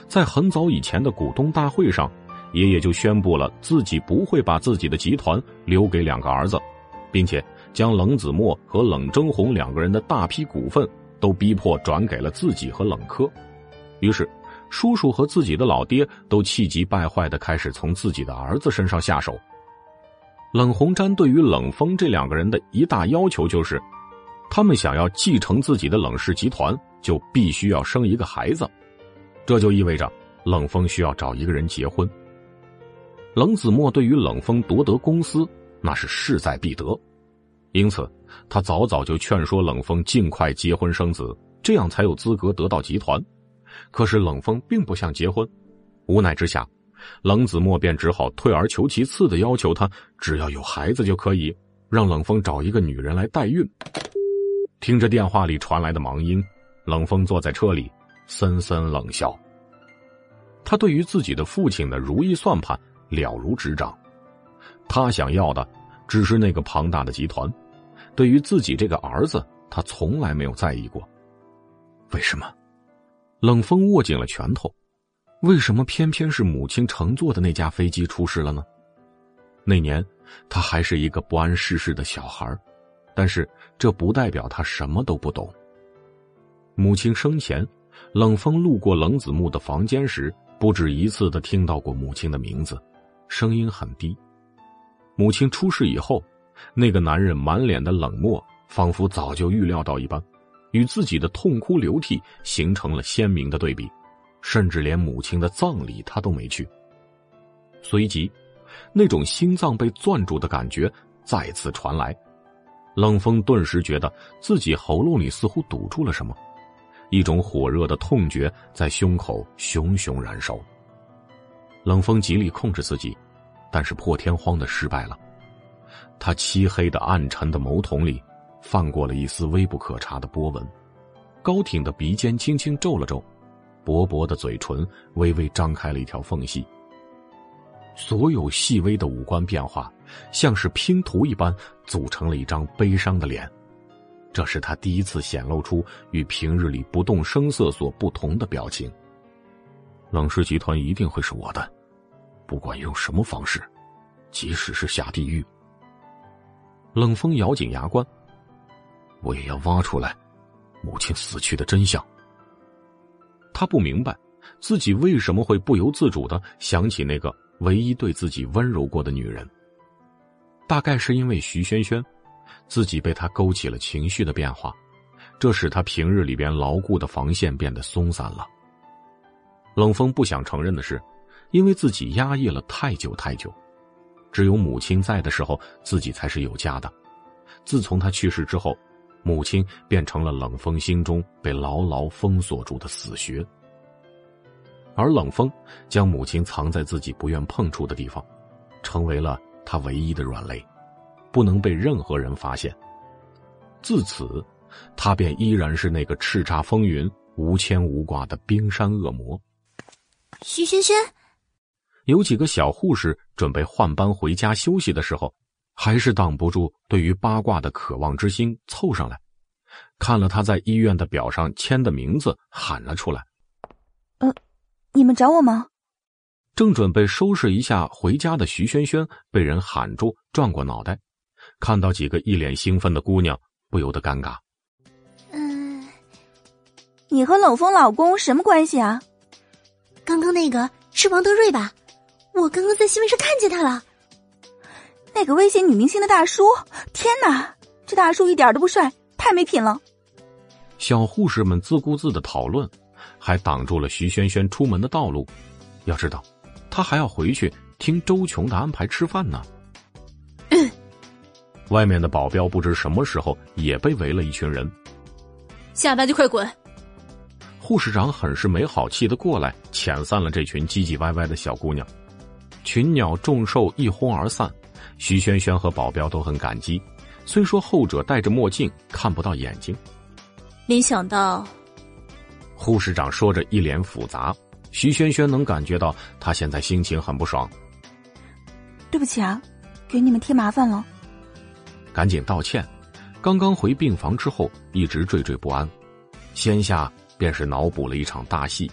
在很早以前的股东大会上，爷爷就宣布了自己不会把自己的集团留给两个儿子，并且将冷子墨和冷征红两个人的大批股份都逼迫转给了自己和冷科，于是。叔叔和自己的老爹都气急败坏的开始从自己的儿子身上下手。冷红毡对于冷风这两个人的一大要求就是，他们想要继承自己的冷氏集团，就必须要生一个孩子，这就意味着冷风需要找一个人结婚。冷子墨对于冷风夺得公司那是势在必得，因此他早早就劝说冷风尽快结婚生子，这样才有资格得到集团。可是冷风并不想结婚，无奈之下，冷子墨便只好退而求其次的要求他只要有孩子就可以让冷风找一个女人来代孕。听着电话里传来的忙音，冷风坐在车里森森冷笑。他对于自己的父亲的如意算盘了如指掌，他想要的只是那个庞大的集团，对于自己这个儿子，他从来没有在意过。为什么？冷风握紧了拳头，为什么偏偏是母亲乘坐的那架飞机出事了呢？那年他还是一个不谙世事的小孩，但是这不代表他什么都不懂。母亲生前，冷风路过冷子木的房间时，不止一次的听到过母亲的名字，声音很低。母亲出事以后，那个男人满脸的冷漠，仿佛早就预料到一般。与自己的痛哭流涕形成了鲜明的对比，甚至连母亲的葬礼他都没去。随即，那种心脏被攥住的感觉再次传来。冷风顿时觉得自己喉咙里似乎堵住了什么，一种火热的痛觉在胸口熊熊燃烧。冷风极力控制自己，但是破天荒的失败了。他漆黑的、暗沉的眸瞳里，泛过了一丝微不可察的波纹，高挺的鼻尖轻轻皱了皱，薄薄的嘴唇微微张开了一条缝隙。所有细微的五官变化，像是拼图一般组成了一张悲伤的脸。这是他第一次显露出与平日里不动声色所不同的表情。冷氏集团一定会是我的，不管用什么方式，即使是下地狱。冷风咬紧牙关，我也要挖出来母亲死去的真相。他不明白自己为什么会不由自主的想起那个。唯一对自己温柔过的女人，大概是因为徐萱萱，自己被她勾起了情绪的变化，这使他平日里边牢固的防线变得松散了。冷风不想承认的是，因为自己压抑了太久太久，只有母亲在的时候，自己才是有家的。自从他去世之后，母亲变成了冷风心中被牢牢封锁住的死穴。而冷风将母亲藏在自己不愿碰触的地方，成为了他唯一的软肋，不能被任何人发现。自此，他便依然是那个叱咤风云、无牵无挂的冰山恶魔。徐轩轩，有几个小护士准备换班回家休息的时候，还是挡不住对于八卦的渴望之心，凑上来，看了他在医院的表上签的名字，喊了出来：“呃。”你们找我吗？正准备收拾一下回家的徐萱萱被人喊住，转过脑袋，看到几个一脸兴奋的姑娘，不由得尴尬。嗯，你和冷风老公什么关系啊？刚刚那个是王德瑞吧？我刚刚在新闻上看见他了。那个威胁女明星的大叔，天哪，这大叔一点都不帅，太没品了。小护士们自顾自的讨论。还挡住了徐萱萱出门的道路。要知道，她还要回去听周琼的安排吃饭呢。[clears throat] 外面的保镖不知什么时候也被围了一群人。下班就快滚！护士长很是没好气的过来遣散了这群唧唧歪歪的小姑娘。群鸟众兽一哄而散，徐萱萱和保镖都很感激。虽说后者戴着墨镜看不到眼睛，没想到。护士长说着，一脸复杂。徐萱萱能感觉到他现在心情很不爽。对不起啊，给你们添麻烦了。赶紧道歉。刚刚回病房之后，一直惴惴不安，先下便是脑补了一场大戏，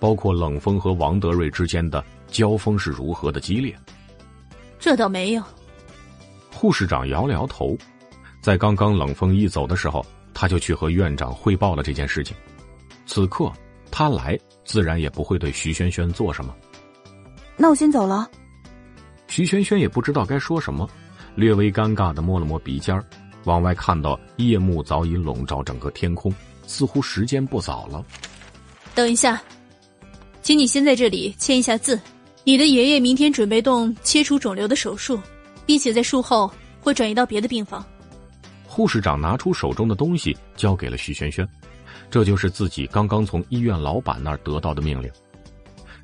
包括冷风和王德瑞之间的交锋是如何的激烈。这倒没有。护士长摇了摇头，在刚刚冷风一走的时候，他就去和院长汇报了这件事情。此刻他来，自然也不会对徐萱萱做什么。那我先走了。徐萱萱也不知道该说什么，略微尴尬的摸了摸鼻尖儿往外看到夜幕早已笼罩整个天空，似乎时间不早了。等一下，请你先在这里签一下字。你的爷爷明天准备动切除肿瘤的手术，并且在术后会转移到别的病房。护士长拿出手中的东西，交给了徐萱萱。这就是自己刚刚从医院老板那儿得到的命令。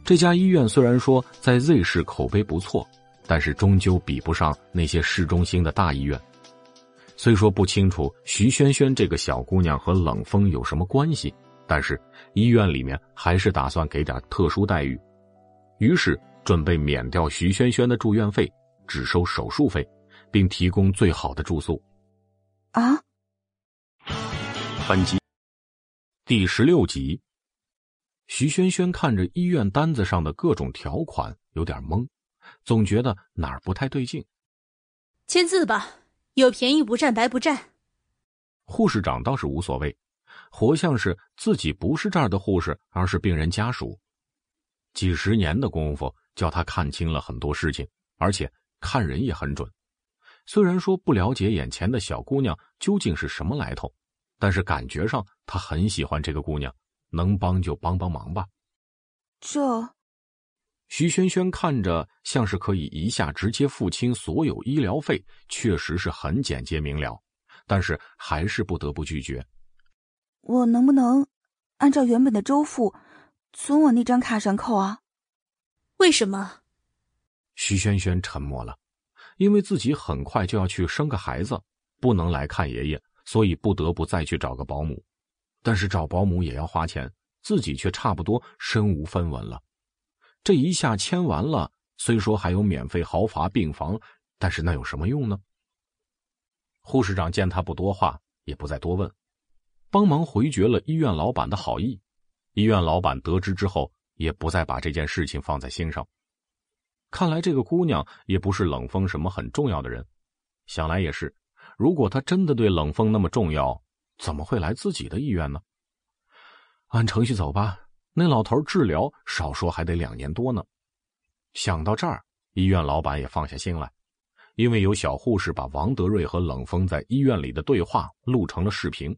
这家医院虽然说在 Z 市口碑不错，但是终究比不上那些市中心的大医院。虽说不清楚徐萱萱这个小姑娘和冷风有什么关系，但是医院里面还是打算给点特殊待遇，于是准备免掉徐萱萱的住院费，只收手术费，并提供最好的住宿。啊！本集。第十六集，徐萱萱看着医院单子上的各种条款，有点懵，总觉得哪儿不太对劲。签字吧，有便宜不占白不占。护士长倒是无所谓，活像是自己不是这儿的护士，而是病人家属。几十年的功夫，叫他看清了很多事情，而且看人也很准。虽然说不了解眼前的小姑娘究竟是什么来头。但是感觉上，他很喜欢这个姑娘，能帮就帮帮忙吧。这，徐轩轩看着像是可以一下直接付清所有医疗费，确实是很简洁明了。但是还是不得不拒绝。我能不能按照原本的周付从我那张卡上扣啊？为什么？徐萱萱沉默了，因为自己很快就要去生个孩子，不能来看爷爷，所以不得不再去找个保姆。但是找保姆也要花钱，自己却差不多身无分文了。这一下签完了，虽说还有免费豪华病房，但是那有什么用呢？护士长见他不多话，也不再多问，帮忙回绝了医院老板的好意。医院老板得知之后，也不再把这件事情放在心上。看来这个姑娘也不是冷风什么很重要的人。想来也是，如果她真的对冷风那么重要，怎么会来自己的医院呢？按程序走吧。那老头治疗少说还得两年多呢。想到这儿，医院老板也放下心来，因为有小护士把王德瑞和冷风在医院里的对话录成了视频，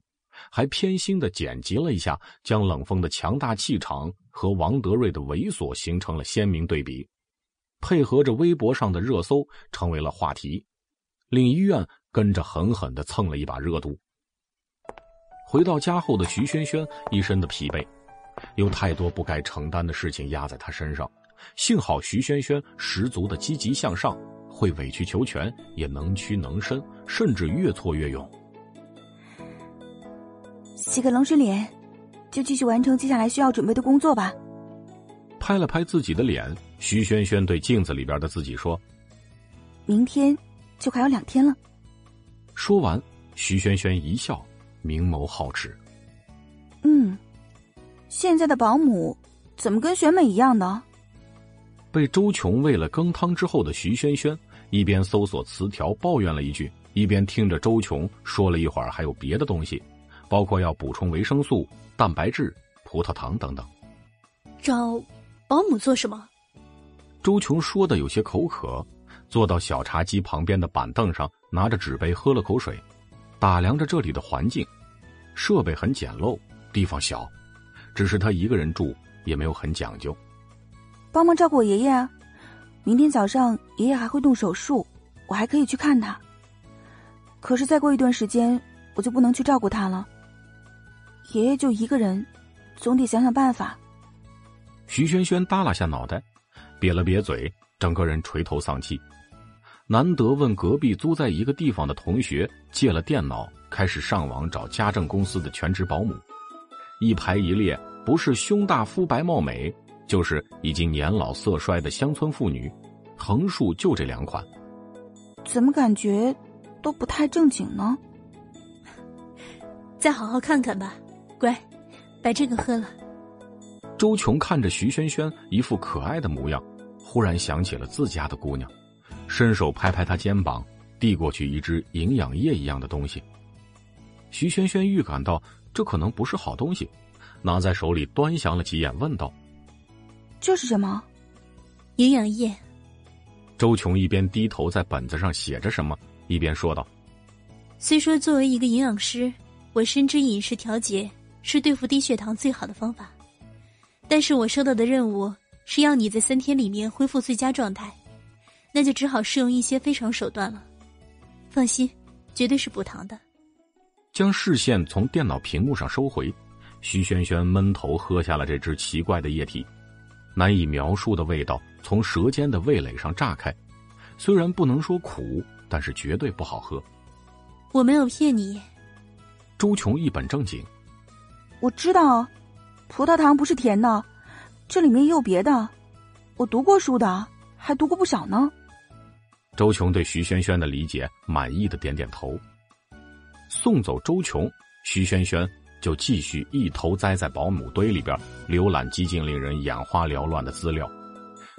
还偏心的剪辑了一下，将冷风的强大气场和王德瑞的猥琐形成了鲜明对比，配合着微博上的热搜，成为了话题，令医院跟着狠狠的蹭了一把热度。回到家后的徐萱萱一身的疲惫。有太多不该承担的事情压在他身上，幸好徐萱萱十足的积极向上，会委曲求全，也能屈能伸，甚至越挫越勇。洗个冷水脸，就继续完成接下来需要准备的工作吧。拍了拍自己的脸，徐萱萱对镜子里边的自己说：“明天就还有两天了。”说完，徐萱萱一笑，明眸皓齿。嗯。现在的保姆怎么跟选美一样的？被周琼喂了羹汤之后的徐萱萱，一边搜索词条抱怨了一句，一边听着周琼说了一会儿还有别的东西，包括要补充维生素、蛋白质、葡萄糖等等。找保姆做什么？周琼说的有些口渴，坐到小茶几旁边的板凳上，拿着纸杯喝了口水，打量着这里的环境，设备很简陋，地方小。只是他一个人住，也没有很讲究。帮忙照顾我爷爷啊！明天早上爷爷还会动手术，我还可以去看他。可是再过一段时间，我就不能去照顾他了。爷爷就一个人，总得想想办法。徐萱萱耷拉下脑袋，瘪了瘪嘴，整个人垂头丧气。难得问隔壁租在一个地方的同学借了电脑，开始上网找家政公司的全职保姆。一排一列，不是胸大肤白貌美，就是已经年老色衰的乡村妇女，横竖就这两款。怎么感觉都不太正经呢？[laughs] 再好好看看吧，乖，把这个喝了。周琼看着徐萱萱一副可爱的模样，忽然想起了自家的姑娘，伸手拍拍她肩膀，递过去一支营养液一样的东西。徐萱萱预感到。这可能不是好东西，拿在手里端详了几眼，问道：“这是什么？营养液。”周琼一边低头在本子上写着什么，一边说道：“虽说作为一个营养师，我深知饮食调节是对付低血糖最好的方法，但是我收到的任务是要你在三天里面恢复最佳状态，那就只好试用一些非常手段了。放心，绝对是补糖的。”将视线从电脑屏幕上收回，徐萱萱闷头喝下了这支奇怪的液体，难以描述的味道从舌尖的味蕾上炸开，虽然不能说苦，但是绝对不好喝。我没有骗你。周琼一本正经，我知道，葡萄糖不是甜的，这里面也有别的，我读过书的，还读过不少呢。周琼对徐萱萱的理解满意的点点头。送走周琼，徐萱萱就继续一头栽在保姆堆里边，浏览几近令人眼花缭乱的资料，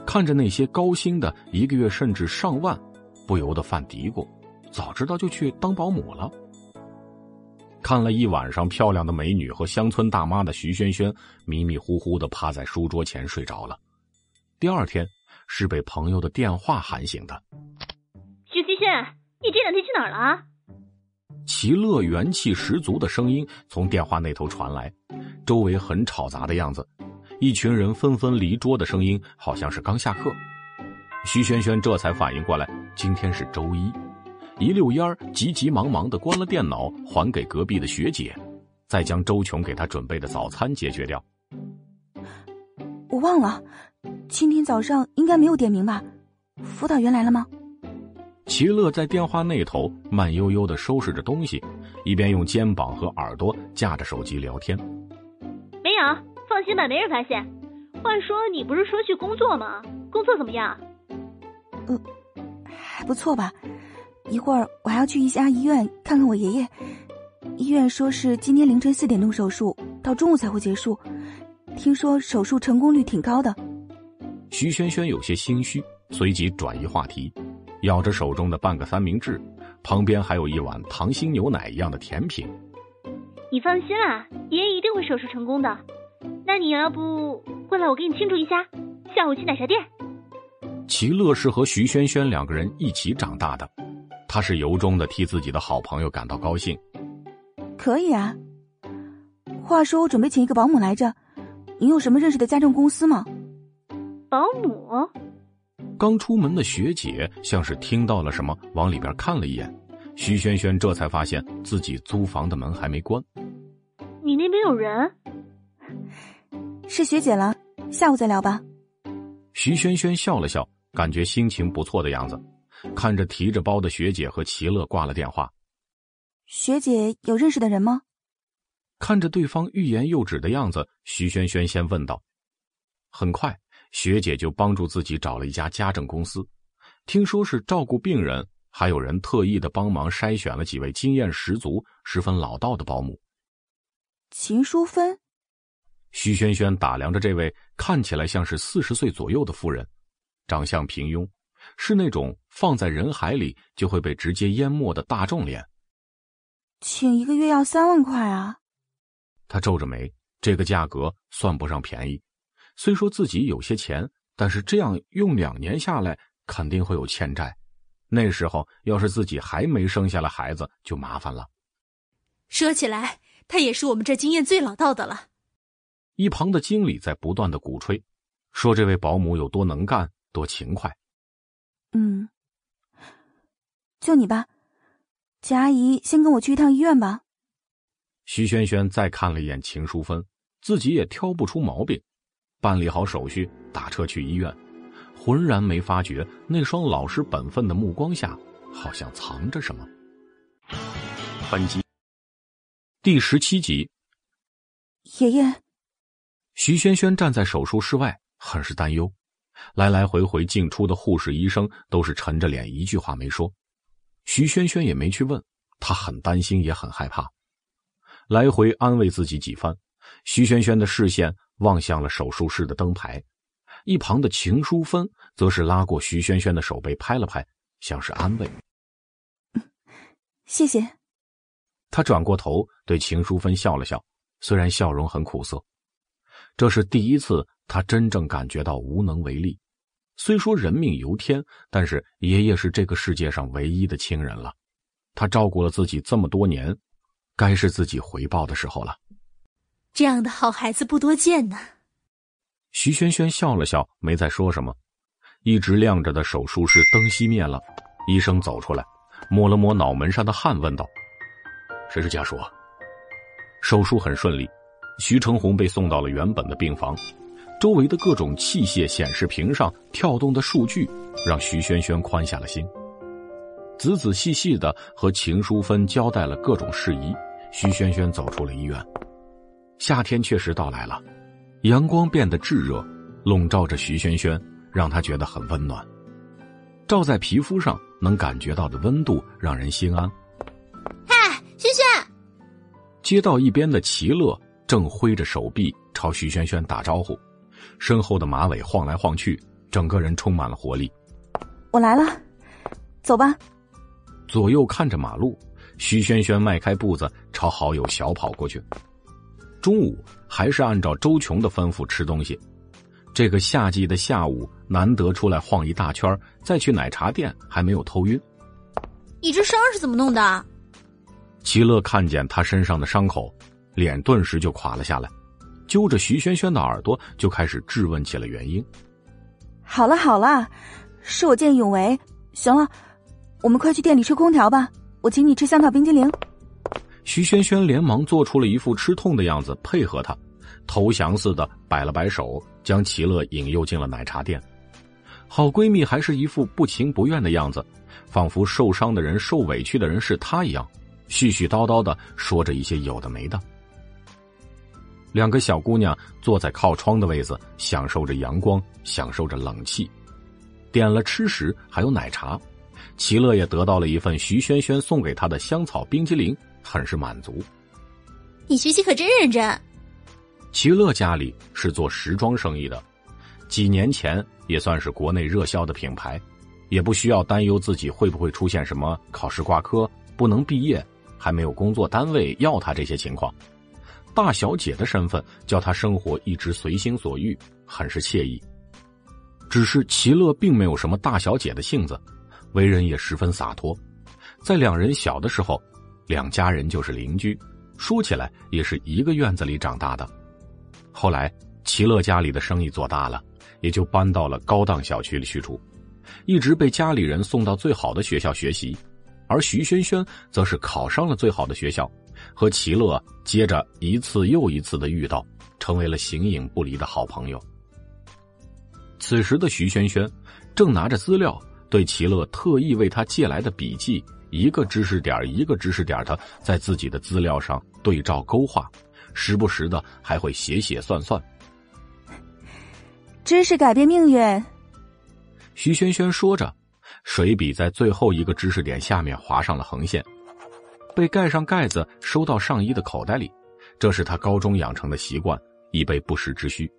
看着那些高薪的，一个月甚至上万，不由得犯嘀咕：早知道就去当保姆了。看了一晚上漂亮的美女和乡村大妈的徐萱萱，迷迷糊糊的趴在书桌前睡着了。第二天是被朋友的电话喊醒的。徐萱萱，你这两天去哪儿了？齐乐元气十足的声音从电话那头传来，周围很吵杂的样子，一群人纷纷离桌的声音好像是刚下课。徐萱萱这才反应过来，今天是周一，一溜烟儿，急急忙忙的关了电脑，还给隔壁的学姐，再将周琼给他准备的早餐解决掉。我忘了，今天早上应该没有点名吧？辅导员来了吗？齐乐在电话那头慢悠悠的收拾着东西，一边用肩膀和耳朵架着手机聊天。没有，放心吧，没人发现。话说，你不是说去工作吗？工作怎么样？嗯，还不错吧。一会儿我还要去一家医院看看我爷爷。医院说是今天凌晨四点动手术，到中午才会结束。听说手术成功率挺高的。徐萱萱有些心虚，随即转移话题，咬着手中的半个三明治，旁边还有一碗糖心牛奶一样的甜品。你放心啦，爷爷一定会手术成功的。那你要不过来，我给你庆祝一下，下午去奶茶店。齐乐是和徐萱萱两个人一起长大的，他是由衷的替自己的好朋友感到高兴。可以啊。话说我准备请一个保姆来着，你有什么认识的家政公司吗？保姆。刚出门的学姐像是听到了什么，往里边看了一眼。徐萱萱这才发现自己租房的门还没关。你那边有人？是学姐了，下午再聊吧。徐萱萱笑了笑，感觉心情不错的样子，看着提着包的学姐和齐乐挂了电话。学姐有认识的人吗？看着对方欲言又止的样子，徐萱萱先问道。很快，学姐就帮助自己找了一家家政公司，听说是照顾病人，还有人特意的帮忙筛选了几位经验十足、十分老道的保姆。秦淑芬。徐萱萱打量着这位看起来像是四十岁左右的妇人，长相平庸，是那种放在人海里就会被直接淹没的大众脸。请一个月要三万块啊！他皱着眉，这个价格算不上便宜。虽说自己有些钱，但是这样用两年下来肯定会有欠债。那时候要是自己还没生下来孩子，就麻烦了。说起来，他也是我们这经验最老道的了。一旁的经理在不断的鼓吹，说这位保姆有多能干、多勤快。嗯，就你吧，贾阿姨先跟我去一趟医院吧。徐萱萱再看了一眼秦淑芬，自己也挑不出毛病，办理好手续，打车去医院，浑然没发觉那双老实本分的目光下，好像藏着什么。本集第十七集，爷爷。徐萱萱站在手术室外，很是担忧。来来回回进出的护士、医生都是沉着脸，一句话没说。徐萱萱也没去问，她很担心，也很害怕。来回安慰自己几番，徐萱萱的视线望向了手术室的灯牌。一旁的秦淑芬则是拉过徐萱萱的手背，拍了拍，像是安慰：“谢谢。”他转过头对秦淑芬笑了笑，虽然笑容很苦涩。这是第一次，他真正感觉到无能为力。虽说人命由天，但是爷爷是这个世界上唯一的亲人了。他照顾了自己这么多年，该是自己回报的时候了。这样的好孩子不多见呢。徐萱萱笑了笑，没再说什么。一直亮着的手术室灯熄灭了，医生走出来，抹了抹脑门上的汗，问道：“谁是家属？”手术很顺利。徐成红被送到了原本的病房，周围的各种器械显示屏上跳动的数据，让徐萱萱宽下了心。仔仔细细的和秦淑芬交代了各种事宜，徐萱萱走出了医院。夏天确实到来了，阳光变得炙热，笼罩着徐萱萱，让她觉得很温暖。照在皮肤上能感觉到的温度，让人心安。嗨，萱萱！街道一边的齐乐。正挥着手臂朝徐萱萱打招呼，身后的马尾晃来晃去，整个人充满了活力。我来了，走吧。左右看着马路，徐萱萱迈开步子朝好友小跑过去。中午还是按照周琼的吩咐吃东西。这个夏季的下午，难得出来晃一大圈，再去奶茶店还没有头晕。你这伤是怎么弄的？齐乐看见他身上的伤口。脸顿时就垮了下来，揪着徐萱萱的耳朵就开始质问起了原因。好了好了，是我见义勇为。行了，我们快去店里吹空调吧，我请你吃香草冰激凌。徐萱萱连忙做出了一副吃痛的样子，配合他，投降似的摆了摆手，将齐乐引诱进了奶茶店。好闺蜜还是一副不情不愿的样子，仿佛受伤的人、受委屈的人是她一样，絮絮叨叨的说着一些有的没的。两个小姑娘坐在靠窗的位子，享受着阳光，享受着冷气，点了吃食，还有奶茶。齐乐也得到了一份徐萱萱送给他的香草冰激凌，很是满足。你学习可真认真。齐乐家里是做时装生意的，几年前也算是国内热销的品牌，也不需要担忧自己会不会出现什么考试挂科、不能毕业、还没有工作单位要他这些情况。大小姐的身份叫她生活一直随心所欲，很是惬意。只是齐乐并没有什么大小姐的性子。为人也十分洒脱，在两人小的时候，两家人就是邻居，说起来也是一个院子里长大的。后来齐乐家里的生意做大了，也就搬到了高档小区里去住，一直被家里人送到最好的学校学习。而徐萱萱则是考上了最好的学校，和齐乐接着一次又一次的遇到，成为了形影不离的好朋友。此时的徐轩轩正拿着资料。对齐乐特意为他借来的笔记，一个知识点一个知识点的在自己的资料上对照勾画，时不时的还会写写算算。知识改变命运。徐轩轩说着，水笔在最后一个知识点下面划上了横线，被盖上盖子，收到上衣的口袋里。这是他高中养成的习惯，以备不时之需。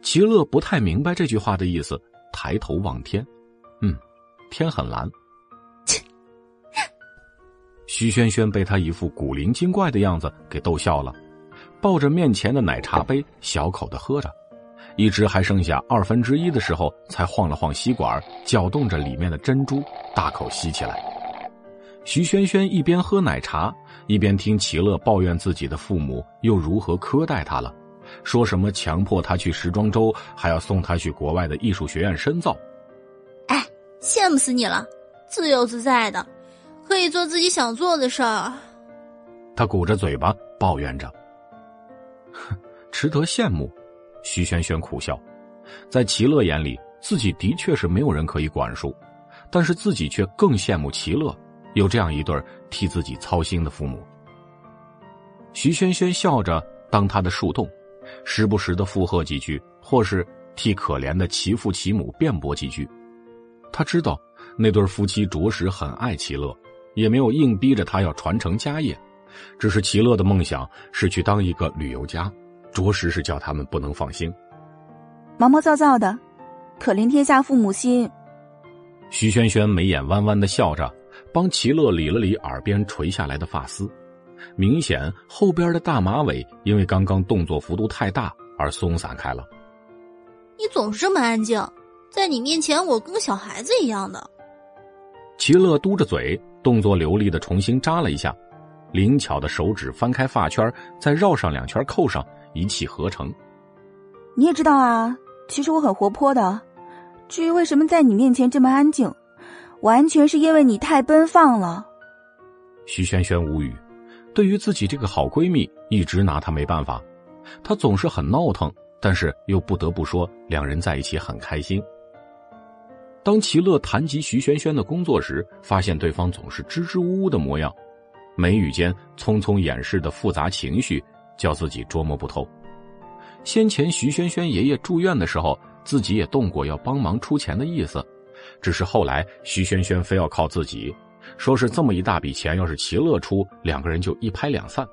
齐乐不太明白这句话的意思，抬头望天。嗯，天很蓝。切，徐萱萱被他一副古灵精怪的样子给逗笑了，抱着面前的奶茶杯小口的喝着，一直还剩下二分之一的时候，才晃了晃吸管，搅动着里面的珍珠，大口吸起来。徐萱萱一边喝奶茶，一边听齐乐抱怨自己的父母又如何苛待他了，说什么强迫他去时装周，还要送他去国外的艺术学院深造。哎羡慕死你了，自由自在的，可以做自己想做的事儿。他鼓着嘴巴抱怨着：“哼，值得羡慕。”徐萱萱苦笑，在齐乐眼里，自己的确是没有人可以管束，但是自己却更羡慕齐乐有这样一对替自己操心的父母。徐萱萱笑着当他的树洞，时不时的附和几句，或是替可怜的其父其母辩驳几句。他知道那对夫妻着实很爱齐乐，也没有硬逼着他要传承家业，只是齐乐的梦想是去当一个旅游家，着实是叫他们不能放心。毛毛躁躁的，可怜天下父母心。徐萱萱眉眼弯弯的笑着，帮齐乐理了理耳边垂下来的发丝，明显后边的大马尾因为刚刚动作幅度太大而松散开了。你总是这么安静。在你面前，我跟小孩子一样的。齐乐嘟着嘴，动作流利的重新扎了一下，灵巧的手指翻开发圈，再绕上两圈扣上，一气呵成。你也知道啊，其实我很活泼的。至于为什么在你面前这么安静，完全是因为你太奔放了。徐萱萱无语，对于自己这个好闺蜜，一直拿她没办法。她总是很闹腾，但是又不得不说，两人在一起很开心。当齐乐谈及徐萱萱的工作时，发现对方总是支支吾吾的模样，眉宇间匆匆掩饰的复杂情绪，叫自己捉摸不透。先前徐萱萱爷爷住院的时候，自己也动过要帮忙出钱的意思，只是后来徐萱萱非要靠自己，说是这么一大笔钱，要是齐乐出，两个人就一拍两散。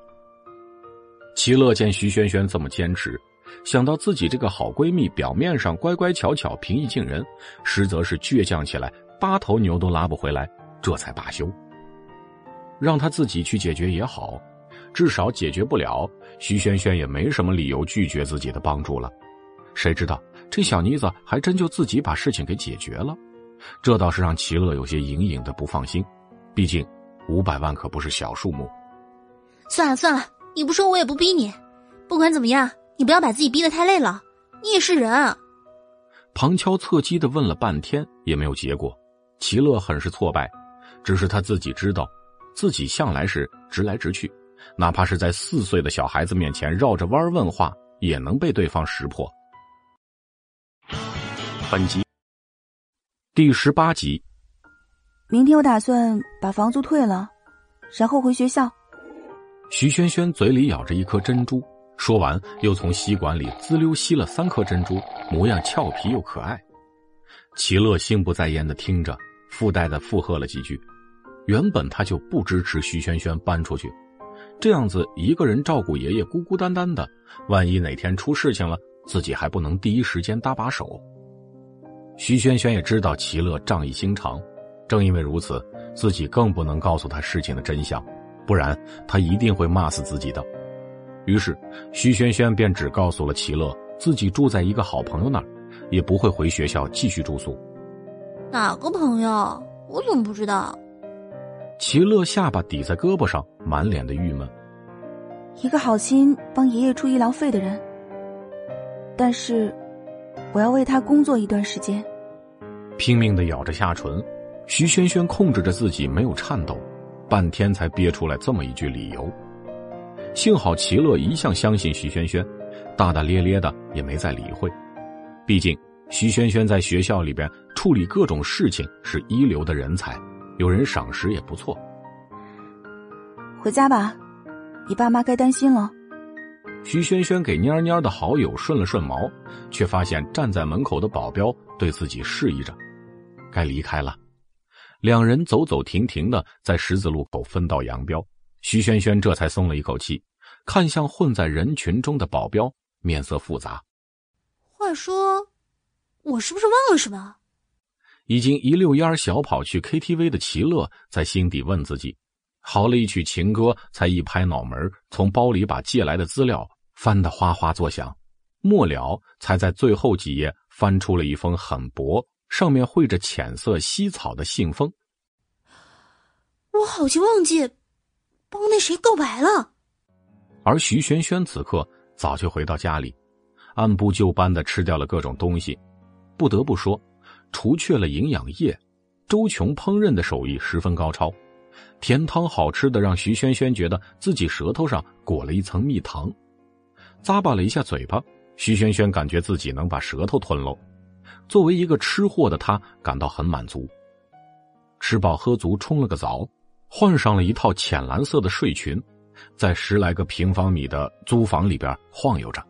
齐乐见徐萱萱这么坚持。想到自己这个好闺蜜表面上乖乖巧巧、平易近人，实则是倔强起来，八头牛都拉不回来，这才罢休。让她自己去解决也好，至少解决不了，徐萱萱也没什么理由拒绝自己的帮助了。谁知道这小妮子还真就自己把事情给解决了，这倒是让齐乐有些隐隐的不放心。毕竟五百万可不是小数目。算了算了，你不说我也不逼你。不管怎么样。你不要把自己逼得太累了，你也是人。啊旁敲侧击的问了半天也没有结果，齐乐很是挫败，只是他自己知道，自己向来是直来直去，哪怕是在四岁的小孩子面前绕着弯问话，也能被对方识破。本集第十八集。明天我打算把房租退了，然后回学校。徐萱萱嘴里咬着一颗珍珠，说完又从吸管里滋溜吸了三颗珍珠，模样俏皮又可爱。齐乐心不在焉的听着，附带的附和了几句。原本他就不支持徐萱萱搬出去，这样子一个人照顾爷爷孤孤单单的，万一哪天出事情了，自己还不能第一时间搭把手。徐萱萱也知道齐乐仗义心肠。正因为如此，自己更不能告诉他事情的真相，不然他一定会骂死自己的。于是，徐萱萱便只告诉了齐乐自己住在一个好朋友那儿，也不会回学校继续住宿。哪个朋友？我怎么不知道？齐乐下巴抵在胳膊上，满脸的郁闷。一个好心帮爷爷出医疗费的人，但是我要为他工作一段时间。拼命的咬着下唇。徐萱萱控制着自己没有颤抖，半天才憋出来这么一句理由。幸好齐乐一向相信徐萱萱，大大咧咧的也没再理会。毕竟徐萱萱在学校里边处理各种事情是一流的人才，有人赏识也不错。回家吧，你爸妈该担心了。徐萱萱给蔫蔫的好友顺了顺毛，却发现站在门口的保镖对自己示意着，该离开了。两人走走停停的在十字路口分道扬镳，徐萱萱这才松了一口气，看向混在人群中的保镖，面色复杂。话说，我是不是忘了什么？已经一溜烟小跑去 KTV 的齐乐在心底问自己，好了一曲情歌，才一拍脑门，从包里把借来的资料翻得哗哗作响，末了才在最后几页翻出了一封很薄。上面绘着浅色犀草的信封，我好像忘记帮那谁告白了。而徐萱萱此刻早就回到家里，按部就班的吃掉了各种东西。不得不说，除去了营养液，周琼烹饪的手艺十分高超，甜汤好吃的让徐萱萱觉得自己舌头上裹了一层蜜糖。咂巴了一下嘴巴，徐萱萱感觉自己能把舌头吞喽。作为一个吃货的他感到很满足。吃饱喝足，冲了个澡，换上了一套浅蓝色的睡裙，在十来个平方米的租房里边晃悠着，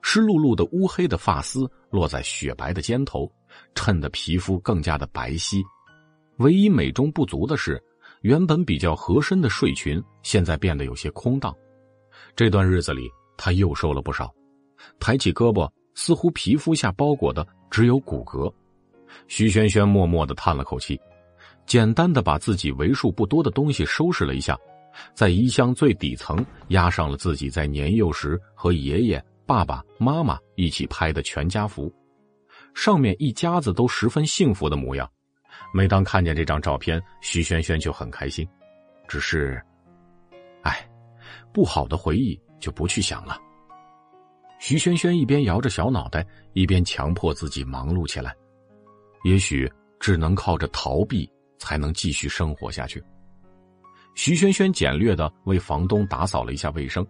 湿漉漉的乌黑的发丝落在雪白的肩头，衬得皮肤更加的白皙。唯一美中不足的是，原本比较合身的睡裙现在变得有些空荡。这段日子里，他又瘦了不少，抬起胳膊，似乎皮肤下包裹的。只有骨骼，徐轩轩默默的叹了口气，简单的把自己为数不多的东西收拾了一下，在衣箱最底层压上了自己在年幼时和爷爷、爸爸妈妈一起拍的全家福，上面一家子都十分幸福的模样。每当看见这张照片，徐萱萱就很开心。只是，哎，不好的回忆就不去想了。徐萱萱一边摇着小脑袋，一边强迫自己忙碌起来。也许只能靠着逃避才能继续生活下去。徐萱萱简略的为房东打扫了一下卫生，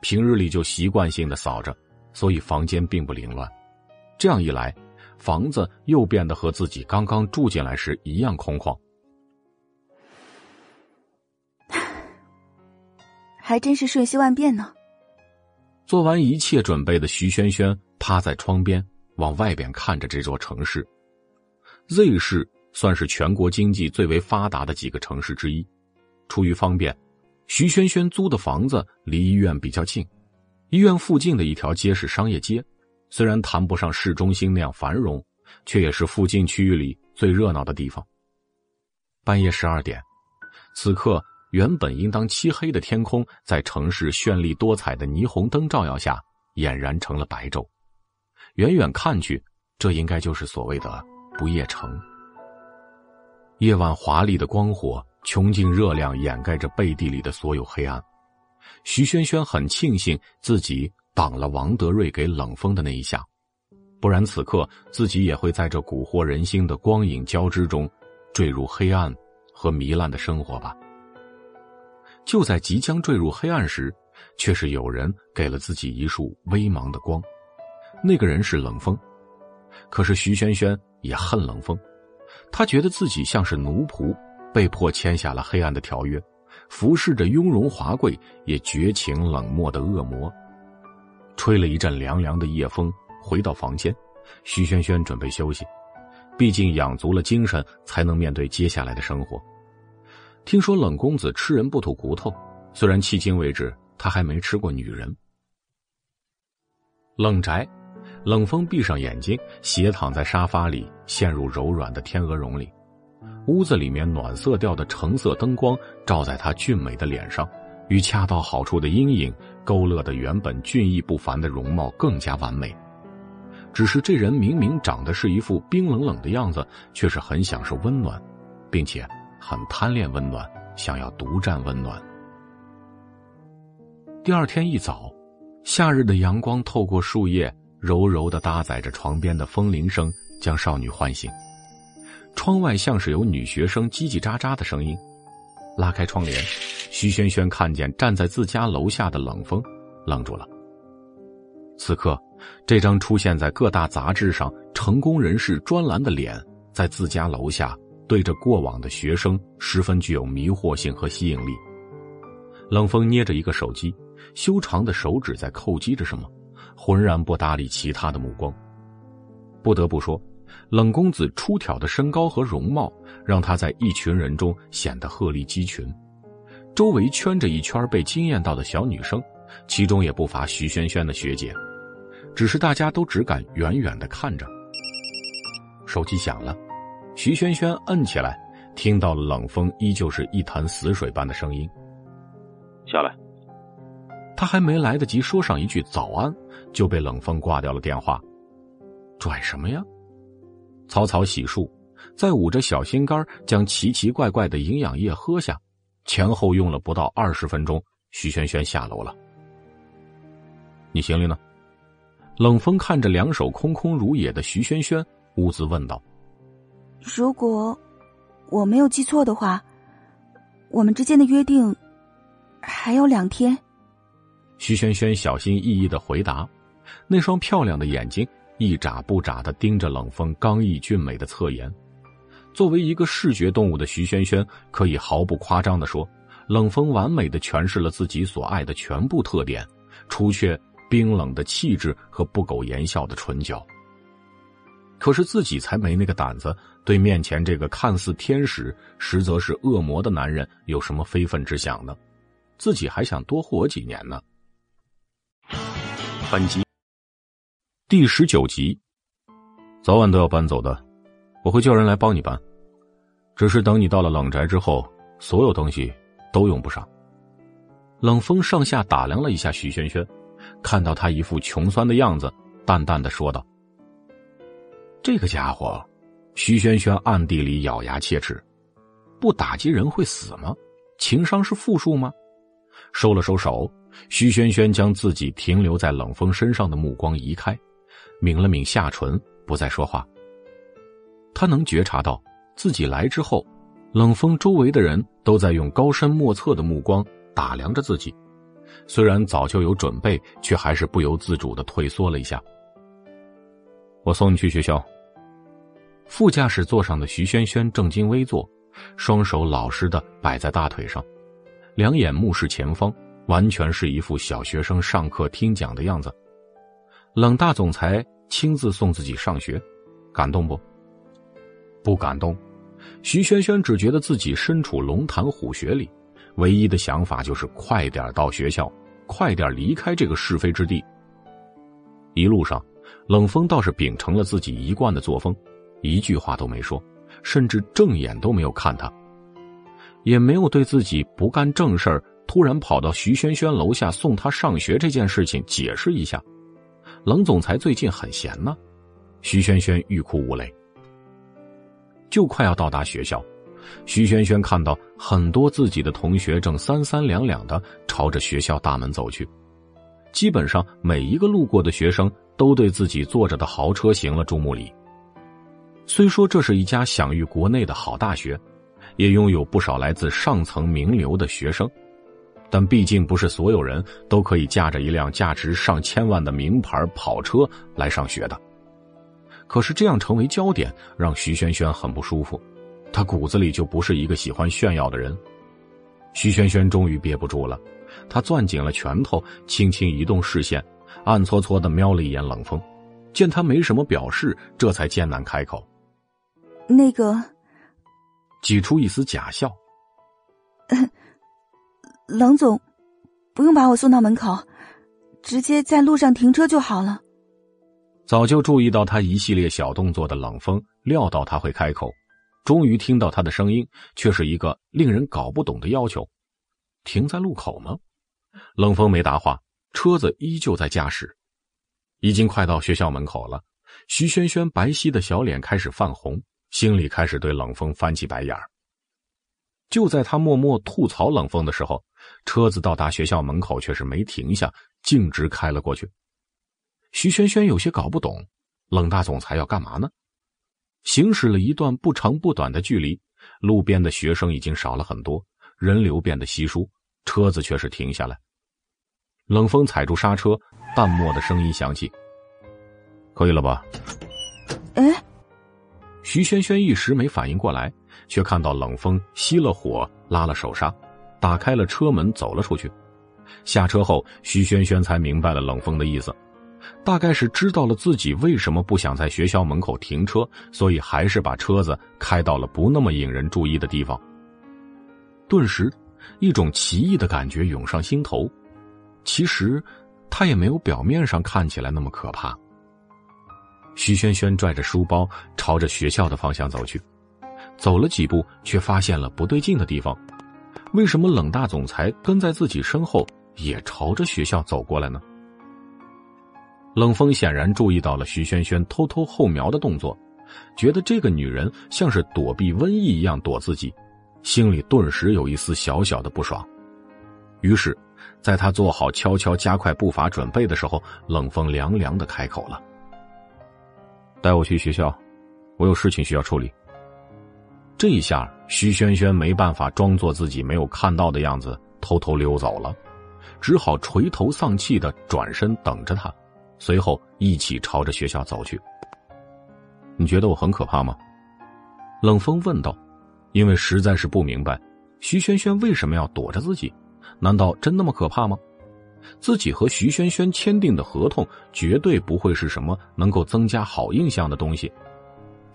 平日里就习惯性的扫着，所以房间并不凌乱。这样一来，房子又变得和自己刚刚住进来时一样空旷。[sighs] 还真是瞬息万变呢。做完一切准备的徐萱萱趴在窗边，往外边看着这座城市。Z 市算是全国经济最为发达的几个城市之一。出于方便，徐萱萱租的房子离医院比较近。医院附近的一条街是商业街，虽然谈不上市中心那样繁荣，却也是附近区域里最热闹的地方。半夜十二点，此刻。原本应当漆黑的天空，在城市绚丽多彩的霓虹灯照耀下，俨然成了白昼。远远看去，这应该就是所谓的不夜城。夜晚华丽的光火，穷尽热量，掩盖着背地里的所有黑暗。徐萱萱很庆幸自己挡了王德瑞给冷风的那一下，不然此刻自己也会在这蛊惑人心的光影交织中，坠入黑暗，和糜烂的生活吧。就在即将坠入黑暗时，却是有人给了自己一束微茫的光。那个人是冷风，可是徐萱萱也恨冷风，他觉得自己像是奴仆，被迫签下了黑暗的条约，服侍着雍容华贵也绝情冷漠的恶魔。吹了一阵凉凉的夜风，回到房间，徐萱萱准备休息，毕竟养足了精神，才能面对接下来的生活。听说冷公子吃人不吐骨头，虽然迄今为止他还没吃过女人。冷宅，冷风闭上眼睛，斜躺在沙发里，陷入柔软的天鹅绒里。屋子里面暖色调的橙色灯光照在他俊美的脸上，与恰到好处的阴影勾勒的原本俊逸不凡的容貌更加完美。只是这人明明长得是一副冰冷冷的样子，却是很享受温暖，并且。很贪恋温暖，想要独占温暖。第二天一早，夏日的阳光透过树叶，柔柔的搭载着床边的风铃声，将少女唤醒。窗外像是有女学生叽叽喳喳的声音。拉开窗帘，徐萱萱看见站在自家楼下的冷风，愣住了。此刻，这张出现在各大杂志上成功人士专栏的脸，在自家楼下。对着过往的学生，十分具有迷惑性和吸引力。冷风捏着一个手机，修长的手指在叩击着什么，浑然不搭理其他的目光。不得不说，冷公子出挑的身高和容貌，让他在一群人中显得鹤立鸡群。周围圈着一圈被惊艳到的小女生，其中也不乏徐萱萱的学姐，只是大家都只敢远远的看着。手机响了。徐萱萱摁起来，听到冷风依旧是一潭死水般的声音。下来。他还没来得及说上一句早安，就被冷风挂掉了电话。拽什么呀？草草洗漱，再捂着小心肝将奇奇怪怪的营养液喝下，前后用了不到二十分钟，徐萱萱下楼了。你行李呢？冷风看着两手空空如也的徐萱萱，兀自问道。如果我没有记错的话，我们之间的约定还有两天。徐萱萱小心翼翼的回答，那双漂亮的眼睛一眨不眨的盯着冷风刚毅俊美的侧颜。作为一个视觉动物的徐萱萱，可以毫不夸张的说，冷风完美的诠释了自己所爱的全部特点，除却冰冷的气质和不苟言笑的唇角。可是自己才没那个胆子，对面前这个看似天使，实则是恶魔的男人有什么非分之想呢？自己还想多活几年呢。本集第十九集，早晚都要搬走的，我会叫人来帮你搬。只是等你到了冷宅之后，所有东西都用不上。冷风上下打量了一下徐萱萱，看到她一副穷酸的样子，淡淡的说道。这个家伙，徐萱萱暗地里咬牙切齿，不打击人会死吗？情商是负数吗？收了收手，徐萱萱将自己停留在冷风身上的目光移开，抿了抿下唇，不再说话。他能觉察到，自己来之后，冷风周围的人都在用高深莫测的目光打量着自己，虽然早就有准备，却还是不由自主的退缩了一下。我送你去学校。副驾驶座上的徐萱萱正襟危坐，双手老实的摆在大腿上，两眼目视前方，完全是一副小学生上课听讲的样子。冷大总裁亲自送自己上学，感动不？不感动。徐萱萱只觉得自己身处龙潭虎穴里，唯一的想法就是快点到学校，快点离开这个是非之地。一路上，冷风倒是秉承了自己一贯的作风。一句话都没说，甚至正眼都没有看他，也没有对自己不干正事儿，突然跑到徐萱萱楼下送她上学这件事情解释一下。冷总裁最近很闲呢，徐萱萱欲哭无泪。就快要到达学校，徐萱萱看到很多自己的同学正三三两两的朝着学校大门走去，基本上每一个路过的学生都对自己坐着的豪车行了注目礼。虽说这是一家享誉国内的好大学，也拥有不少来自上层名流的学生，但毕竟不是所有人都可以驾着一辆价值上千万的名牌跑车来上学的。可是这样成为焦点，让徐萱萱很不舒服。他骨子里就不是一个喜欢炫耀的人。徐萱萱终于憋不住了，她攥紧了拳头，轻轻移动视线，暗搓搓的瞄了一眼冷风。见他没什么表示，这才艰难开口：“那个。”挤出一丝假笑。[laughs] 冷总，不用把我送到门口，直接在路上停车就好了。早就注意到他一系列小动作的冷风，料到他会开口，终于听到他的声音，却是一个令人搞不懂的要求：停在路口吗？冷风没答话，车子依旧在驾驶。已经快到学校门口了，徐萱萱白皙的小脸开始泛红。心里开始对冷风翻起白眼儿。就在他默默吐槽冷风的时候，车子到达学校门口，却是没停下，径直开了过去。徐轩轩有些搞不懂，冷大总裁要干嘛呢？行驶了一段不长不短的距离，路边的学生已经少了很多，人流变得稀疏，车子却是停下来。冷风踩住刹车，淡漠的声音响起：“可以了吧？”哎。徐轩轩一时没反应过来，却看到冷风熄了火，拉了手刹，打开了车门，走了出去。下车后，徐萱萱才明白了冷风的意思，大概是知道了自己为什么不想在学校门口停车，所以还是把车子开到了不那么引人注意的地方。顿时，一种奇异的感觉涌上心头。其实，他也没有表面上看起来那么可怕。徐萱萱拽着书包朝着学校的方向走去，走了几步，却发现了不对劲的地方。为什么冷大总裁跟在自己身后，也朝着学校走过来呢？冷风显然注意到了徐萱萱偷偷后瞄的动作，觉得这个女人像是躲避瘟疫一样躲自己，心里顿时有一丝小小的不爽。于是，在他做好悄悄加快步伐准备的时候，冷风凉凉的开口了。带我去学校，我有事情需要处理。这一下，徐萱萱没办法装作自己没有看到的样子，偷偷溜走了，只好垂头丧气的转身等着他，随后一起朝着学校走去。你觉得我很可怕吗？冷风问道，因为实在是不明白，徐萱萱为什么要躲着自己？难道真那么可怕吗？自己和徐萱萱签订的合同绝对不会是什么能够增加好印象的东西，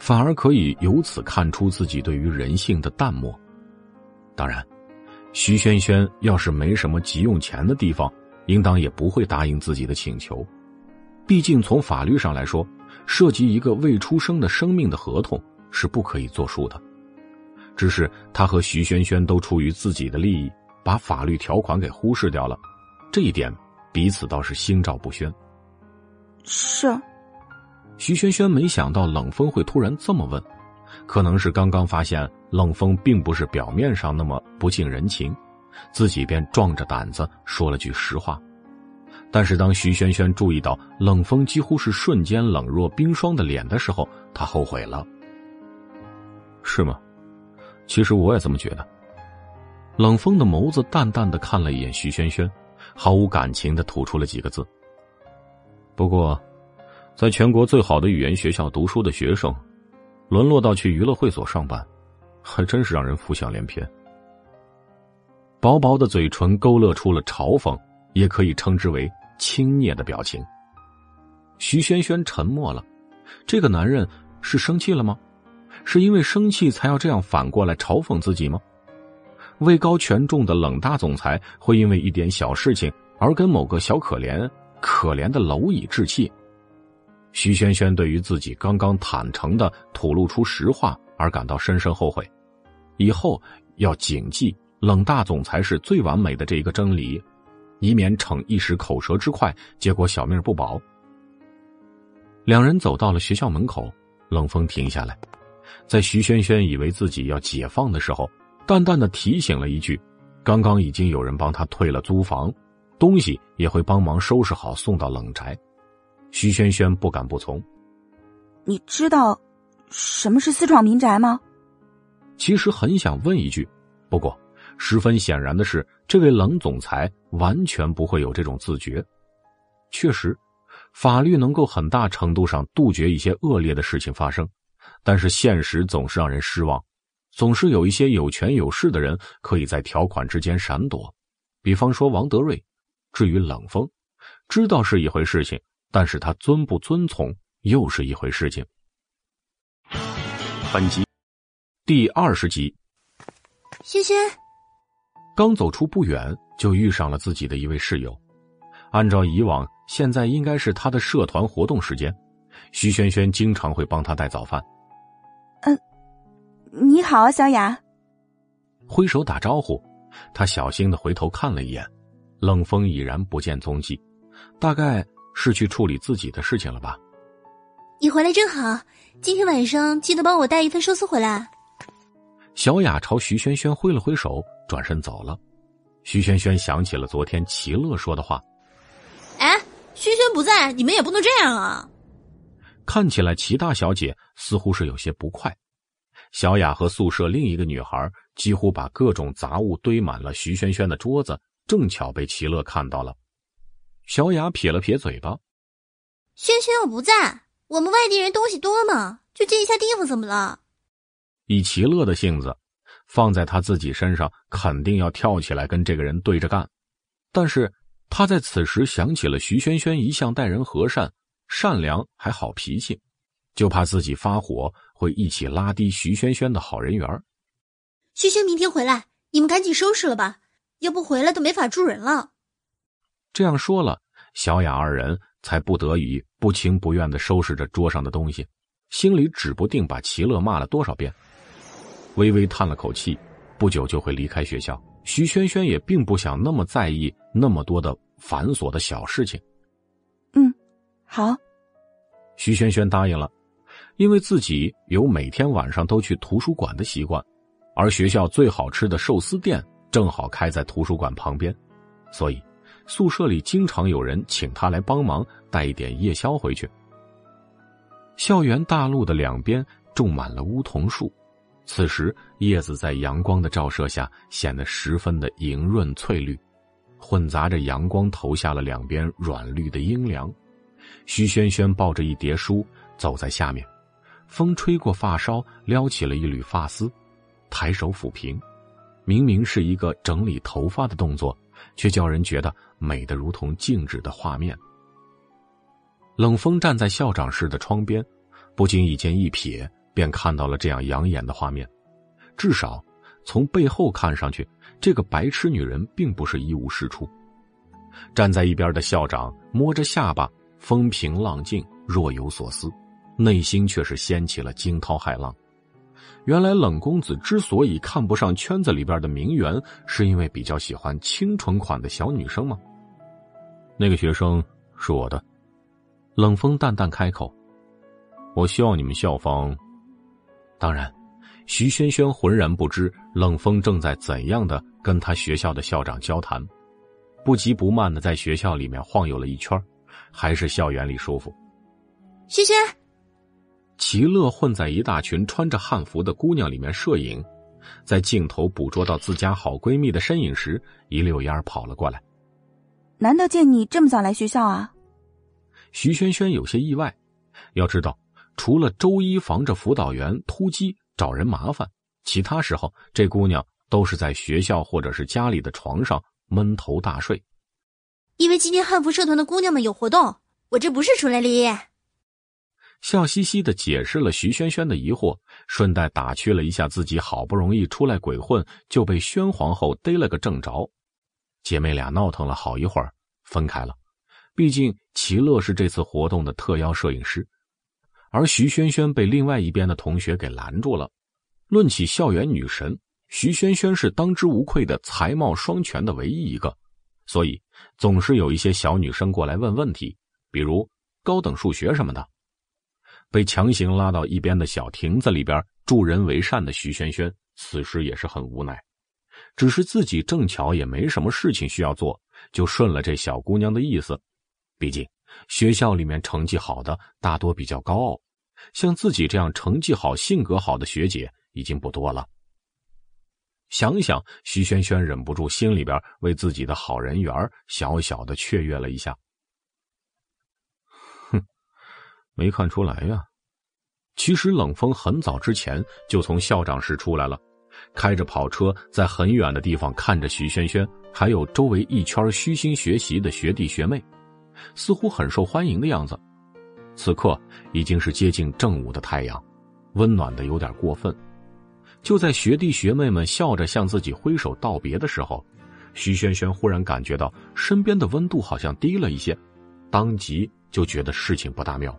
反而可以由此看出自己对于人性的淡漠。当然，徐萱萱要是没什么急用钱的地方，应当也不会答应自己的请求。毕竟从法律上来说，涉及一个未出生的生命的合同是不可以作数的。只是他和徐萱萱都出于自己的利益，把法律条款给忽视掉了。这一点，彼此倒是心照不宣。是，徐萱萱没想到冷风会突然这么问，可能是刚刚发现冷风并不是表面上那么不近人情，自己便壮着胆子说了句实话。但是当徐萱萱注意到冷风几乎是瞬间冷若冰霜的脸的时候，她后悔了。是吗？其实我也这么觉得。冷风的眸子淡淡的看了一眼徐萱萱。毫无感情的吐出了几个字。不过，在全国最好的语言学校读书的学生，沦落到去娱乐会所上班，还真是让人浮想联翩。薄薄的嘴唇勾勒出了嘲讽，也可以称之为轻蔑的表情。徐轩轩沉默了。这个男人是生气了吗？是因为生气才要这样反过来嘲讽自己吗？位高权重的冷大总裁会因为一点小事情而跟某个小可怜、可怜的蝼蚁置气？徐萱萱对于自己刚刚坦诚的吐露出实话而感到深深后悔，以后要谨记冷大总裁是最完美的这一个真理，以免逞一时口舌之快，结果小命不保。两人走到了学校门口，冷风停下来，在徐萱萱以为自己要解放的时候。淡淡的提醒了一句：“刚刚已经有人帮他退了租房，东西也会帮忙收拾好送到冷宅。”徐萱萱不敢不从。你知道什么是私闯民宅吗？其实很想问一句，不过十分显然的是，这位冷总裁完全不会有这种自觉。确实，法律能够很大程度上杜绝一些恶劣的事情发生，但是现实总是让人失望，总是有一些有权有势的人可以在条款之间闪躲。比方说王德瑞，至于冷风，知道是一回事情，但是他遵不遵从又是一回事情。本集第二十集，轩轩刚走出不远，就遇上了自己的一位室友。按照以往，现在应该是他的社团活动时间，徐萱萱经常会帮他带早饭。嗯，你好啊，小雅。挥手打招呼。他小心的回头看了一眼，冷风已然不见踪迹，大概是去处理自己的事情了吧。你回来正好，今天晚上记得帮我带一份寿司回来。小雅朝徐萱萱挥了挥手，转身走了。徐萱萱想起了昨天齐乐说的话：“哎，萱萱不在，你们也不能这样啊！”看起来齐大小姐似乎是有些不快。小雅和宿舍另一个女孩几乎把各种杂物堆满了徐萱萱的桌子，正巧被齐乐看到了。小雅撇了撇嘴巴：“轩轩又不在，我们外地人东西多嘛，就借一下地方怎么了？”以齐乐的性子，放在他自己身上，肯定要跳起来跟这个人对着干。但是他在此时想起了徐轩轩一向待人和善、善良还好脾气。就怕自己发火会一起拉低徐轩轩的好人缘。轩轩明天回来，你们赶紧收拾了吧，要不回来都没法住人了。这样说了，小雅二人才不得已不情不愿的收拾着桌上的东西，心里指不定把齐乐骂了多少遍。微微叹了口气，不久就会离开学校。徐萱萱也并不想那么在意那么多的繁琐的小事情。嗯，好。徐萱萱答应了。因为自己有每天晚上都去图书馆的习惯，而学校最好吃的寿司店正好开在图书馆旁边，所以宿舍里经常有人请他来帮忙带一点夜宵回去。校园大路的两边种满了梧桐树，此时叶子在阳光的照射下显得十分的莹润翠绿，混杂着阳光投下了两边软绿的阴凉。徐轩轩抱着一叠书走在下面。风吹过发梢，撩起了一缕发丝，抬手抚平，明明是一个整理头发的动作，却叫人觉得美得如同静止的画面。冷风站在校长室的窗边，不经意间一瞥，便看到了这样养眼的画面。至少从背后看上去，这个白痴女人并不是一无是处。站在一边的校长摸着下巴，风平浪静，若有所思。内心却是掀起了惊涛骇浪。原来冷公子之所以看不上圈子里边的名媛，是因为比较喜欢清纯款的小女生吗？那个学生是我的。冷风淡淡开口：“我希望你们校方……当然。”徐萱萱浑然不知冷风正在怎样的跟他学校的校长交谈，不急不慢的在学校里面晃悠了一圈，还是校园里舒服。萱萱。齐乐混在一大群穿着汉服的姑娘里面摄影，在镜头捕捉到自家好闺蜜的身影时，一溜烟跑了过来。难得见你这么早来学校啊？徐萱萱有些意外。要知道，除了周一防着辅导员突击找人麻烦，其他时候这姑娘都是在学校或者是家里的床上闷头大睡。因为今天汉服社团的姑娘们有活动，我这不是出来猎艳。笑嘻嘻的解释了徐萱萱的疑惑，顺带打趣了一下自己好不容易出来鬼混，就被宣皇后逮了个正着。姐妹俩闹腾了好一会儿，分开了。毕竟齐乐是这次活动的特邀摄影师，而徐萱萱被另外一边的同学给拦住了。论起校园女神，徐萱萱是当之无愧的才貌双全的唯一一个，所以总是有一些小女生过来问问题，比如高等数学什么的。被强行拉到一边的小亭子里边助人为善的徐萱萱，此时也是很无奈，只是自己正巧也没什么事情需要做，就顺了这小姑娘的意思。毕竟学校里面成绩好的大多比较高傲，像自己这样成绩好、性格好的学姐已经不多了，想想，徐萱萱忍不住心里边为自己的好人缘小小的雀跃了一下。哼，没看出来呀。其实冷风很早之前就从校长室出来了，开着跑车在很远的地方看着徐萱萱，还有周围一圈虚心学习的学弟学妹，似乎很受欢迎的样子。此刻已经是接近正午的太阳，温暖的有点过分。就在学弟学妹们笑着向自己挥手道别的时候，徐萱萱忽然感觉到身边的温度好像低了一些，当即就觉得事情不大妙。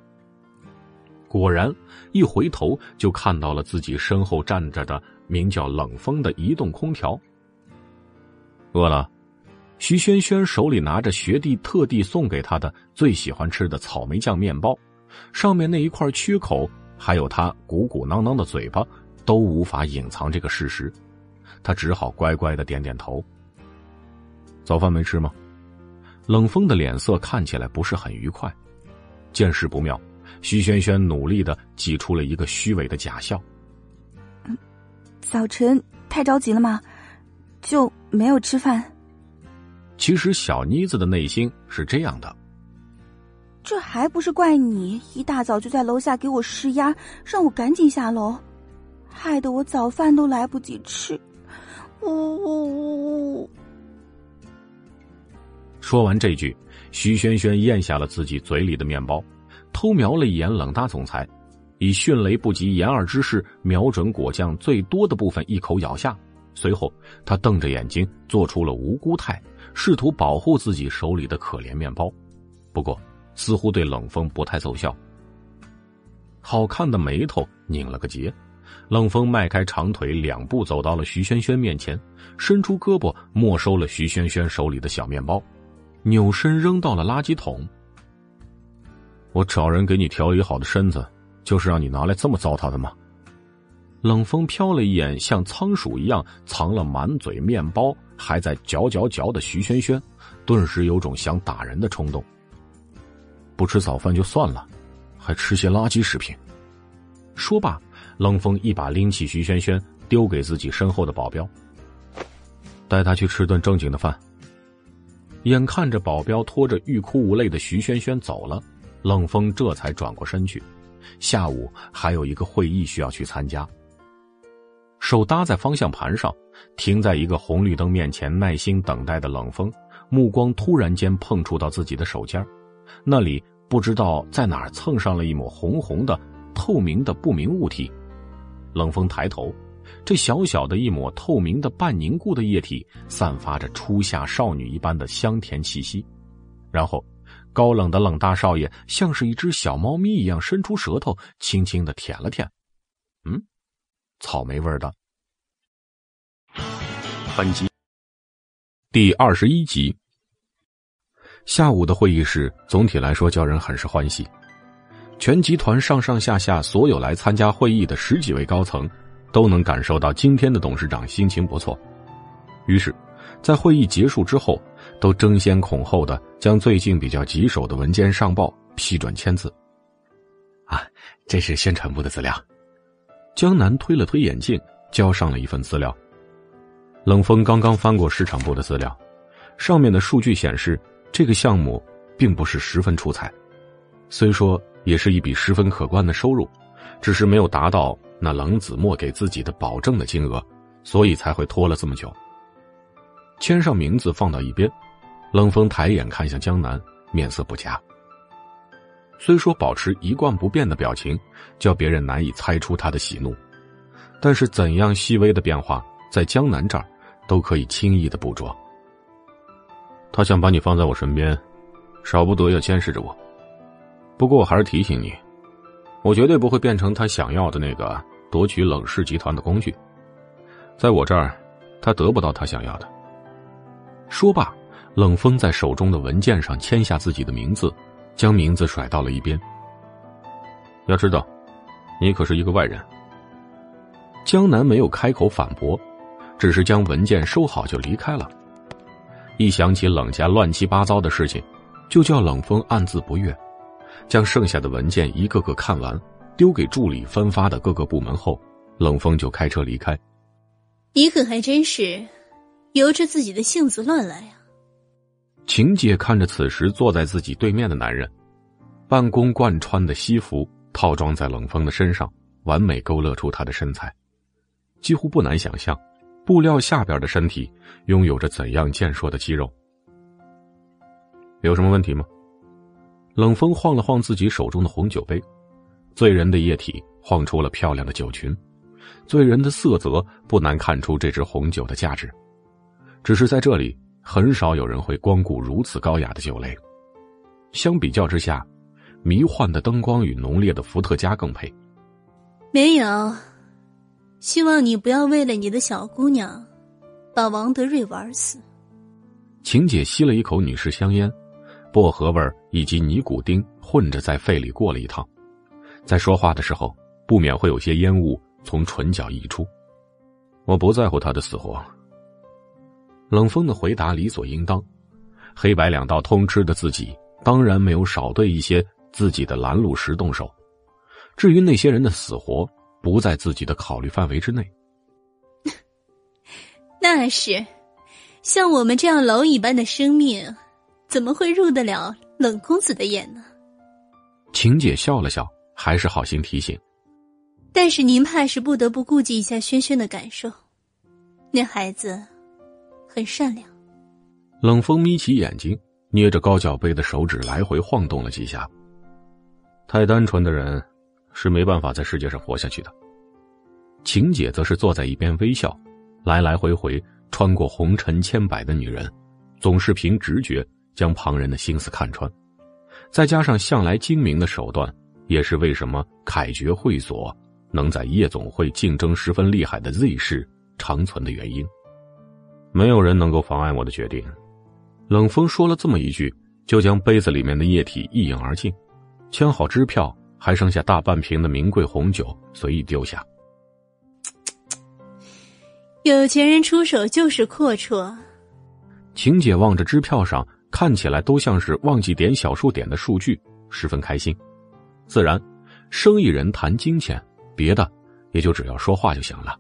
果然，一回头就看到了自己身后站着的名叫冷风的移动空调。饿了，徐轩轩手里拿着学弟特地送给他的最喜欢吃的草莓酱面包，上面那一块缺口，还有他鼓鼓囊囊的嘴巴。都无法隐藏这个事实，他只好乖乖的点点头。早饭没吃吗？冷风的脸色看起来不是很愉快，见势不妙，徐萱萱努力的挤出了一个虚伪的假笑。早晨太着急了吗？就没有吃饭。其实小妮子的内心是这样的，这还不是怪你一大早就在楼下给我施压，让我赶紧下楼。害得我早饭都来不及吃，呜呜呜！说完这句，徐萱萱咽下了自己嘴里的面包，偷瞄了一眼冷大总裁，以迅雷不及掩耳之势瞄准果酱最多的部分一口咬下，随后他瞪着眼睛做出了无辜态，试图保护自己手里的可怜面包，不过似乎对冷风不太奏效。好看的眉头拧了个结。冷风迈开长腿，两步走到了徐萱萱面前，伸出胳膊没收了徐萱萱手里的小面包，扭身扔到了垃圾桶。我找人给你调理好的身子，就是让你拿来这么糟蹋的吗？冷风瞟了一眼像仓鼠一样藏了满嘴面包还在嚼嚼嚼的徐轩轩，顿时有种想打人的冲动。不吃早饭就算了，还吃些垃圾食品。说罢。冷风一把拎起徐轩轩，丢给自己身后的保镖，带他去吃顿正经的饭。眼看着保镖拖着欲哭无泪的徐轩轩走了，冷风这才转过身去。下午还有一个会议需要去参加。手搭在方向盘上，停在一个红绿灯面前，耐心等待的冷风，目光突然间碰触到自己的手尖那里不知道在哪儿蹭上了一抹红红的、透明的不明物体。冷风抬头，这小小的一抹透明的半凝固的液体，散发着初夏少女一般的香甜气息。然后，高冷的冷大少爷像是一只小猫咪一样伸出舌头，轻轻的舔了舔。嗯，草莓味的。本集第二十一集。下午的会议室总体来说叫人很是欢喜。全集团上上下下所有来参加会议的十几位高层，都能感受到今天的董事长心情不错。于是，在会议结束之后，都争先恐后的将最近比较棘手的文件上报批准签字。啊，这是宣传部的资料。江南推了推眼镜，交上了一份资料。冷风刚刚翻过市场部的资料，上面的数据显示，这个项目并不是十分出彩，虽说。也是一笔十分可观的收入，只是没有达到那冷子墨给自己的保证的金额，所以才会拖了这么久。签上名字放到一边，冷风抬眼看向江南，面色不佳。虽说保持一贯不变的表情，叫别人难以猜出他的喜怒，但是怎样细微的变化，在江南这儿都可以轻易的捕捉。他想把你放在我身边，少不得要监视着我。不过我还是提醒你，我绝对不会变成他想要的那个夺取冷氏集团的工具。在我这儿，他得不到他想要的。说罢，冷风在手中的文件上签下自己的名字，将名字甩到了一边。要知道，你可是一个外人。江南没有开口反驳，只是将文件收好就离开了。一想起冷家乱七八糟的事情，就叫冷风暗自不悦。将剩下的文件一个个看完，丢给助理分发的各个部门后，冷风就开车离开。你可还真是由着自己的性子乱来啊！晴姐看着此时坐在自己对面的男人，办公贯穿的西服套装在冷风的身上，完美勾勒出他的身材，几乎不难想象，布料下边的身体拥有着怎样健硕的肌肉。有什么问题吗？冷风晃了晃自己手中的红酒杯，醉人的液体晃出了漂亮的酒裙，醉人的色泽不难看出这支红酒的价值。只是在这里，很少有人会光顾如此高雅的酒类。相比较之下，迷幻的灯光与浓烈的伏特加更配。没有，希望你不要为了你的小姑娘，把王德瑞玩死。晴姐吸了一口女士香烟。薄荷味以及尼古丁混着在肺里过了一趟，在说话的时候不免会有些烟雾从唇角溢出。我不在乎他的死活。冷风的回答理所应当，黑白两道通吃的自己当然没有少对一些自己的拦路石动手。至于那些人的死活，不在自己的考虑范围之内。[laughs] 那是，像我们这样蝼蚁般的生命。怎么会入得了冷公子的眼呢？晴姐笑了笑，还是好心提醒。但是您怕是不得不顾及一下轩轩的感受，那孩子很善良。冷风眯起眼睛，捏着高脚杯的手指来回晃动了几下。太单纯的人是没办法在世界上活下去的。晴姐则是坐在一边微笑，来来回回穿过红尘千百的女人，总是凭直觉。将旁人的心思看穿，再加上向来精明的手段，也是为什么凯爵会所能在夜总会竞争十分厉害的 Z 市长存的原因。没有人能够妨碍我的决定。冷风说了这么一句，就将杯子里面的液体一饮而尽，签好支票，还剩下大半瓶的名贵红酒，随意丢下。[tsk] 有钱人出手就是阔绰。晴姐望着支票上。看起来都像是忘记点小数点的数据，十分开心。自然，生意人谈金钱，别的也就只要说话就行了。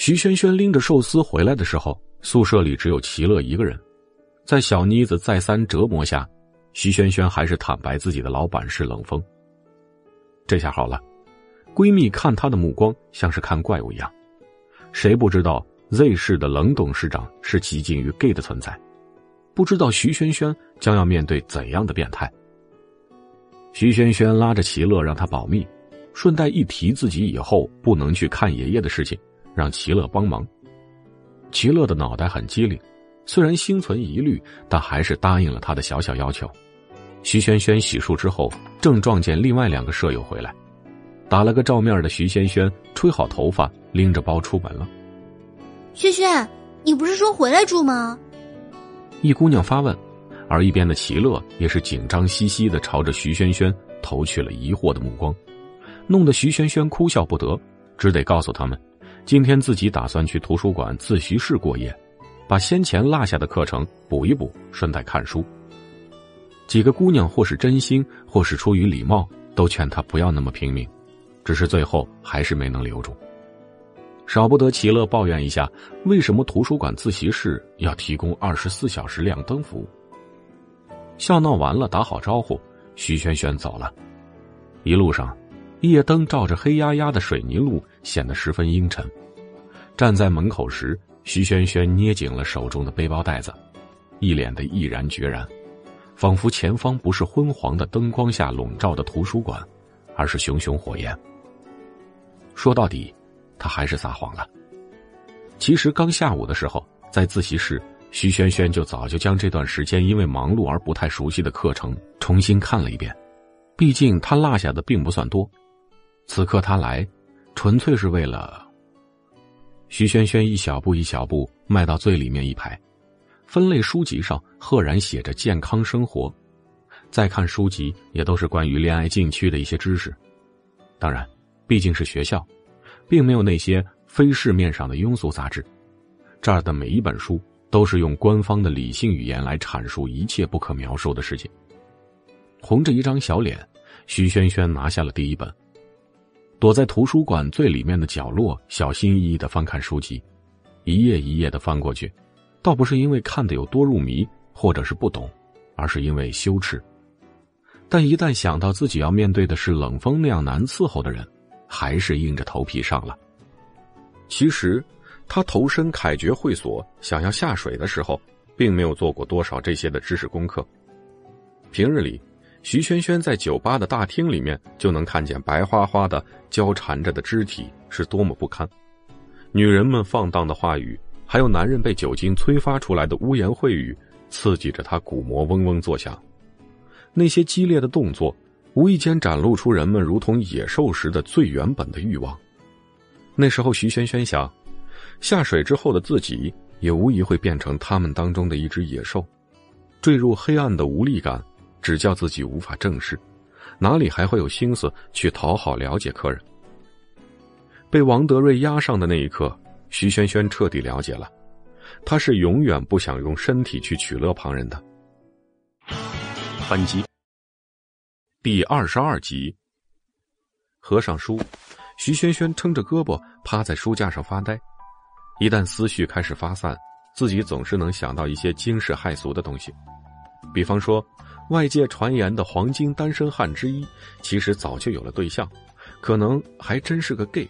徐萱萱拎着寿司回来的时候，宿舍里只有齐乐一个人。在小妮子再三折磨下，徐萱萱还是坦白自己的老板是冷风。这下好了，闺蜜看她的目光像是看怪物一样，谁不知道？Z 市的冷董事长是极近于 gay 的存在，不知道徐萱萱将要面对怎样的变态。徐萱萱拉着齐乐让他保密，顺带一提自己以后不能去看爷爷的事情，让齐乐帮忙。齐乐的脑袋很机灵，虽然心存疑虑，但还是答应了他的小小要求。徐轩轩洗漱之后，正撞见另外两个舍友回来，打了个照面的徐轩轩吹好头发，拎着包出门了。轩轩，你不是说回来住吗？一姑娘发问，而一边的齐乐也是紧张兮兮的朝着徐轩轩投去了疑惑的目光，弄得徐轩轩哭笑不得，只得告诉他们，今天自己打算去图书馆自习室过夜，把先前落下的课程补一补，顺带看书。几个姑娘或是真心，或是出于礼貌，都劝她不要那么拼命，只是最后还是没能留住。少不得齐乐抱怨一下，为什么图书馆自习室要提供二十四小时亮灯服务？笑闹完了，打好招呼，徐萱萱走了。一路上，夜灯照着黑压压的水泥路，显得十分阴沉。站在门口时，徐萱萱捏紧了手中的背包带子，一脸的毅然决然，仿佛前方不是昏黄的灯光下笼罩的图书馆，而是熊熊火焰。说到底。他还是撒谎了。其实刚下午的时候，在自习室，徐萱萱就早就将这段时间因为忙碌而不太熟悉的课程重新看了一遍。毕竟他落下的并不算多。此刻他来，纯粹是为了。徐萱萱一小步一小步迈到最里面一排，分类书籍上赫然写着健康生活。再看书籍，也都是关于恋爱禁区的一些知识。当然，毕竟是学校。并没有那些非市面上的庸俗杂志，这儿的每一本书都是用官方的理性语言来阐述一切不可描述的事情。红着一张小脸，徐萱萱拿下了第一本。躲在图书馆最里面的角落，小心翼翼的翻看书籍，一页一页的翻过去，倒不是因为看的有多入迷，或者是不懂，而是因为羞耻。但一旦想到自己要面对的是冷风那样难伺候的人，还是硬着头皮上了。其实，他投身凯爵会所想要下水的时候，并没有做过多少这些的知识功课。平日里。徐萱萱在酒吧的大厅里面就能看见白花花的交缠着的肢体是多么不堪，女人们放荡的话语，还有男人被酒精催发出来的污言秽语，刺激着她鼓膜嗡嗡作响。那些激烈的动作，无意间展露出人们如同野兽时的最原本的欲望。那时候，徐萱萱想，下水之后的自己也无疑会变成他们当中的一只野兽，坠入黑暗的无力感。只叫自己无法正视，哪里还会有心思去讨好了解客人？被王德瑞压上的那一刻，徐萱萱彻底了解了，他是永远不想用身体去取乐旁人的。本集第二十二集，合上书，徐萱萱撑着胳膊趴在书架上发呆。一旦思绪开始发散，自己总是能想到一些惊世骇俗的东西，比方说。外界传言的黄金单身汉之一，其实早就有了对象，可能还真是个 gay。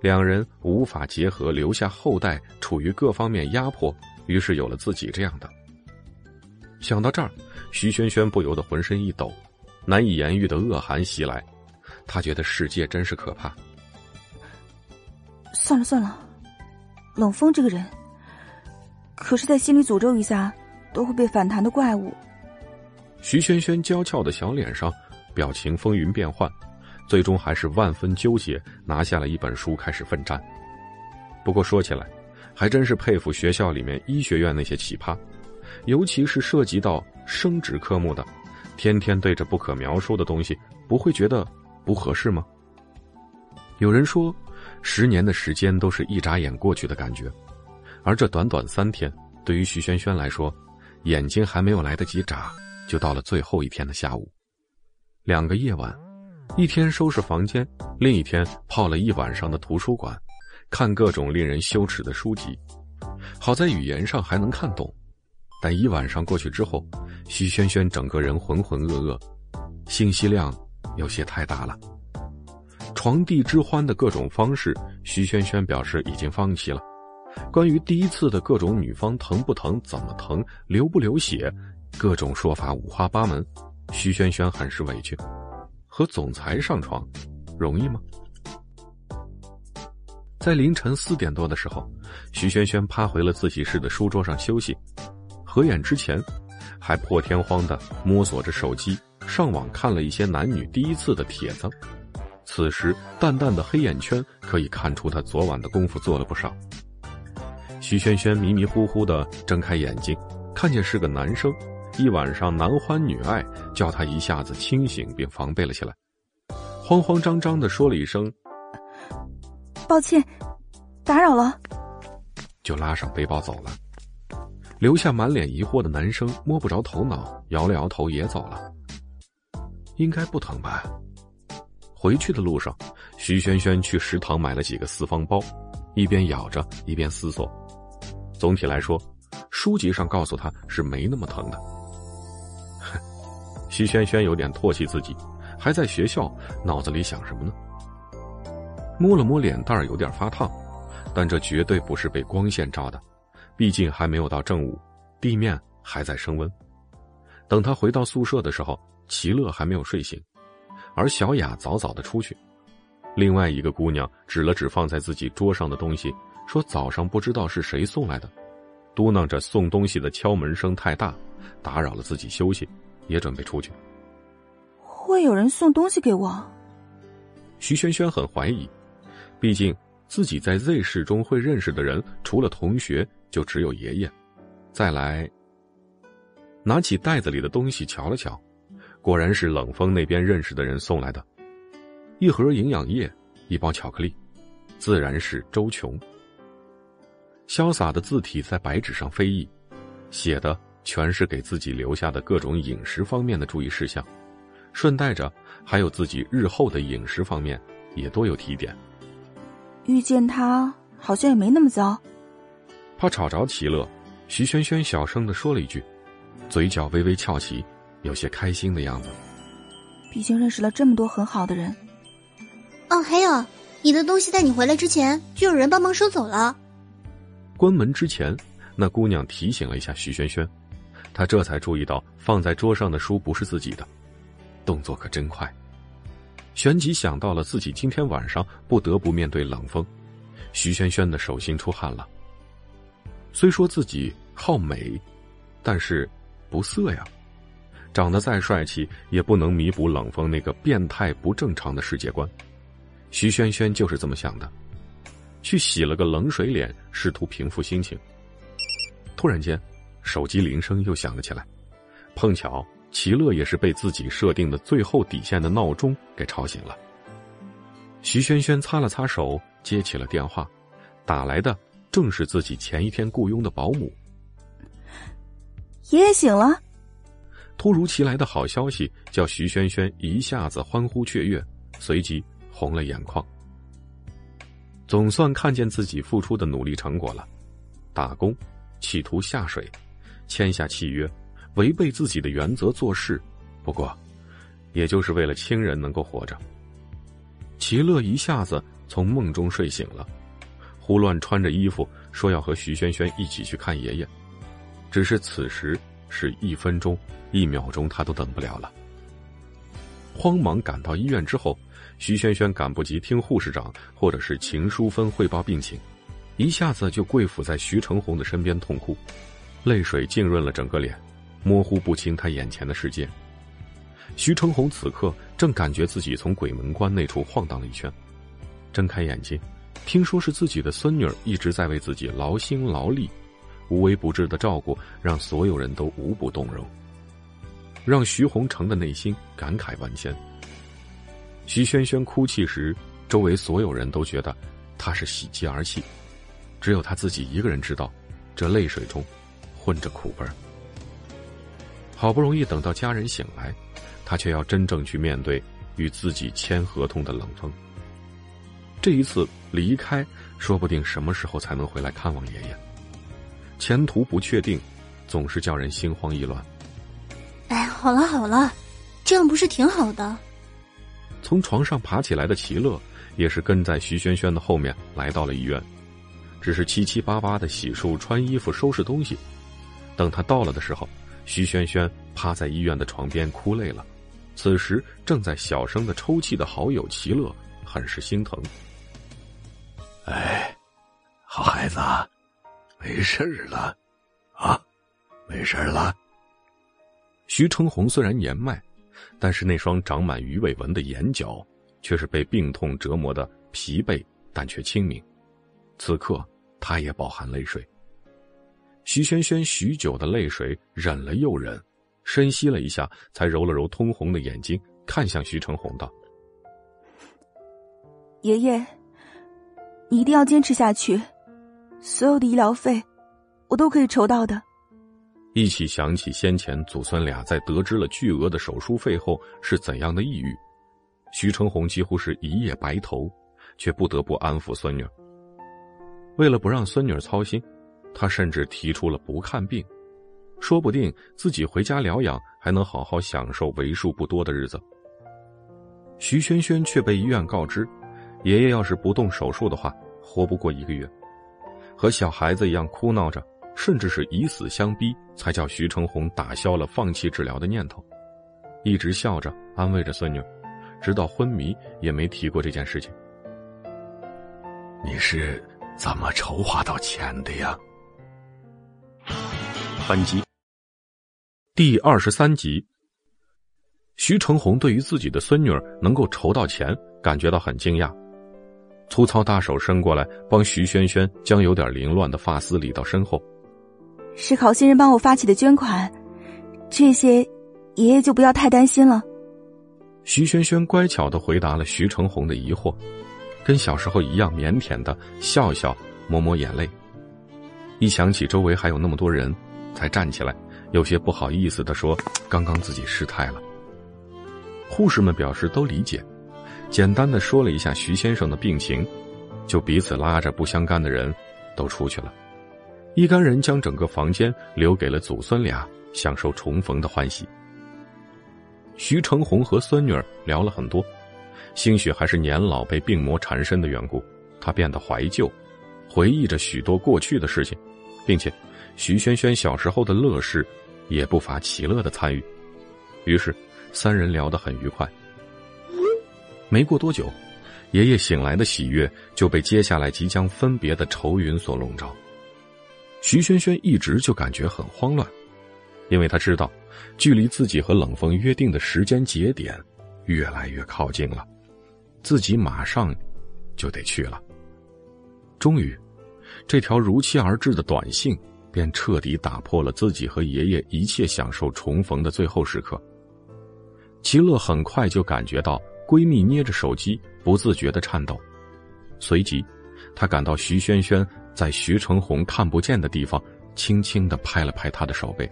两人无法结合，留下后代，处于各方面压迫，于是有了自己这样的。想到这儿，徐萱萱不由得浑身一抖，难以言喻的恶寒袭来。他觉得世界真是可怕。算了算了，冷风这个人，可是在心里诅咒一下，都会被反弹的怪物。徐萱萱娇俏的小脸上，表情风云变幻，最终还是万分纠结，拿下了一本书开始奋战。不过说起来，还真是佩服学校里面医学院那些奇葩，尤其是涉及到生殖科目的，天天对着不可描述的东西，不会觉得不合适吗？有人说，十年的时间都是一眨眼过去的感觉，而这短短三天，对于徐萱萱来说，眼睛还没有来得及眨。就到了最后一天的下午，两个夜晚，一天收拾房间，另一天泡了一晚上的图书馆，看各种令人羞耻的书籍。好在语言上还能看懂，但一晚上过去之后，徐萱萱整个人浑浑噩噩，信息量有些太大了。床地之欢的各种方式，徐萱萱表示已经放弃了。关于第一次的各种女方疼不疼、怎么疼、流不流血。各种说法五花八门，徐萱萱很是委屈。和总裁上床，容易吗？在凌晨四点多的时候，徐萱萱趴回了自习室的书桌上休息。合眼之前，还破天荒的摸索着手机上网看了一些男女第一次的帖子。此时，淡淡的黑眼圈可以看出他昨晚的功夫做了不少。徐萱萱迷迷糊糊的睁开眼睛，看见是个男生。一晚上男欢女爱，叫他一下子清醒并防备了起来，慌慌张张的说了一声：“抱歉，打扰了。”就拉上背包走了，留下满脸疑惑的男生摸不着头脑，摇了摇头也走了。应该不疼吧？回去的路上，徐萱萱去食堂买了几个四方包，一边咬着一边思索。总体来说，书籍上告诉他是没那么疼的。徐萱萱有点唾弃自己，还在学校，脑子里想什么呢？摸了摸脸蛋有点发烫，但这绝对不是被光线照的，毕竟还没有到正午，地面还在升温。等他回到宿舍的时候，齐乐还没有睡醒，而小雅早早的出去。另外一个姑娘指了指放在自己桌上的东西，说早上不知道是谁送来的，嘟囔着送东西的敲门声太大，打扰了自己休息。也准备出去，会有人送东西给我？徐萱萱很怀疑，毕竟自己在 Z 市中会认识的人，除了同学就只有爷爷。再来，拿起袋子里的东西瞧了瞧，果然是冷风那边认识的人送来的，一盒营养液，一包巧克力，自然是周琼。潇洒的字体在白纸上飞逸，写的。全是给自己留下的各种饮食方面的注意事项，顺带着还有自己日后的饮食方面也多有提点。遇见他好像也没那么糟。怕吵着齐乐，徐萱萱小声的说了一句，嘴角微微翘起，有些开心的样子。毕竟认识了这么多很好的人。哦，还有，你的东西在你回来之前就有人帮忙收走了。关门之前，那姑娘提醒了一下徐萱萱，他这才注意到放在桌上的书不是自己的，动作可真快。旋即想到了自己今天晚上不得不面对冷风，徐萱萱的手心出汗了。虽说自己好美，但是不色呀，长得再帅气也不能弥补冷风那个变态不正常的世界观。徐萱萱就是这么想的，去洗了个冷水脸，试图平复心情。突然间，手机铃声又响了起来，碰巧齐乐也是被自己设定的最后底线的闹钟给吵醒了。徐萱萱擦了擦手，接起了电话，打来的。正是自己前一天雇佣的保姆。爷爷醒了。突如其来的好消息叫徐萱萱一下子欢呼雀跃，随即红了眼眶。总算看见自己付出的努力成果了，打工，企图下水，签下契约，违背自己的原则做事，不过，也就是为了亲人能够活着。齐乐一下子从梦中睡醒了。胡乱穿着衣服，说要和徐萱萱一起去看爷爷，只是此时是一分钟、一秒钟，他都等不了了。慌忙赶到医院之后，徐萱萱赶不及听护士长或者是秦淑芬汇报病情，一下子就跪伏在徐成红的身边痛哭，泪水浸润了整个脸，模糊不清他眼前的世界。徐成红此刻正感觉自己从鬼门关那处晃荡了一圈，睁开眼睛。听说是自己的孙女儿一直在为自己劳心劳力，无微不至的照顾，让所有人都无不动容，让徐洪成的内心感慨万千。徐萱萱哭泣时，周围所有人都觉得她是喜极而泣，只有她自己一个人知道，这泪水中混着苦味儿。好不容易等到家人醒来，他却要真正去面对与自己签合同的冷风。这一次离开，说不定什么时候才能回来看望爷爷。前途不确定，总是叫人心慌意乱。哎，好了好了，这样不是挺好的？从床上爬起来的齐乐，也是跟在徐萱萱的后面来到了医院，只是七七八八的洗漱、穿衣服、收拾东西。等他到了的时候，徐萱萱趴在医院的床边哭累了，此时正在小声的抽泣的好友齐乐，很是心疼。哎，好孩子，没事了，啊，没事了。徐成红虽然年迈，但是那双长满鱼尾纹的眼角，却是被病痛折磨的疲惫，但却清明。此刻，他也饱含泪水。徐萱萱许久的泪水忍了又忍，深吸了一下，才揉了揉通红的眼睛，看向徐成红道：“爷爷。”你一定要坚持下去，所有的医疗费，我都可以筹到的。一起想起先前祖孙俩在得知了巨额的手术费后是怎样的抑郁，徐成红几乎是一夜白头，却不得不安抚孙女。为了不让孙女操心，他甚至提出了不看病，说不定自己回家疗养，还能好好享受为数不多的日子。徐萱萱却被医院告知。爷爷要是不动手术的话，活不过一个月，和小孩子一样哭闹着，甚至是以死相逼，才叫徐成红打消了放弃治疗的念头，一直笑着安慰着孙女，直到昏迷也没提过这件事情。你是怎么筹划到钱的呀？本集第二十三集，徐成红对于自己的孙女儿能够筹到钱，感觉到很惊讶。粗糙大手伸过来，帮徐轩轩将有点凌乱的发丝理到身后。是好心人帮我发起的捐款，这些爷爷就不要太担心了。徐轩轩乖巧的回答了徐成红的疑惑，跟小时候一样腼腆的笑笑，抹抹眼泪。一想起周围还有那么多人，才站起来，有些不好意思的说：“刚刚自己失态了。”护士们表示都理解。简单的说了一下徐先生的病情，就彼此拉着不相干的人都出去了。一干人将整个房间留给了祖孙俩，享受重逢的欢喜。徐成红和孙女儿聊了很多，兴许还是年老被病魔缠身的缘故，他变得怀旧，回忆着许多过去的事情，并且徐萱萱小时候的乐事，也不乏齐乐的参与。于是三人聊得很愉快。没过多久，爷爷醒来的喜悦就被接下来即将分别的愁云所笼罩。徐萱萱一直就感觉很慌乱，因为他知道，距离自己和冷风约定的时间节点越来越靠近了，自己马上就得去了。终于，这条如期而至的短信便彻底打破了自己和爷爷一切享受重逢的最后时刻。齐乐很快就感觉到闺蜜捏着手机不自觉的颤抖，随即，他感到徐萱萱。在徐成红看不见的地方，轻轻的拍了拍他的手背。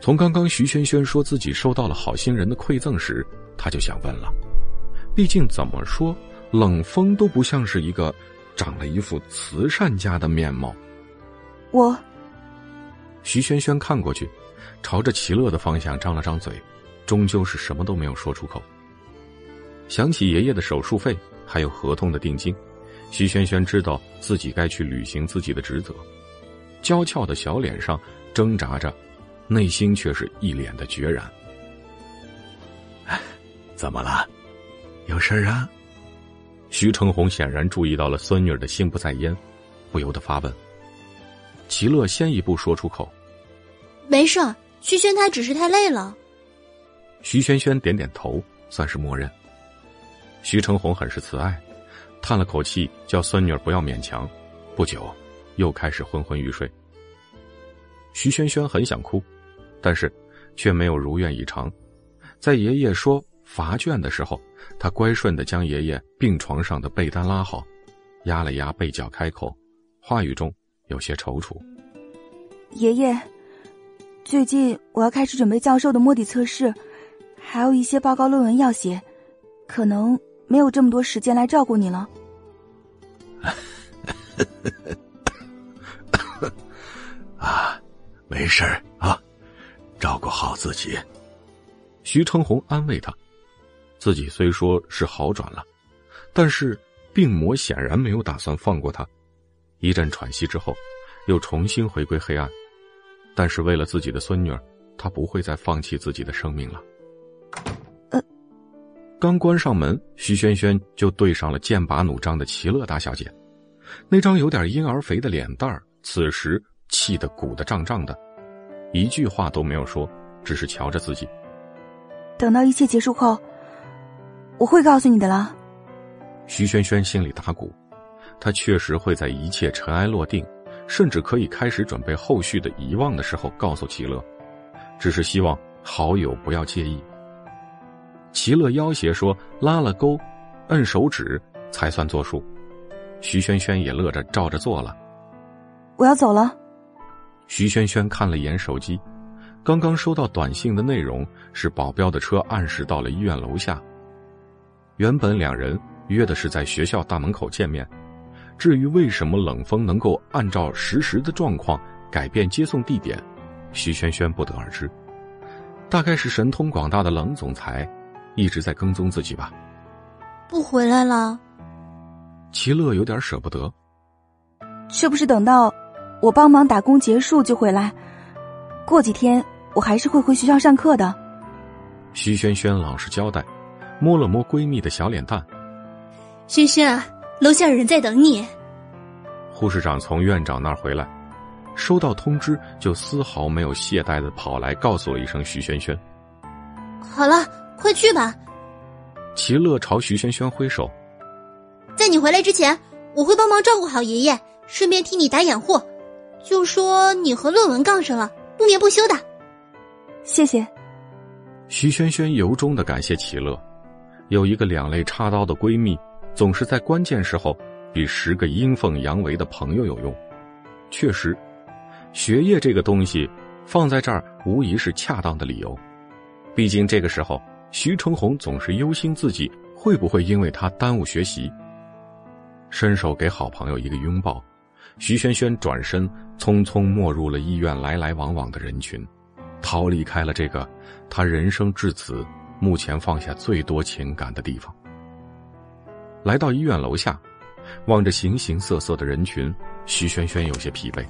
从刚刚徐萱萱说自己收到了好心人的馈赠时，他就想问了。毕竟怎么说，冷风都不像是一个长了一副慈善家的面貌。我。徐萱萱看过去，朝着齐乐的方向张了张嘴，终究是什么都没有说出口。想起爷爷的手术费，还有合同的定金。徐萱萱知道自己该去履行自己的职责，娇俏的小脸上挣扎着，内心却是一脸的决然。怎么了？有事啊？徐成红显然注意到了孙女的心不在焉，不由得发问。齐乐先一步说出口：“没事，徐轩他只是太累了。”徐轩轩点点头，算是默认。徐成红很是慈爱。叹了口气，叫孙女儿不要勉强。不久，又开始昏昏欲睡。徐轩轩很想哭，但是却没有如愿以偿。在爷爷说罚卷的时候，他乖顺的将爷爷病床上的被单拉好，压了压被角，开口，话语中有些踌躇：“爷爷，最近我要开始准备教授的摸底测试，还有一些报告论文要写，可能……”没有这么多时间来照顾你了。[laughs] 啊，没事啊，照顾好自己。徐成红安慰他，自己虽说是好转了，但是病魔显然没有打算放过他。一阵喘息之后，又重新回归黑暗。但是为了自己的孙女儿，他不会再放弃自己的生命了。刚关上门，徐萱萱就对上了剑拔弩张的齐乐大小姐，那张有点婴儿肥的脸蛋儿，此时气得鼓得胀胀的，一句话都没有说，只是瞧着自己。等到一切结束后，我会告诉你的啦。徐萱萱心里打鼓，她确实会在一切尘埃落定，甚至可以开始准备后续的遗忘的时候告诉齐乐，只是希望好友不要介意。齐乐要挟说：“拉了钩，摁手指才算作数。”徐萱萱也乐着照着做了。我要走了。徐萱萱看了眼手机，刚刚收到短信的内容是保镖的车按时到了医院楼下。原本两人约的是在学校大门口见面，至于为什么冷风能够按照实时的状况改变接送地点，徐萱萱不得而知。大概是神通广大的冷总裁。一直在跟踪自己吧？不回来了。齐乐有点舍不得。是不是等到我帮忙打工结束就回来？过几天我还是会回学校上课的。徐萱萱老实交代，摸了摸闺蜜的小脸蛋。萱萱，楼下有人在等你。护士长从院长那儿回来，收到通知就丝毫没有懈怠的跑来告诉了一声徐萱萱。好了。快去吧！齐乐朝徐萱萱挥手。在你回来之前，我会帮忙照顾好爷爷，顺便替你打掩护。就说你和论文杠上了，不眠不休的。谢谢。徐萱萱由衷的感谢齐乐，有一个两肋插刀的闺蜜，总是在关键时候比十个阴奉阳违的朋友有用。确实，学业这个东西放在这儿，无疑是恰当的理由。毕竟这个时候。徐成红总是忧心自己会不会因为他耽误学习？伸手给好朋友一个拥抱，徐萱萱转身匆匆没入了医院来来往往的人群，逃离开了这个他人生至此目前放下最多情感的地方。来到医院楼下，望着形形色色的人群，徐萱萱有些疲惫。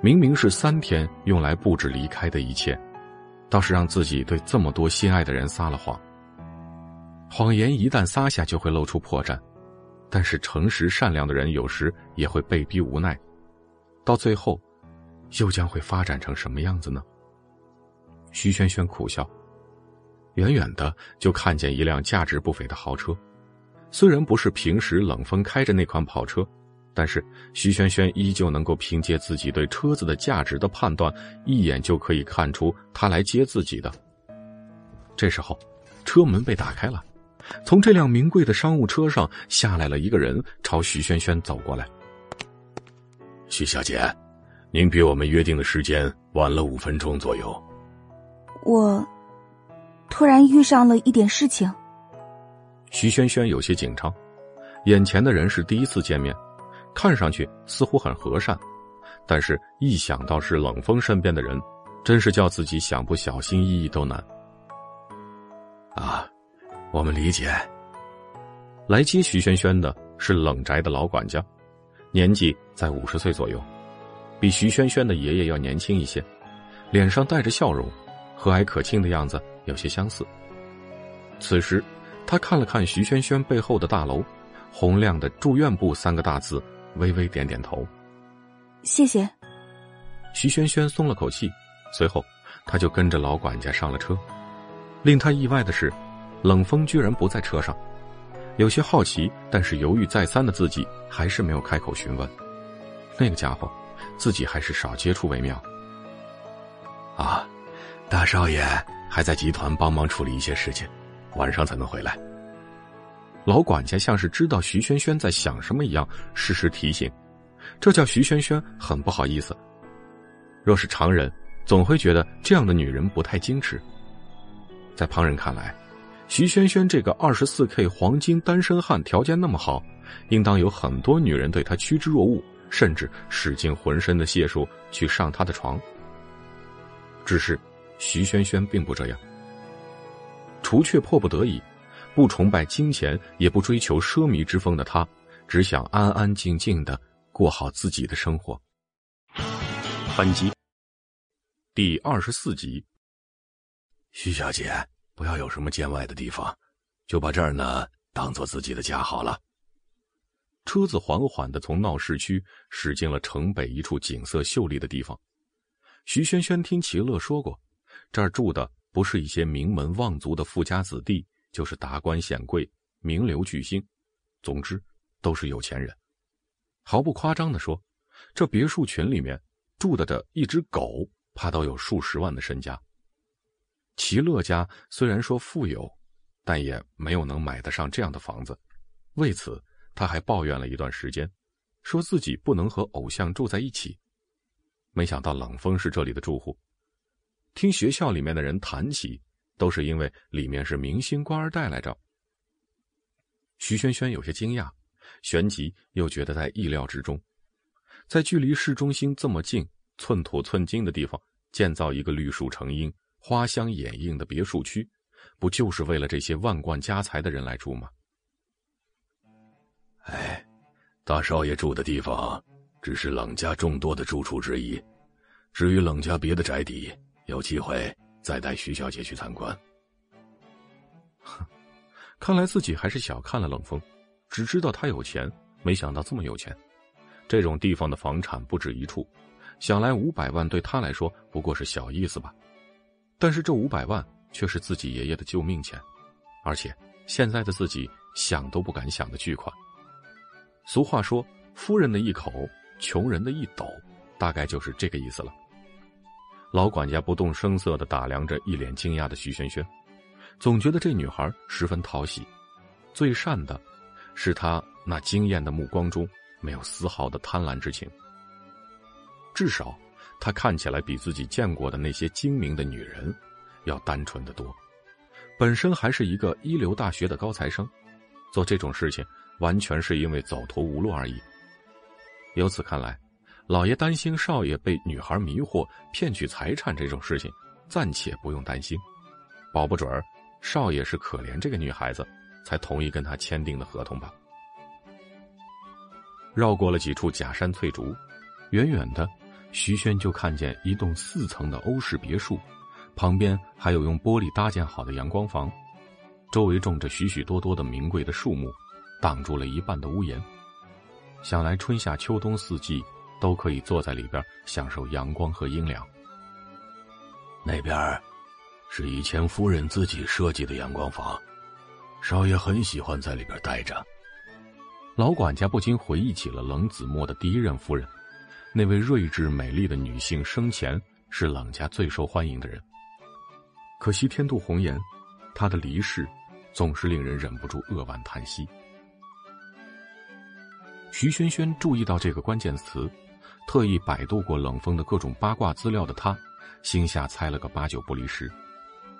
明明是三天用来布置离开的一切，倒是让自己对这么多心爱的人撒了谎。谎言一旦撒下，就会露出破绽。但是诚实善良的人有时也会被逼无奈，到最后，又将会发展成什么样子呢？徐萱萱苦笑，远远的就看见一辆价值不菲的豪车，虽然不是平时冷风开着那款跑车，但是徐萱萱依旧能够凭借自己对车子的价值的判断，一眼就可以看出他来接自己的。这时候，车门被打开了。从这辆名贵的商务车上下来了一个人，朝徐萱萱走过来。徐小姐，您比我们约定的时间晚了五分钟左右。我突然遇上了一点事情。徐萱萱有些紧张，眼前的人是第一次见面，看上去似乎很和善，但是一想到是冷风身边的人，真是叫自己想不小心翼翼都难。啊。我们理解。来接徐萱萱的是冷宅的老管家，年纪在五十岁左右，比徐萱萱的爷爷要年轻一些，脸上带着笑容，和蔼可亲的样子有些相似。此时，他看了看徐萱萱背后的大楼，洪亮的“住院部”三个大字，微微点点头。谢谢。徐萱萱松了口气，随后他就跟着老管家上了车。令他意外的是。冷风居然不在车上，有些好奇，但是犹豫再三的自己还是没有开口询问。那个家伙，自己还是少接触为妙。啊，大少爷还在集团帮忙处理一些事情，晚上才能回来。老管家像是知道徐萱萱在想什么一样，适时提醒，这叫徐萱萱很不好意思。若是常人，总会觉得这样的女人不太矜持，在旁人看来。徐萱萱这个二十四 K 黄金单身汉条件那么好，应当有很多女人对他趋之若鹜，甚至使尽浑身的解数去上他的床。只是徐萱萱并不这样，除却迫不得已，不崇拜金钱，也不追求奢靡之风的他，只想安安静静的过好自己的生活。本集第二十四集，徐小姐。不要有什么见外的地方，就把这儿呢当做自己的家好了。车子缓缓的从闹市区驶进了城北一处景色秀丽的地方。徐萱萱听齐乐说过，这儿住的不是一些名门望族的富家子弟，就是达官显贵、名流巨星，总之都是有钱人。毫不夸张的说，这别墅群里面住的这一只狗，怕都有数十万的身家。齐乐家虽然说富有，但也没有能买得上这样的房子。为此，他还抱怨了一段时间，说自己不能和偶像住在一起。没想到冷风是这里的住户，听学校里面的人谈起，都是因为里面是明星官二代来着。徐萱萱有些惊讶，旋即又觉得在意料之中，在距离市中心这么近、寸土寸金的地方建造一个绿树成荫。花香掩映的别墅区，不就是为了这些万贯家财的人来住吗？哎，大少爷住的地方只是冷家众多的住处之一。至于冷家别的宅邸，有机会再带徐小姐去参观。哼，看来自己还是小看了冷风，只知道他有钱，没想到这么有钱。这种地方的房产不止一处，想来五百万对他来说不过是小意思吧。但是这五百万却是自己爷爷的救命钱，而且现在的自己想都不敢想的巨款。俗话说：“富人的一口，穷人的一斗”，大概就是这个意思了。老管家不动声色的打量着一脸惊讶的徐萱萱，总觉得这女孩十分讨喜。最善的，是他那惊艳的目光中没有丝毫的贪婪之情。至少。她看起来比自己见过的那些精明的女人要单纯的多，本身还是一个一流大学的高材生，做这种事情完全是因为走投无路而已。由此看来，老爷担心少爷被女孩迷惑骗取财产这种事情，暂且不用担心。保不准儿，少爷是可怜这个女孩子，才同意跟他签订的合同吧。绕过了几处假山翠竹，远远的，徐轩就看见一栋四层的欧式别墅。旁边还有用玻璃搭建好的阳光房，周围种着许许多多的名贵的树木，挡住了一半的屋檐。想来春夏秋冬四季都可以坐在里边享受阳光和阴凉。那边是以前夫人自己设计的阳光房，少爷很喜欢在里边待着。老管家不禁回忆起了冷子墨的第一任夫人，那位睿智美丽的女性生前是冷家最受欢迎的人。可惜天妒红颜，她的离世总是令人忍不住扼腕叹息。徐萱萱注意到这个关键词，特意百度过冷风的各种八卦资料的他，心下猜了个八九不离十，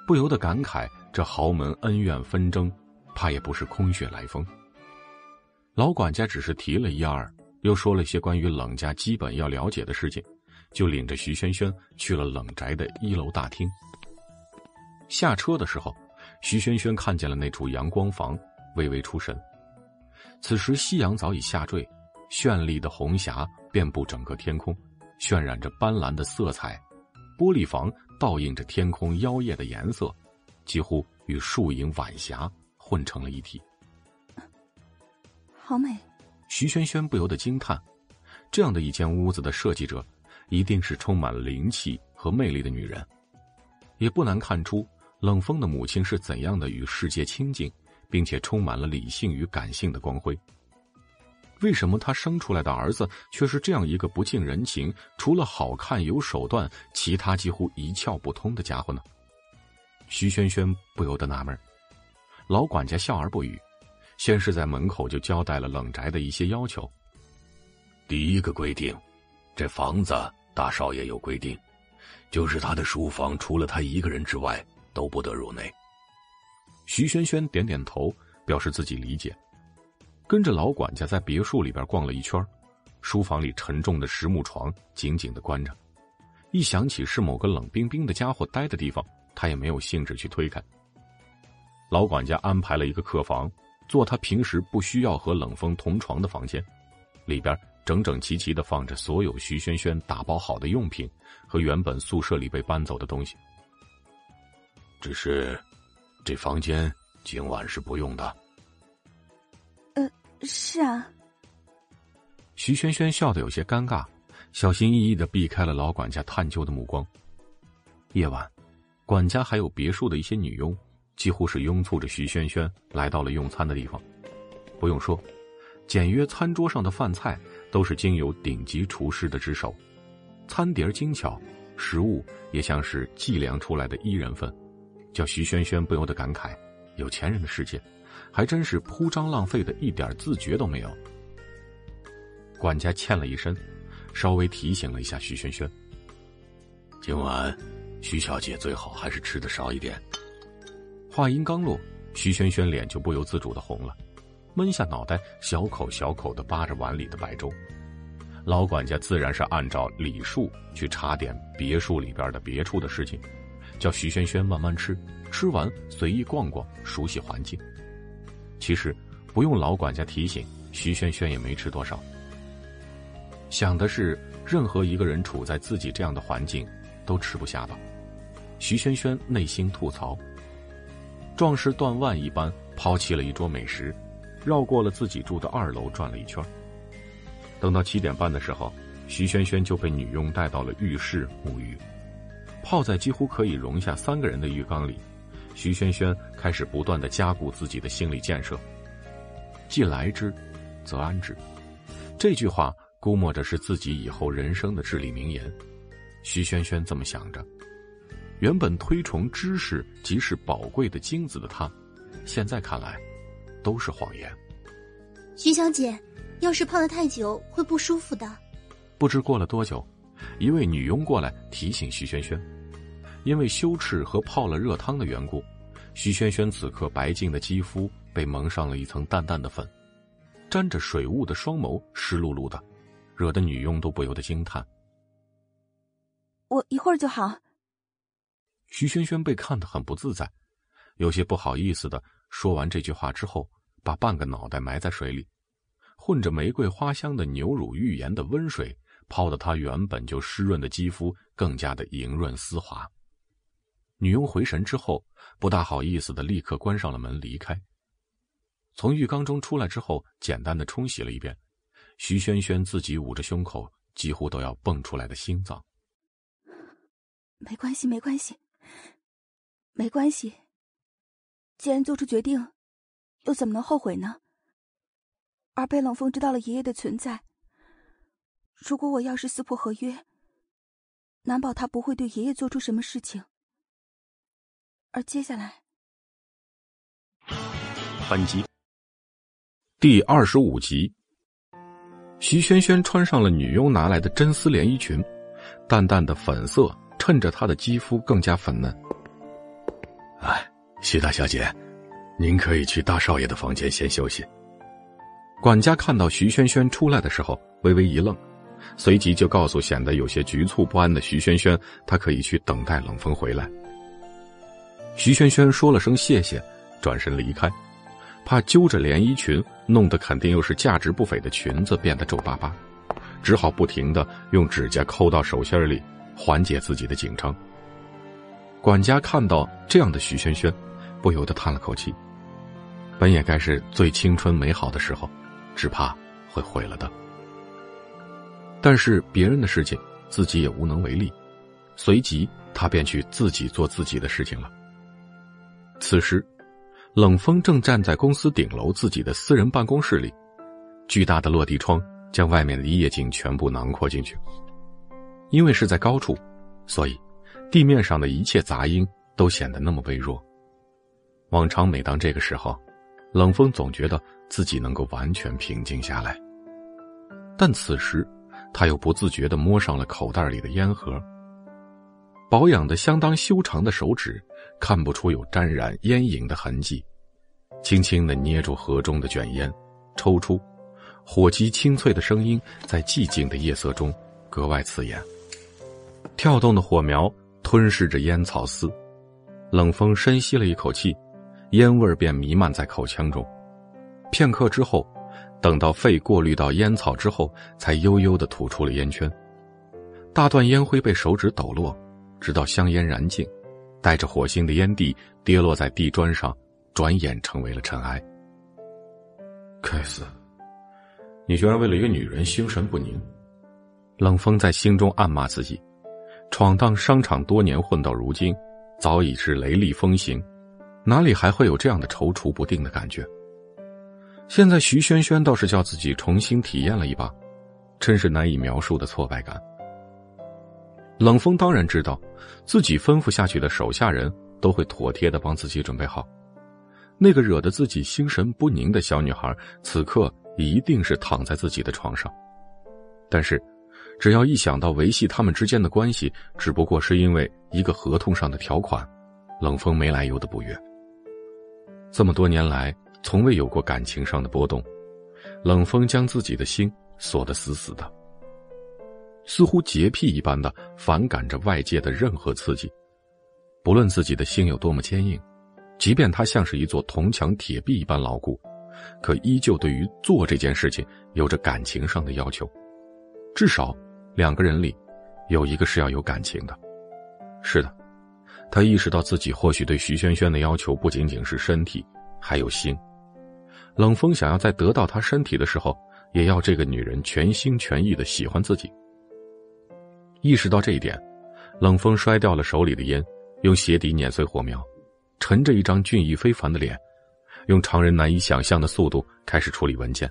不由得感慨：这豪门恩怨纷争，怕也不是空穴来风。老管家只是提了一二，又说了些关于冷家基本要了解的事情，就领着徐萱萱去了冷宅的一楼大厅。下车的时候，徐萱萱看见了那处阳光房，微微出神。此时夕阳早已下坠，绚丽的红霞遍布整个天空，渲染着斑斓的色彩。玻璃房倒映着天空妖艳的颜色，几乎与树影晚霞混成了一体。好美！徐萱萱不由得惊叹：这样的一间屋子的设计者，一定是充满了灵气和魅力的女人。也不难看出。冷风的母亲是怎样的与世界亲近，并且充满了理性与感性的光辉？为什么他生出来的儿子却是这样一个不近人情、除了好看有手段，其他几乎一窍不通的家伙呢？徐萱萱不由得纳闷。老管家笑而不语，先是在门口就交代了冷宅的一些要求。第一个规定，这房子大少爷有规定，就是他的书房除了他一个人之外。都不得入内。徐萱萱点点头，表示自己理解，跟着老管家在别墅里边逛了一圈。书房里沉重的实木床紧紧的关着，一想起是某个冷冰冰的家伙待的地方，他也没有兴致去推开。老管家安排了一个客房，做他平时不需要和冷风同床的房间，里边整整齐齐的放着所有徐萱萱打包好的用品和原本宿舍里被搬走的东西。只是，这房间今晚是不用的。是啊。徐萱萱笑得有些尴尬，小心翼翼的避开了老管家探究的目光。夜晚，管家还有别墅的一些女佣，几乎是拥簇着徐萱萱来到了用餐的地方。不用说，简约餐桌上的饭菜都是经由顶级厨师的之手，餐碟精巧，食物也像是计量出来的一人份。叫徐萱萱不由得感慨：“有钱人的世界，还真是铺张浪费的一点自觉都没有。”管家欠了一身，稍微提醒了一下徐轩轩：“今晚，徐小姐最好还是吃的少一点。”话音刚落，徐轩轩脸就不由自主的红了，闷下脑袋，小口小口的扒着碗里的白粥。老管家自然是按照礼数去查点别墅里边的别处的事情。叫徐轩轩慢慢吃，吃完随意逛逛，熟悉环境。其实不用老管家提醒，徐萱萱也没吃多少。想的是，任何一个人处在自己这样的环境，都吃不下吧？徐萱萱内心吐槽。壮士断腕一般抛弃了一桌美食，绕过了自己住的二楼转了一圈。等到七点半的时候，徐萱萱就被女佣带到了浴室沐浴。泡在几乎可以容下三个人的浴缸里，徐萱萱开始不断的加固自己的心理建设。既来之，则安之。这句话估摸着是自己以后人生的至理名言。徐萱萱这么想着。原本推崇知识即是宝贵的金子的他，现在看来，都是谎言。徐小姐，要是泡的太久会不舒服的。不知过了多久，一位女佣过来提醒徐萱萱。因为羞耻和泡了热汤的缘故，徐萱萱此刻白净的肌肤被蒙上了一层淡淡的粉，沾着水雾的双眸湿漉漉的，惹得女佣都不由得惊叹：“我一会儿就好。”徐萱萱被看得很不自在，有些不好意思的说完这句话之后，把半个脑袋埋在水里，混着玫瑰花香的牛乳浴盐的温水泡得她原本就湿润的肌肤更加的莹润丝滑。女佣回神之后，不大好意思的立刻关上了门离开。从浴缸中出来之后，简单的冲洗了一遍，徐萱萱自己捂着胸口几乎都要蹦出来的心脏。没关系，没关系，没关系。既然做出决定，又怎么能后悔呢？而被冷风知道了爷爷的存在，如果我要是撕破合约，难保他不会对爷爷做出什么事情。而接下来，本集第二十五集，徐萱萱穿上了女佣拿来的真丝连衣裙，淡淡的粉色衬着她的肌肤更加粉嫩。哎，徐大小姐，您可以去大少爷的房间先休息。管家看到徐萱萱出来的时候，微微一愣，随即就告诉显得有些局促不安的徐萱萱，她可以去等待冷风回来。徐萱萱说了声谢谢，转身离开，怕揪着连衣裙弄得肯定又是价值不菲的裙子变得皱巴巴，只好不停的用指甲抠到手心里，缓解自己的紧张。管家看到这样的徐萱萱，不由得叹了口气，本也该是最青春美好的时候，只怕会毁了的。但是别人的事情自己也无能为力，随即他便去自己做自己的事情了。此时，冷风正站在公司顶楼自己的私人办公室里，巨大的落地窗将外面的夜景全部囊括进去。因为是在高处，所以地面上的一切杂音都显得那么微弱。往常每当这个时候，冷风总觉得自己能够完全平静下来，但此时，他又不自觉的摸上了口袋里的烟盒。保养的相当修长的手指，看不出有沾染烟瘾的痕迹，轻轻的捏住盒中的卷烟，抽出，火机清脆的声音在寂静的夜色中格外刺眼。跳动的火苗吞噬着烟草丝，冷风深吸了一口气，烟味儿便弥漫在口腔中。片刻之后，等到肺过滤到烟草之后，才悠悠的吐出了烟圈。大段烟灰被手指抖落。直到香烟燃尽，带着火星的烟蒂跌落在地砖上，转眼成为了尘埃。该死！你居然为了一个女人心神不宁！冷风在心中暗骂自己，闯荡商场多年，混到如今，早已是雷厉风行，哪里还会有这样的踌躇不定的感觉？现在徐萱萱倒是叫自己重新体验了一把，真是难以描述的挫败感。冷风当然知道，自己吩咐下去的手下人都会妥帖的帮自己准备好。那个惹得自己心神不宁的小女孩，此刻一定是躺在自己的床上。但是，只要一想到维系他们之间的关系只不过是因为一个合同上的条款，冷风没来由的不悦。这么多年来，从未有过感情上的波动，冷风将自己的心锁得死死的。似乎洁癖一般的反感着外界的任何刺激，不论自己的心有多么坚硬，即便它像是一座铜墙铁壁一般牢固，可依旧对于做这件事情有着感情上的要求。至少两个人里，有一个是要有感情的。是的，他意识到自己或许对徐萱萱的要求不仅仅是身体，还有心。冷风想要在得到她身体的时候，也要这个女人全心全意的喜欢自己。意识到这一点，冷风摔掉了手里的烟，用鞋底碾碎火苗，沉着一张俊逸非凡的脸，用常人难以想象的速度开始处理文件。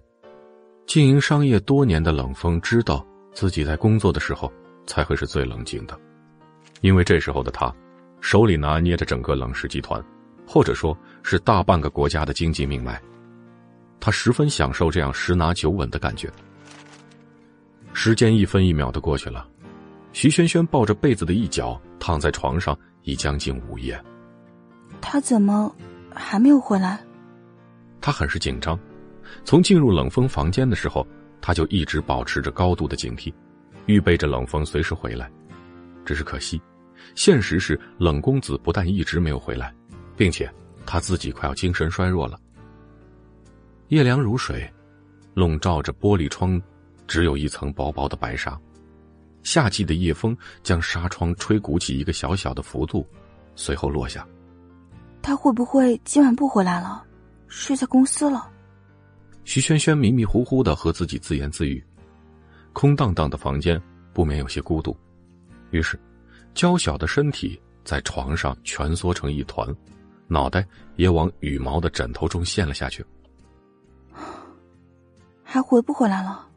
经营商业多年的冷风知道自己在工作的时候才会是最冷静的，因为这时候的他，手里拿捏着整个冷氏集团，或者说是大半个国家的经济命脉，他十分享受这样十拿九稳的感觉。时间一分一秒的过去了。徐萱萱抱着被子的一角躺在床上，已将近午夜。他怎么还没有回来？他很是紧张。从进入冷风房间的时候，他就一直保持着高度的警惕，预备着冷风随时回来。只是可惜，现实是冷公子不但一直没有回来，并且他自己快要精神衰弱了。夜凉如水，笼罩着玻璃窗，只有一层薄薄的白纱。夏季的夜风将纱窗吹鼓起一个小小的幅度，随后落下。他会不会今晚不回来了，睡在公司了？徐萱萱迷迷糊糊的和自己自言自语。空荡荡的房间不免有些孤独，于是，娇小的身体在床上蜷缩成一团，脑袋也往羽毛的枕头中陷了下去。还回不回来了？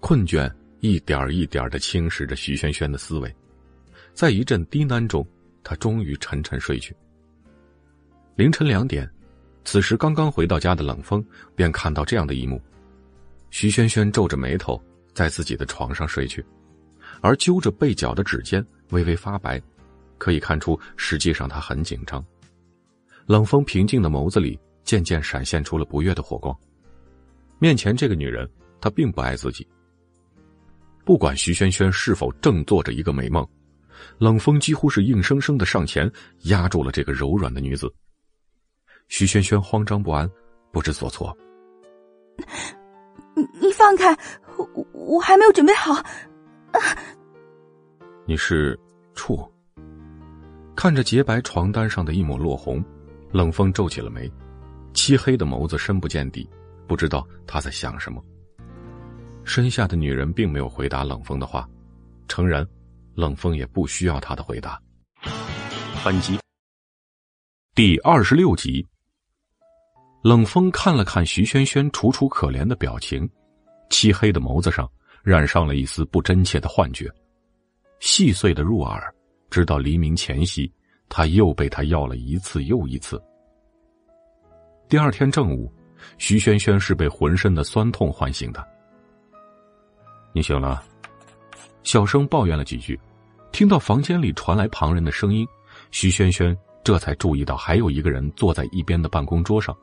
困倦一点一点的侵蚀着徐萱萱的思维，在一阵低喃中，他终于沉沉睡去。凌晨两点，此时刚刚回到家的冷风便看到这样的一幕：徐萱萱皱着眉头在自己的床上睡去，而揪着被角的指尖微微发白，可以看出实际上他很紧张。冷风平静的眸子里渐渐闪现出了不悦的火光。面前这个女人，她并不爱自己。不管徐萱萱是否正做着一个美梦，冷风几乎是硬生生的上前压住了这个柔软的女子。徐萱萱慌张不安，不知所措。你你放开，我我还没有准备好。你是处？看着洁白床单上的一抹落红，冷风皱起了眉，漆黑的眸子深不见底。不知道他在想什么。身下的女人并没有回答冷风的话，诚然，冷风也不需要他的回答。本集第二十六集，冷风看了看徐萱萱楚楚可怜的表情，漆黑的眸子上染上了一丝不真切的幻觉，细碎的入耳。直到黎明前夕，他又被他要了一次又一次。第二天正午。徐萱萱是被浑身的酸痛唤醒的。你醒了，小声抱怨了几句，听到房间里传来旁人的声音，徐轩轩这才注意到还有一个人坐在一边的办公桌上，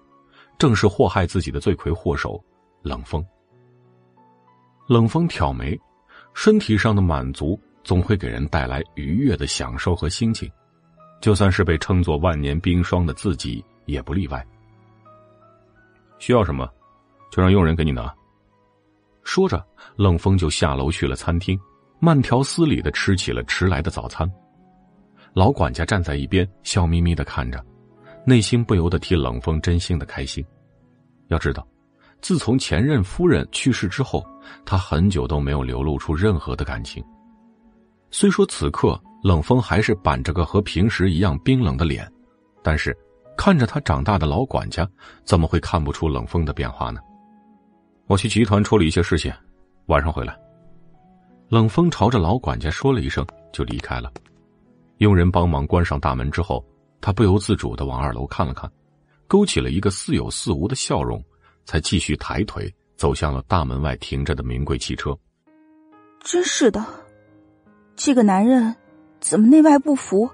正是祸害自己的罪魁祸首冷风。冷风挑眉，身体上的满足总会给人带来愉悦的享受和心情，就算是被称作万年冰霜的自己也不例外。需要什么，就让佣人给你拿。说着，冷风就下楼去了餐厅，慢条斯理的吃起了迟来的早餐。老管家站在一边，笑眯眯的看着，内心不由得替冷风真心的开心。要知道，自从前任夫人去世之后，他很久都没有流露出任何的感情。虽说此刻冷风还是板着个和平时一样冰冷的脸，但是。看着他长大的老管家，怎么会看不出冷风的变化呢？我去集团处理一些事情，晚上回来。冷风朝着老管家说了一声，就离开了。佣人帮忙关上大门之后，他不由自主的往二楼看了看，勾起了一个似有似无的笑容，才继续抬腿走向了大门外停着的名贵汽车。真是的，这个男人怎么内外不服？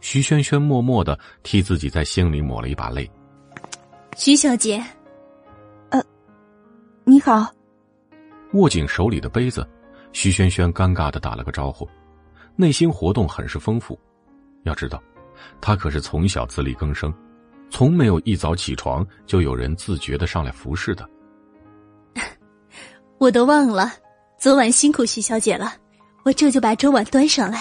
徐轩轩默默的替自己在心里抹了一把泪。徐小姐，呃，你好。握紧手里的杯子，徐萱萱尴尬的打了个招呼，内心活动很是丰富。要知道，她可是从小自力更生，从没有一早起床就有人自觉的上来服侍的。[laughs] 我都忘了，昨晚辛苦徐小姐了，我这就把粥碗端上来。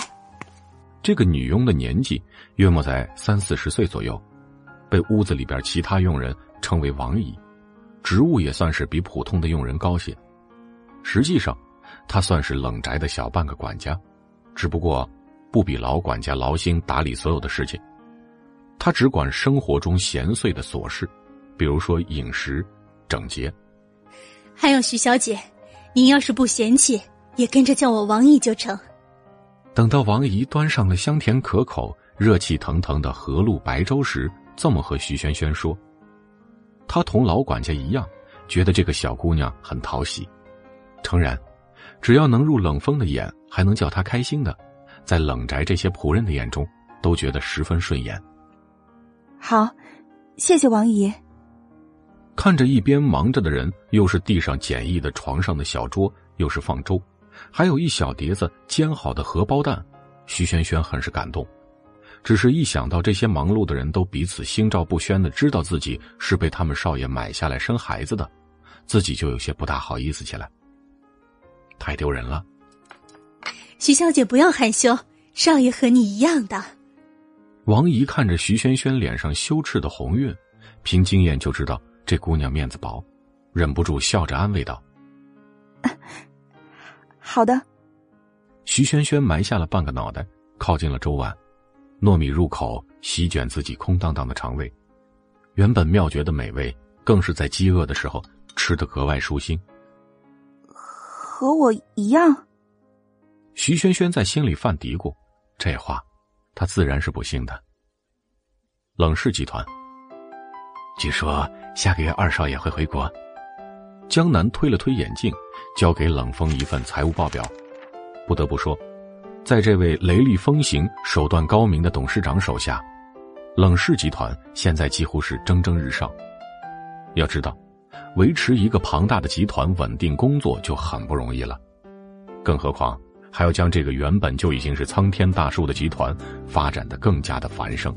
这个女佣的年纪约莫在三四十岁左右，被屋子里边其他佣人称为王姨，职务也算是比普通的佣人高些。实际上，他算是冷宅的小半个管家，只不过不比老管家劳心打理所有的事情。他只管生活中闲碎的琐事，比如说饮食、整洁。还有徐小姐，您要是不嫌弃，也跟着叫我王姨就成。等到王姨端上了香甜可口、热气腾腾的河路白粥时，这么和徐萱萱说：“她同老管家一样，觉得这个小姑娘很讨喜。诚然，只要能入冷风的眼，还能叫她开心的，在冷宅这些仆人的眼中，都觉得十分顺眼。好，谢谢王姨。看着一边忙着的人，又是地上简易的床上的小桌，又是放粥，还有一小碟子煎好的荷包蛋，徐萱萱很是感动。只是一想到这些忙碌的人都彼此心照不宣的知道自己是被他们少爷买下来生孩子的，自己就有些不大好意思起来。太丢人了。徐小姐不要害羞，少爷和你一样的。王姨看着徐萱萱脸上羞耻的红晕，凭经验就知道这姑娘面子薄，忍不住笑着安慰道：[laughs] “好的。”徐萱萱埋下了半个脑袋，靠近了粥碗，糯米入口，席卷自己空荡荡的肠胃。原本妙绝的美味，更是在饥饿的时候吃得格外舒心。和我一样。徐萱萱在心里犯嘀咕，这话，她自然是不信的。冷氏集团，据说下个月二少爷会回国。江南推了推眼镜，交给冷风一份财务报表。不得不说，在这位雷厉风行、手段高明的董事长手下，冷氏集团现在几乎是蒸蒸日上。要知道。维持一个庞大的集团稳定工作就很不容易了，更何况还要将这个原本就已经是苍天大树的集团发展的更加的繁盛。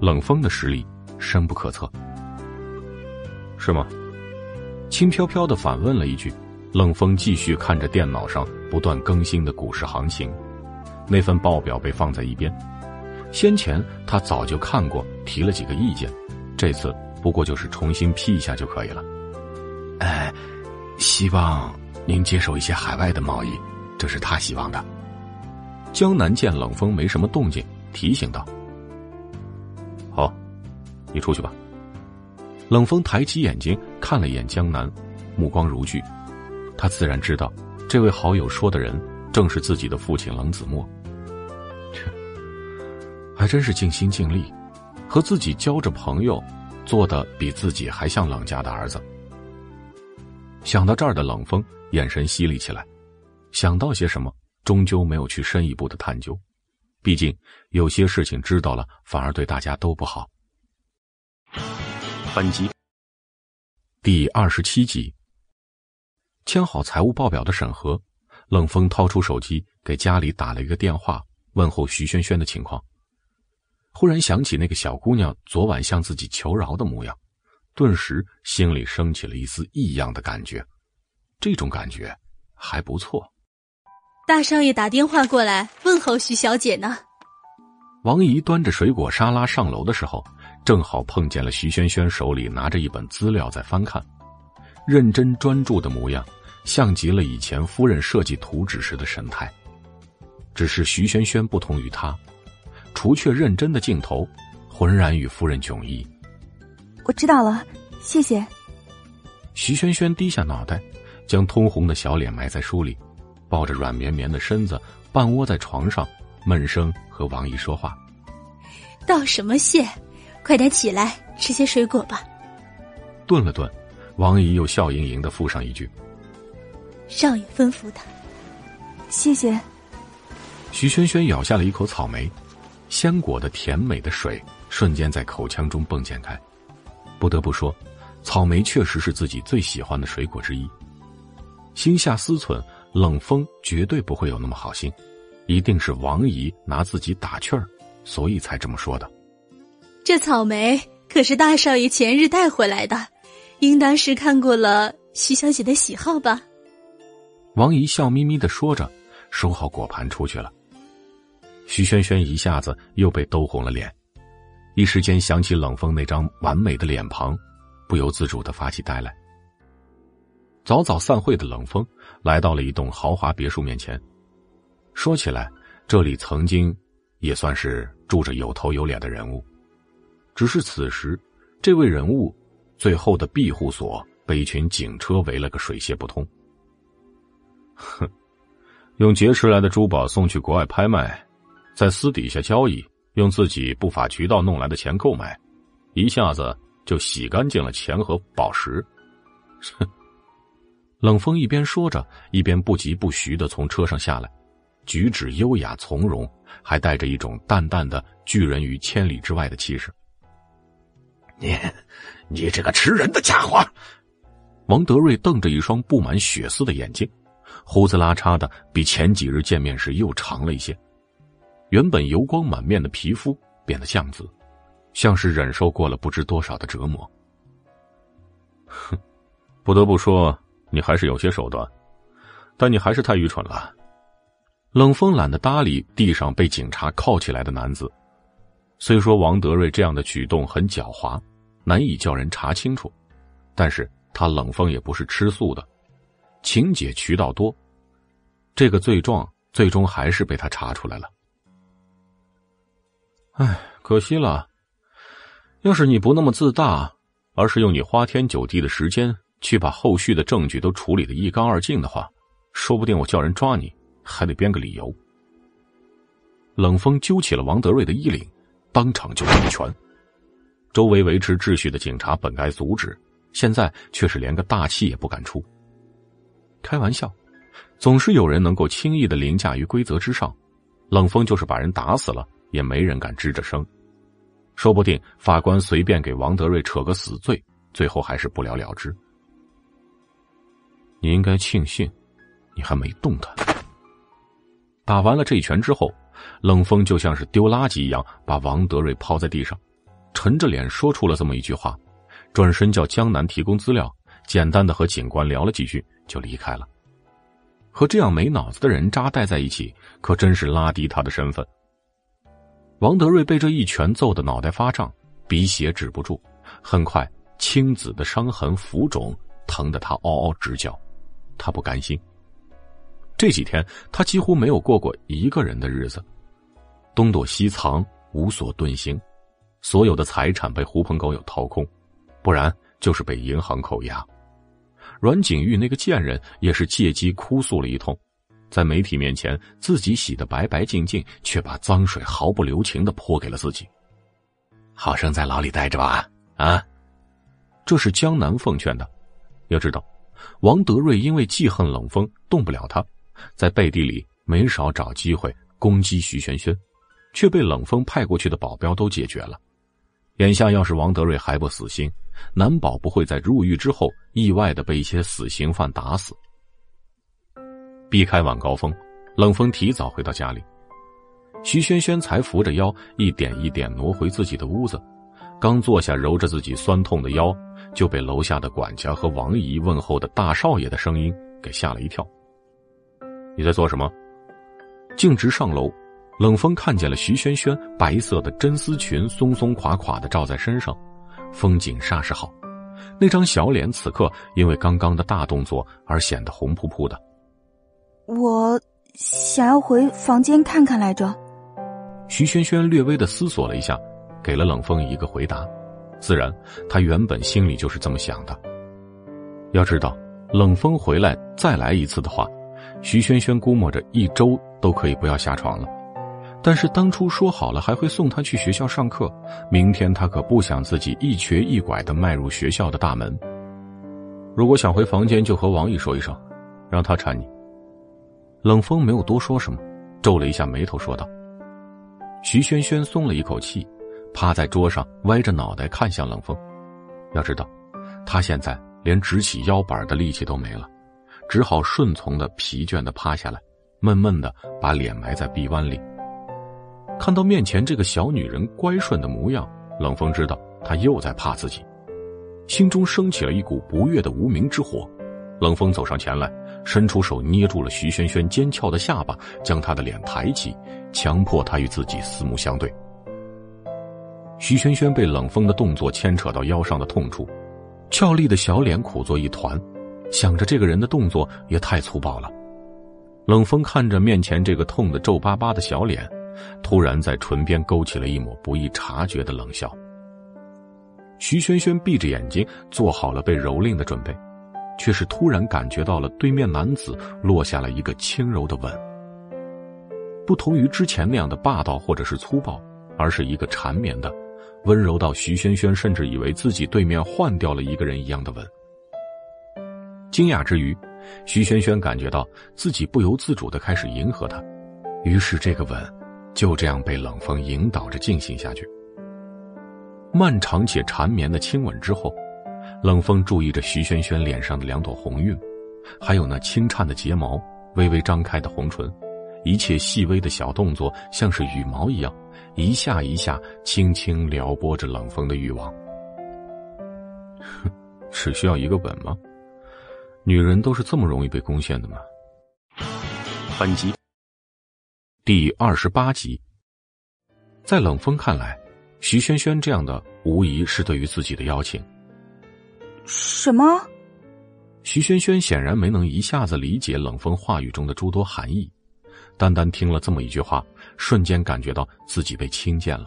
冷风的实力深不可测，是吗？轻飘飘的反问了一句。冷风继续看着电脑上不断更新的股市行情，那份报表被放在一边。先前他早就看过，提了几个意见，这次。不过就是重新批一下就可以了。哎，希望您接受一些海外的贸易，这是他希望的。江南见冷风没什么动静，提醒道：“好，你出去吧。”冷风抬起眼睛看了一眼江南，目光如炬。他自然知道，这位好友说的人正是自己的父亲冷子墨。切，还真是尽心尽力，和自己交着朋友。做的比自己还像冷家的儿子。想到这儿的冷风眼神犀利起来，想到些什么，终究没有去深一步的探究。毕竟有些事情知道了，反而对大家都不好。本集第二十七集，签好财务报表的审核，冷风掏出手机给家里打了一个电话，问候徐萱萱的情况。忽然想起那个小姑娘昨晚向自己求饶的模样，顿时心里升起了一丝异样的感觉。这种感觉还不错。大少爷打电话过来问候徐小姐呢。王姨端着水果沙拉上楼的时候，正好碰见了徐萱萱手里拿着一本资料在翻看，认真专注的模样，像极了以前夫人设计图纸时的神态。只是徐萱萱不同于他。除却认真的镜头，浑然与夫人迥异。我知道了，谢谢。徐萱萱低下脑袋，将通红的小脸埋在书里，抱着软绵绵的身子，半窝在床上，闷声和王姨说话。道什么谢？快点起来吃些水果吧。顿了顿，王姨又笑盈盈的附上一句：“少爷吩咐的。”谢谢。徐萱萱咬下了一口草莓。鲜果的甜美的水瞬间在口腔中迸溅开，不得不说，草莓确实是自己最喜欢的水果之一。心下思忖，冷风绝对不会有那么好心，一定是王姨拿自己打趣儿，所以才这么说的。这草莓可是大少爷前日带回来的，应当是看过了徐小姐的喜好吧？王姨笑眯眯的说着，收好果盘出去了。徐萱萱一下子又被逗红了脸，一时间想起冷风那张完美的脸庞，不由自主的发起呆来。早早散会的冷风来到了一栋豪华别墅面前。说起来，这里曾经也算是住着有头有脸的人物，只是此时，这位人物最后的庇护所被一群警车围了个水泄不通。哼，[laughs] 用劫持来的珠宝送去国外拍卖。在私底下交易，用自己不法渠道弄来的钱购买，一下子就洗干净了钱和宝石。[laughs] 哼！冷风一边说着，一边不疾不徐的从车上下来，举止优雅从容，还带着一种淡淡的拒人于千里之外的气势。你，你这个吃人的家伙！王德瑞瞪着一双布满血丝的眼睛，胡子拉碴的，比前几日见面时又长了一些。原本油光满面的皮肤变得酱紫，像是忍受过了不知多少的折磨。哼，不得不说，你还是有些手段，但你还是太愚蠢了。冷风懒得搭理地上被警察铐起来的男子。虽说王德瑞这样的举动很狡猾，难以叫人查清楚，但是他冷风也不是吃素的，情解渠道多，这个罪状最终还是被他查出来了。唉，可惜了。要是你不那么自大，而是用你花天酒地的时间去把后续的证据都处理的一干二净的话，说不定我叫人抓你还得编个理由。冷风揪起了王德瑞的衣领。当场就一拳，周围维持秩序的警察本该阻止，现在却是连个大气也不敢出。开玩笑，总是有人能够轻易的凌驾于规则之上。冷风就是把人打死了，也没人敢吱着声。说不定法官随便给王德瑞扯个死罪，最后还是不了了之。你应该庆幸，你还没动他。打完了这一拳之后。冷风就像是丢垃圾一样，把王德瑞抛在地上，沉着脸说出了这么一句话，转身叫江南提供资料，简单的和警官聊了几句就离开了。和这样没脑子的人渣待在一起，可真是拉低他的身份。王德瑞被这一拳揍得脑袋发胀，鼻血止不住，很快青紫的伤痕浮肿，疼得他嗷嗷直叫，他不甘心。这几天，他几乎没有过过一个人的日子，东躲西藏，无所遁形，所有的财产被狐朋狗友掏空，不然就是被银行扣押。阮景玉那个贱人也是借机哭诉了一通，在媒体面前自己洗得白白净净，却把脏水毫不留情的泼给了自己。好生在牢里待着吧，啊！这是江南奉劝的。要知道，王德瑞因为记恨冷风，动不了他。在背地里没少找机会攻击徐萱萱，却被冷风派过去的保镖都解决了。眼下要是王德瑞还不死心，难保不会在入狱之后意外的被一些死刑犯打死。避开晚高峰，冷风提早回到家里，徐萱萱才扶着腰一点一点挪回自己的屋子，刚坐下揉着自己酸痛的腰，就被楼下的管家和王姨问候的大少爷的声音给吓了一跳。你在做什么？径直上楼，冷风看见了徐萱萱白色的真丝裙松松垮垮的罩在身上，风景煞是好，那张小脸此刻因为刚刚的大动作而显得红扑扑的。我想要回房间看看来着。徐萱萱略微的思索了一下，给了冷风一个回答。自然，他原本心里就是这么想的。要知道，冷风回来再来一次的话。徐萱萱估摸着一周都可以不要下床了，但是当初说好了还会送她去学校上课，明天她可不想自己一瘸一拐的迈入学校的大门。如果想回房间，就和王毅说一声，让他搀你。冷风没有多说什么，皱了一下眉头说道。徐萱萱松了一口气，趴在桌上歪着脑袋看向冷风。要知道，他现在连直起腰板的力气都没了。只好顺从的疲倦的趴下来，闷闷的把脸埋在臂弯里。看到面前这个小女人乖顺的模样，冷风知道她又在怕自己，心中升起了一股不悦的无名之火。冷风走上前来，伸出手捏住了徐萱萱尖翘的下巴，将她的脸抬起，强迫她与自己四目相对。徐萱萱被冷风的动作牵扯到腰上的痛处，俏丽的小脸苦作一团。想着这个人的动作也太粗暴了，冷风看着面前这个痛得皱巴巴的小脸，突然在唇边勾起了一抹不易察觉的冷笑。徐萱萱闭着眼睛做好了被蹂躏的准备，却是突然感觉到了对面男子落下了一个轻柔的吻，不同于之前那样的霸道或者是粗暴，而是一个缠绵的、温柔到徐萱萱甚至以为自己对面换掉了一个人一样的吻。惊讶之余，徐萱萱感觉到自己不由自主的开始迎合他，于是这个吻就这样被冷风引导着进行下去。漫长且缠绵的亲吻之后，冷风注意着徐萱萱脸上的两朵红晕，还有那轻颤的睫毛、微微张开的红唇，一切细微的小动作像是羽毛一样，一下一下轻轻撩拨着冷风的欲望。哼，只需要一个吻吗？女人都是这么容易被攻陷的吗？本集第二十八集，在冷风看来。徐萱萱这样的，无疑是对于自己的邀请。什么？徐萱萱显然没能一下子理解冷风话语中的诸多含义，单单听了这么一句话，瞬间感觉到自己被轻贱了。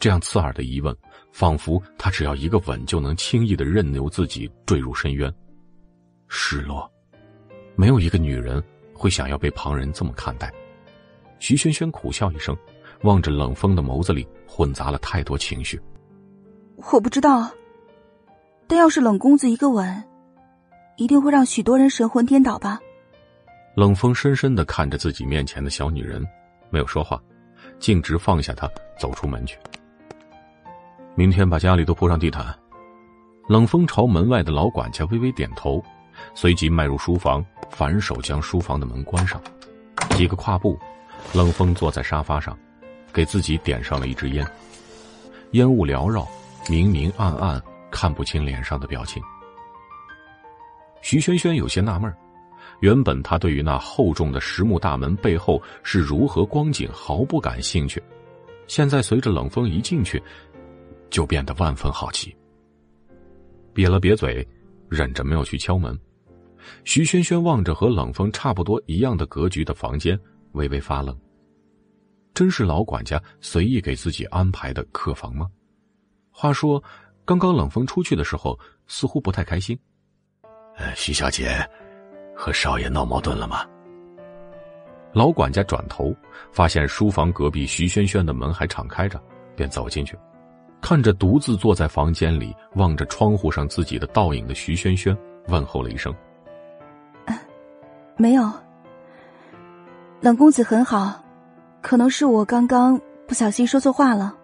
这样刺耳的疑问，仿佛他只要一个吻就能轻易的任由自己坠入深渊。失落，没有一个女人会想要被旁人这么看待。徐萱萱苦笑一声。望着冷风的眸子里混杂了太多情绪，我不知道。但要是冷公子一个吻，一定会让许多人神魂颠倒吧。冷风深深的看着自己面前的小女人，没有说话，径直放下她，走出门去。明天把家里都铺上地毯。冷风朝门外的老管家微微点头，随即迈入书房，反手将书房的门关上。几个跨步，冷风坐在沙发上。给自己点上了一支烟，烟雾缭绕，明明暗暗，看不清脸上的表情。徐萱萱有些纳闷原本她对于那厚重的实木大门背后是如何光景毫不感兴趣，现在随着冷风一进去，就变得万分好奇。瘪了瘪嘴，忍着没有去敲门。徐萱萱望着和冷风差不多一样的格局的房间，微微发愣。真是老管家随意给自己安排的客房吗？话说，刚刚冷风出去的时候，似乎不太开心。呃，徐小姐，和少爷闹矛盾了吗？老管家转头发现书房隔壁徐萱萱的门还敞开着，便走进去，看着独自坐在房间里望着窗户上自己的倒影的徐萱萱，问候了一声：“没有，冷公子很好。”可能是我刚刚不小心说错话了。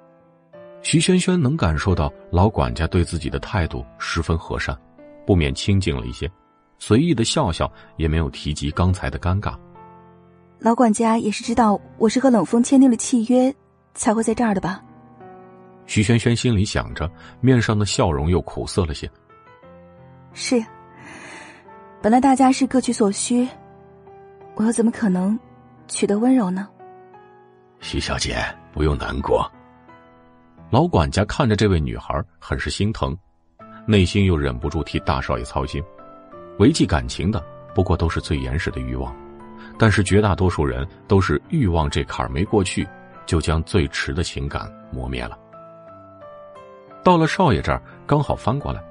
徐萱萱能感受到老管家对自己的态度十分和善，不免清静了一些，随意的笑笑，也没有提及刚才的尴尬。老管家也是知道我是和冷风签订了契约，才会在这儿的吧？徐萱萱心里想着，面上的笑容又苦涩了些。是，本来大家是各取所需，我又怎么可能取得温柔呢？徐小姐不用难过。老管家看着这位女孩，很是心疼，内心又忍不住替大少爷操心。维系感情的不过都是最原始的欲望，但是绝大多数人都是欲望这坎儿没过去，就将最迟的情感磨灭了。到了少爷这儿，刚好翻过来，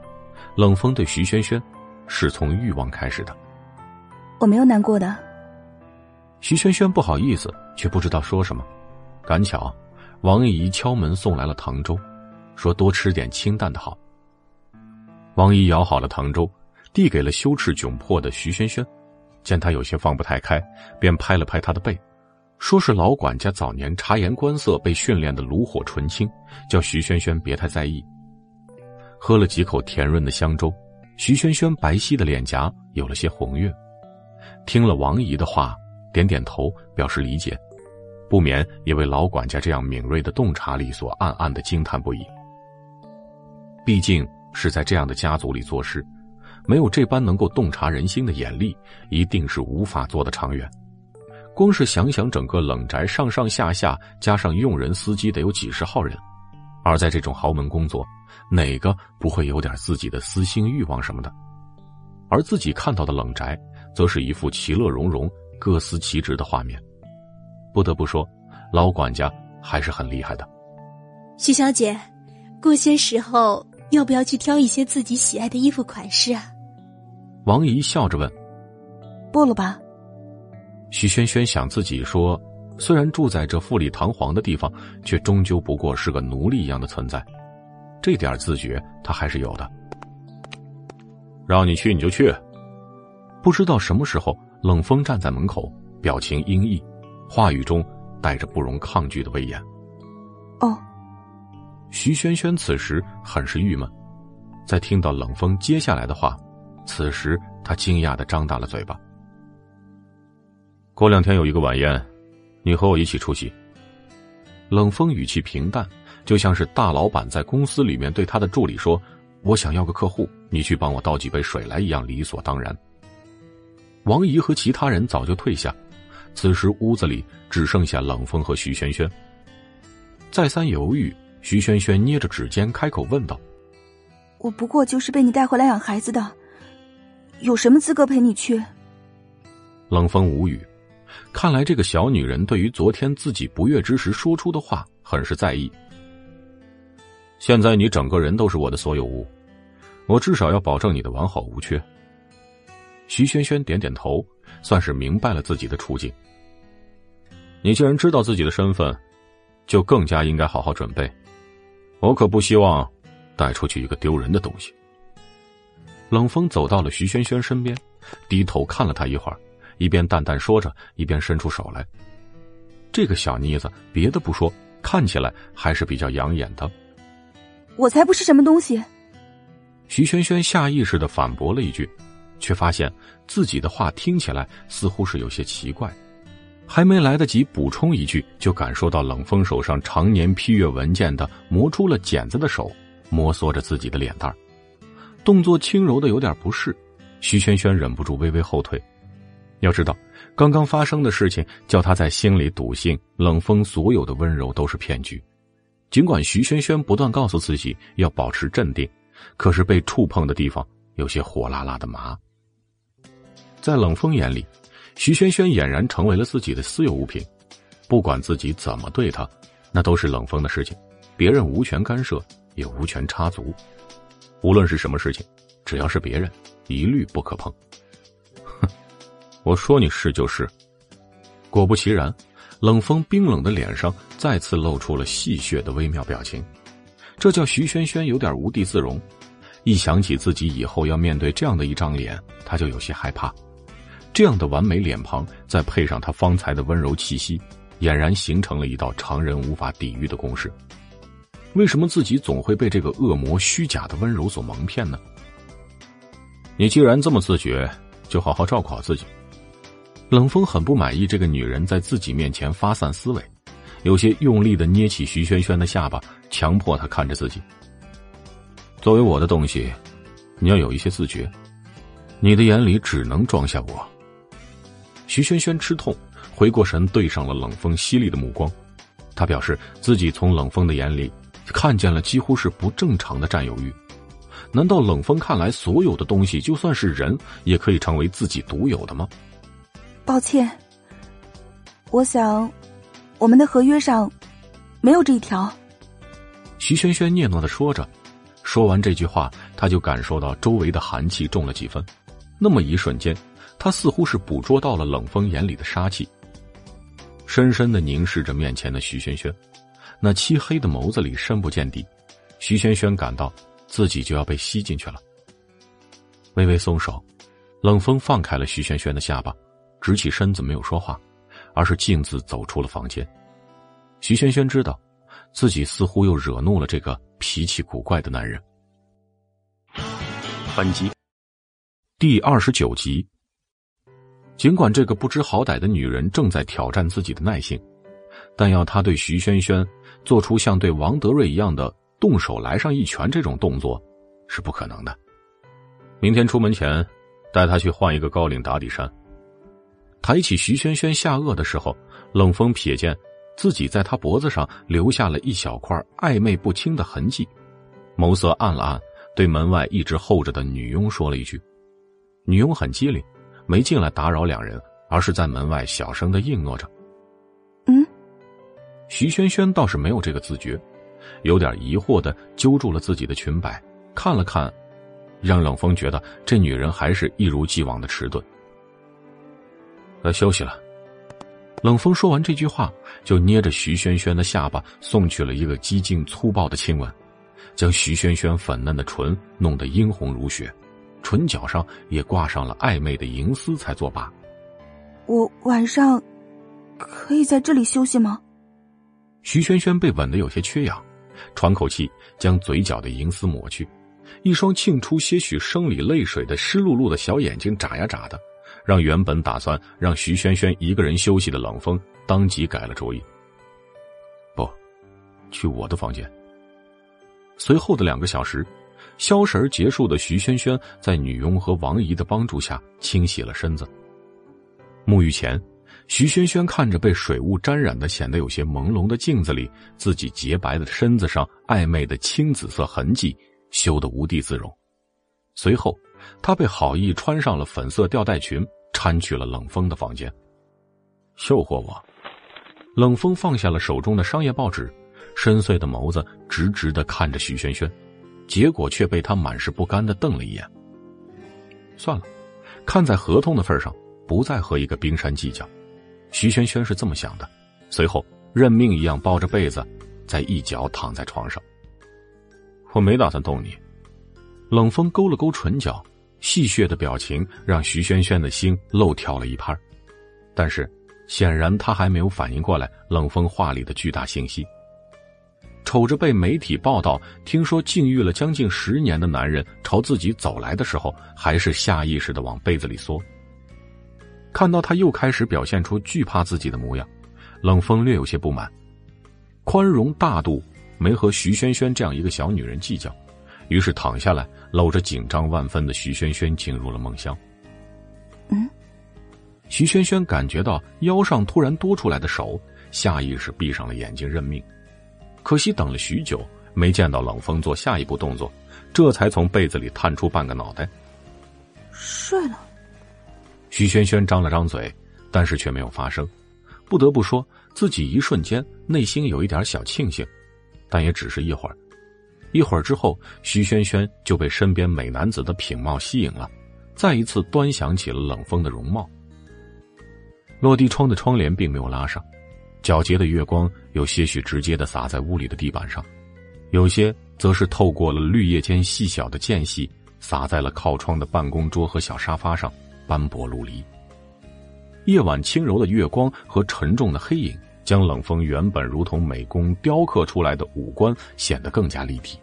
冷风对徐萱萱是从欲望开始的。我没有难过的。徐萱萱不好意思，却不知道说什么。赶巧，王姨敲门送来了糖粥，说多吃点清淡的好。王姨舀好了糖粥，递给了羞耻窘迫的徐萱萱，见她有些放不太开，便拍了拍她的背，说是老管家早年察言观色，被训练的炉火纯青，叫徐萱萱别太在意。喝了几口甜润的香粥，徐萱萱白皙的脸颊有了些红晕，听了王姨的话，点点头表示理解。不免也为老管家这样敏锐的洞察力所暗暗的惊叹不已。毕竟是在这样的家族里做事，没有这般能够洞察人心的眼力，一定是无法做得长远。光是想想整个冷宅上上下下加上佣人司机得有几十号人，而在这种豪门工作，哪个不会有点自己的私心欲望什么的？而自己看到的冷宅，则是一副其乐融融、各司其职的画面。不得不说，老管家还是很厉害的。徐小姐，过些时候要不要去挑一些自己喜爱的衣服款式啊？王姨笑着问。不了吧。徐萱萱想自己说，虽然住在这富丽堂皇的地方，却终究不过是个奴隶一样的存在，这点自觉他还是有的。让你去你就去。不知道什么时候，冷风站在门口，表情阴翳。话语中带着不容抗拒的威严。哦，徐萱萱此时很是郁闷，在听到冷风接下来的话，此时她惊讶的张大了嘴巴。过两天有一个晚宴，你和我一起出席。冷风语气平淡，就像是大老板在公司里面对他的助理说：“我想要个客户，你去帮我倒几杯水来一样理所当然。”王姨和其他人早就退下，此时屋子里只剩下冷风和徐萱萱。再三犹豫，徐萱萱捏着指尖开口问道：“我不过就是被你带回来养孩子的，有什么资格陪你去？”冷风无语，看来这个小女人对于昨天自己不悦之时说出的话很是在意。现在你整个人都是我的所有物，我至少要保证你的完好无缺。徐萱萱点点头，算是明白了自己的处境。你既然知道自己的身份，就更加应该好好准备。我可不希望带出去一个丢人的东西。冷风走到了徐萱萱身边，低头看了她一会儿，一边淡淡说着，一边伸出手来。这个小妮子，别的不说，看起来还是比较养眼的。我才不是什么东西！徐萱萱下意识的反驳了一句。却发现自己的话听起来似乎是有些奇怪，还没来得及补充一句，就感受到冷风手上常年批阅文件的磨出了茧子的手摩挲着自己的脸蛋动作轻柔的有点不适。徐萱萱忍不住微微后退。要知道，刚刚发生的事情叫他在心里笃信冷风所有的温柔都是骗局。尽管徐萱萱不断告诉自己要保持镇定，可是被触碰的地方有些火辣辣的麻。在冷风眼里，徐萱萱俨然成为了自己的私有物品，不管自己怎么对她，那都是冷风的事情，别人无权干涉，也无权插足。无论是什么事情，只要是别人，一律不可碰。哼，我说你是就是。果不其然，冷风冰冷的脸上再次露出了戏谑的微妙表情，这叫徐萱萱有点无地自容。一想起自己以后要面对这样的一张脸，他就有些害怕。这样的完美脸庞，再配上他方才的温柔气息，俨然形成了一道常人无法抵御的攻势。为什么自己总会被这个恶魔虚假的温柔所蒙骗呢？你既然这么自觉，就好好照顾好自己。冷风很不满意这个女人在自己面前发散思维，有些用力的捏起徐萱萱的下巴，强迫她看着自己。作为我的东西，你要有一些自觉，你的眼里只能装下我。徐萱萱吃痛，回过神，对上了冷风犀利的目光。他表示自己从冷风的眼里看见了几乎是不正常的占有欲。难道冷风看来所有的东西，就算是人，也可以成为自己独有的吗？抱歉，我想我们的合约上没有这一条。徐萱萱嗫嚅的说着，说完这句话，他就感受到周围的寒气重了几分。那么一瞬间。他似乎是捕捉到了冷风眼里的杀气，深深的凝视着面前的徐轩轩，那漆黑的眸子里深不见底。徐轩轩感到自己就要被吸进去了，微微松手，冷风放开了徐轩轩的下巴，直起身子没有说话，而是径自走出了房间。徐轩轩知道，自己似乎又惹怒了这个脾气古怪的男人。本集第二十九集。尽管这个不知好歹的女人正在挑战自己的耐性，但要她对徐萱萱做出像对王德瑞一样的动手来上一拳这种动作，是不可能的。明天出门前，带她去换一个高领打底衫。抬起徐萱萱下颚的时候，冷风瞥见自己在她脖子上留下了一小块暧昧不清的痕迹，眸色暗了暗，对门外一直候着的女佣说了一句：“女佣很机灵。”没进来打扰两人，而是在门外小声的应诺着。嗯，徐萱萱倒是没有这个自觉，有点疑惑的揪住了自己的裙摆，看了看，让冷风觉得这女人还是一如既往的迟钝。该休息了。冷风说完这句话，就捏着徐萱萱的下巴送去了一个激进粗暴的亲吻，将徐萱萱粉嫩的唇弄得殷红如血。唇角上也挂上了暧昧的银丝，才作罢。我晚上可以在这里休息吗？徐萱萱被吻得有些缺氧，喘口气，将嘴角的银丝抹去，一双沁出些许生理泪水的湿漉漉的小眼睛眨呀眨的，让原本打算让徐萱萱一个人休息的冷风当即改了主意。不，去我的房间。随后的两个小时，消食结束的徐萱萱在女佣和王姨的帮助下清洗了身子。沐浴前。徐萱萱看着被水雾沾染的、显得有些朦胧的镜子里自己洁白的身子上暧昧的青紫色痕迹，羞得无地自容。随后，她被好意穿上了粉色吊带裙，搀去了冷风的房间。诱惑我？冷风放下了手中的商业报纸，深邃的眸子直直的看着徐萱萱，结果却被他满是不甘的瞪了一眼。算了，看在合同的份上，不再和一个冰山计较。徐萱萱是这么想的，随后认命一样抱着被子，在一脚躺在床上。我没打算动你。冷风勾了勾唇角，戏谑的表情让徐萱萱的心漏跳了一拍但是显然他还没有反应过来冷风话里的巨大信息。瞅着被媒体报道听说禁欲了将近十年的男人朝自己走来的时候，还是下意识的往被子里缩。看到他又开始表现出惧怕自己的模样，冷风略有些不满。宽容大度，没和徐萱萱这样一个小女人计较，于是躺下来，搂着紧张万分的徐萱萱进入了梦乡。嗯，徐萱萱感觉到腰上突然多出来的手，下意识闭上了眼睛认命。可惜等了许久，没见到冷风做下一步动作，这才从被子里探出半个脑袋，睡了。徐萱萱张了张嘴，但是却没有发声。不得不说，自己一瞬间内心有一点小庆幸，但也只是一会儿。一会儿之后，徐萱萱就被身边美男子的品貌吸引了，再一次端详起了冷风的容貌。落地窗的窗帘并没有拉上，皎洁的月光有些许直接的洒在屋里的地板上，有些则是透过了绿叶间细小的间隙，洒在了靠窗的办公桌和小沙发上。斑驳陆离，夜晚轻柔的月光和沉重的黑影，将冷风原本如同美工雕刻出来的五官显得更加立体。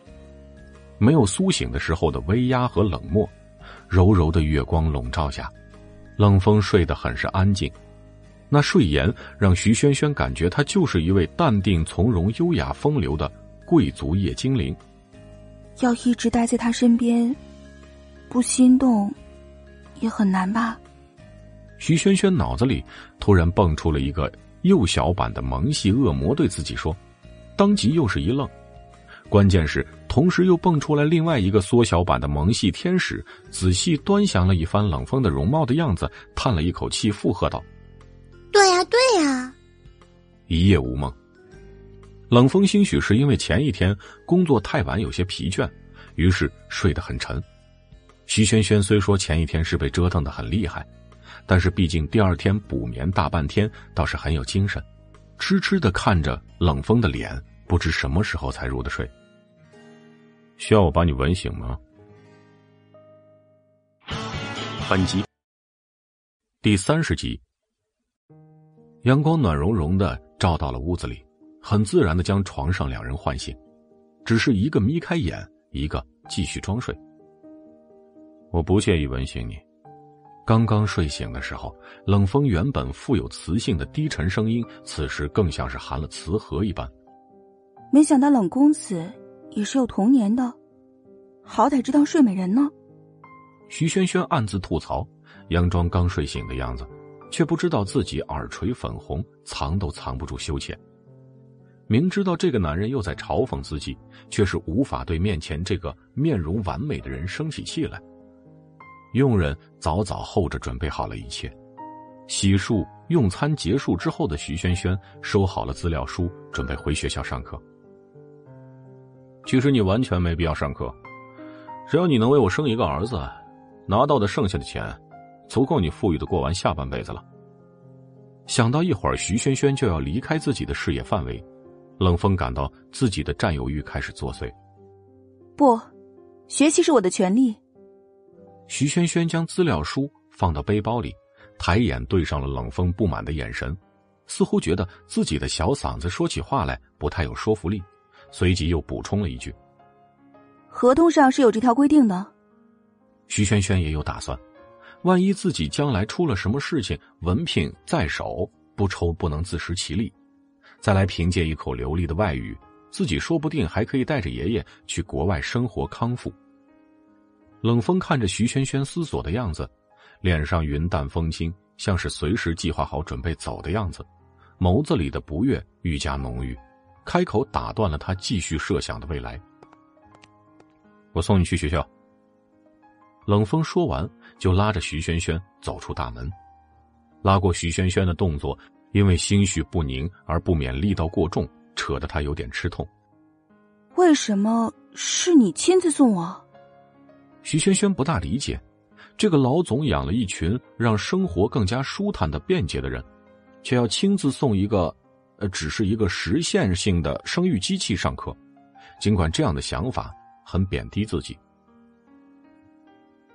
没有苏醒的时候的威压和冷漠，柔柔的月光笼罩下，冷风睡得很是安静。那睡颜让徐萱萱感觉他就是一位淡定从容、优雅风流的贵族夜精灵。要一直待在他身边，不心动。也很难吧？徐萱萱脑子里突然蹦出了一个幼小版的萌系恶魔对自己说，当即又是一愣。关键是同时又蹦出来另外一个缩小版的萌系天使，仔细端详了一番冷风的容貌的样子，叹了一口气，附和道：“对呀，对呀。”一夜无梦。冷风兴许是因为前一天工作太晚，有些疲倦，于是睡得很沉。徐萱萱虽说前一天是被折腾的很厉害，但是毕竟第二天补眠大半天，倒是很有精神，痴痴的看着冷风的脸，不知什么时候才入的睡。需要我把你吻醒吗？本集第三十集，阳光暖融融的照到了屋子里，很自然的将床上两人唤醒，只是一个眯开眼，一个继续装睡。我不介意吻醒你。刚刚睡醒的时候，冷风原本富有磁性的低沉声音，此时更像是含了磁核一般。没想到冷公子也是有童年的，好歹知道睡美人呢。徐萱萱暗自吐槽，佯装刚睡醒的样子，却不知道自己耳垂粉红，藏都藏不住羞怯。明知道这个男人又在嘲讽自己，却是无法对面前这个面容完美的人生起气来。佣人早早候着，准备好了一切。洗漱、用餐结束之后的徐萱萱收好了资料书，准备回学校上课。其实你完全没必要上课，只要你能为我生一个儿子，拿到的剩下的钱，足够你富裕的过完下半辈子了。想到一会儿徐萱萱就要离开自己的视野范围，冷风感到自己的占有欲开始作祟。不，学习是我的权利。徐萱萱将资料书放到背包里，抬眼对上了冷风不满的眼神，似乎觉得自己的小嗓子说起话来不太有说服力，随即又补充了一句：“合同上是有这条规定的。”徐萱萱也有打算，万一自己将来出了什么事情，文凭在手，不愁不能自食其力，再来凭借一口流利的外语，自己说不定还可以带着爷爷去国外生活康复。冷风看着徐萱萱思索的样子，脸上云淡风轻，像是随时计划好准备走的样子，眸子里的不悦愈加浓郁，开口打断了他继续设想的未来。我送你去学校。冷风说完，就拉着徐萱萱走出大门。拉过徐萱萱的动作，因为心绪不宁而不免力道过重，扯得他有点吃痛。为什么是你亲自送我？徐萱萱不大理解，这个老总养了一群让生活更加舒坦的便捷的人，却要亲自送一个，呃，只是一个实现性的生育机器上课。尽管这样的想法很贬低自己。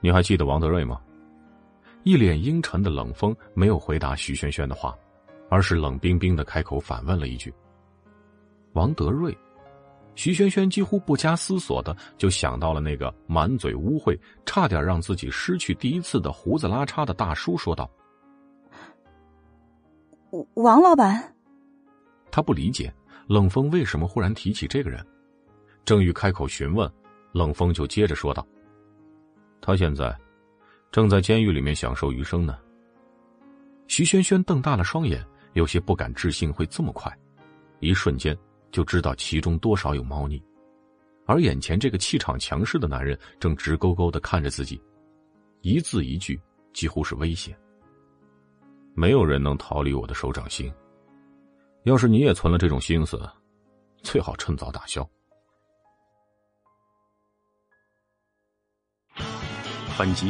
你还记得王德瑞吗？一脸阴沉的冷风没有回答徐萱萱的话，而是冷冰冰的开口反问了一句：“王德瑞。”徐萱萱几乎不加思索的就想到了那个满嘴污秽、差点让自己失去第一次的胡子拉碴的大叔，说道：“王老板。”他不理解冷风为什么忽然提起这个人，正欲开口询问，冷风就接着说道。他现在正在监狱里面享受余生呢。徐萱萱瞪大了双眼，有些不敢置信会这么快，一瞬间就知道其中多少有猫腻。而眼前这个气场强势的男人正直勾勾的看着自己，一字一句几乎是威胁。没有人能逃离我的手掌心。要是你也存了这种心思，最好趁早打消。本集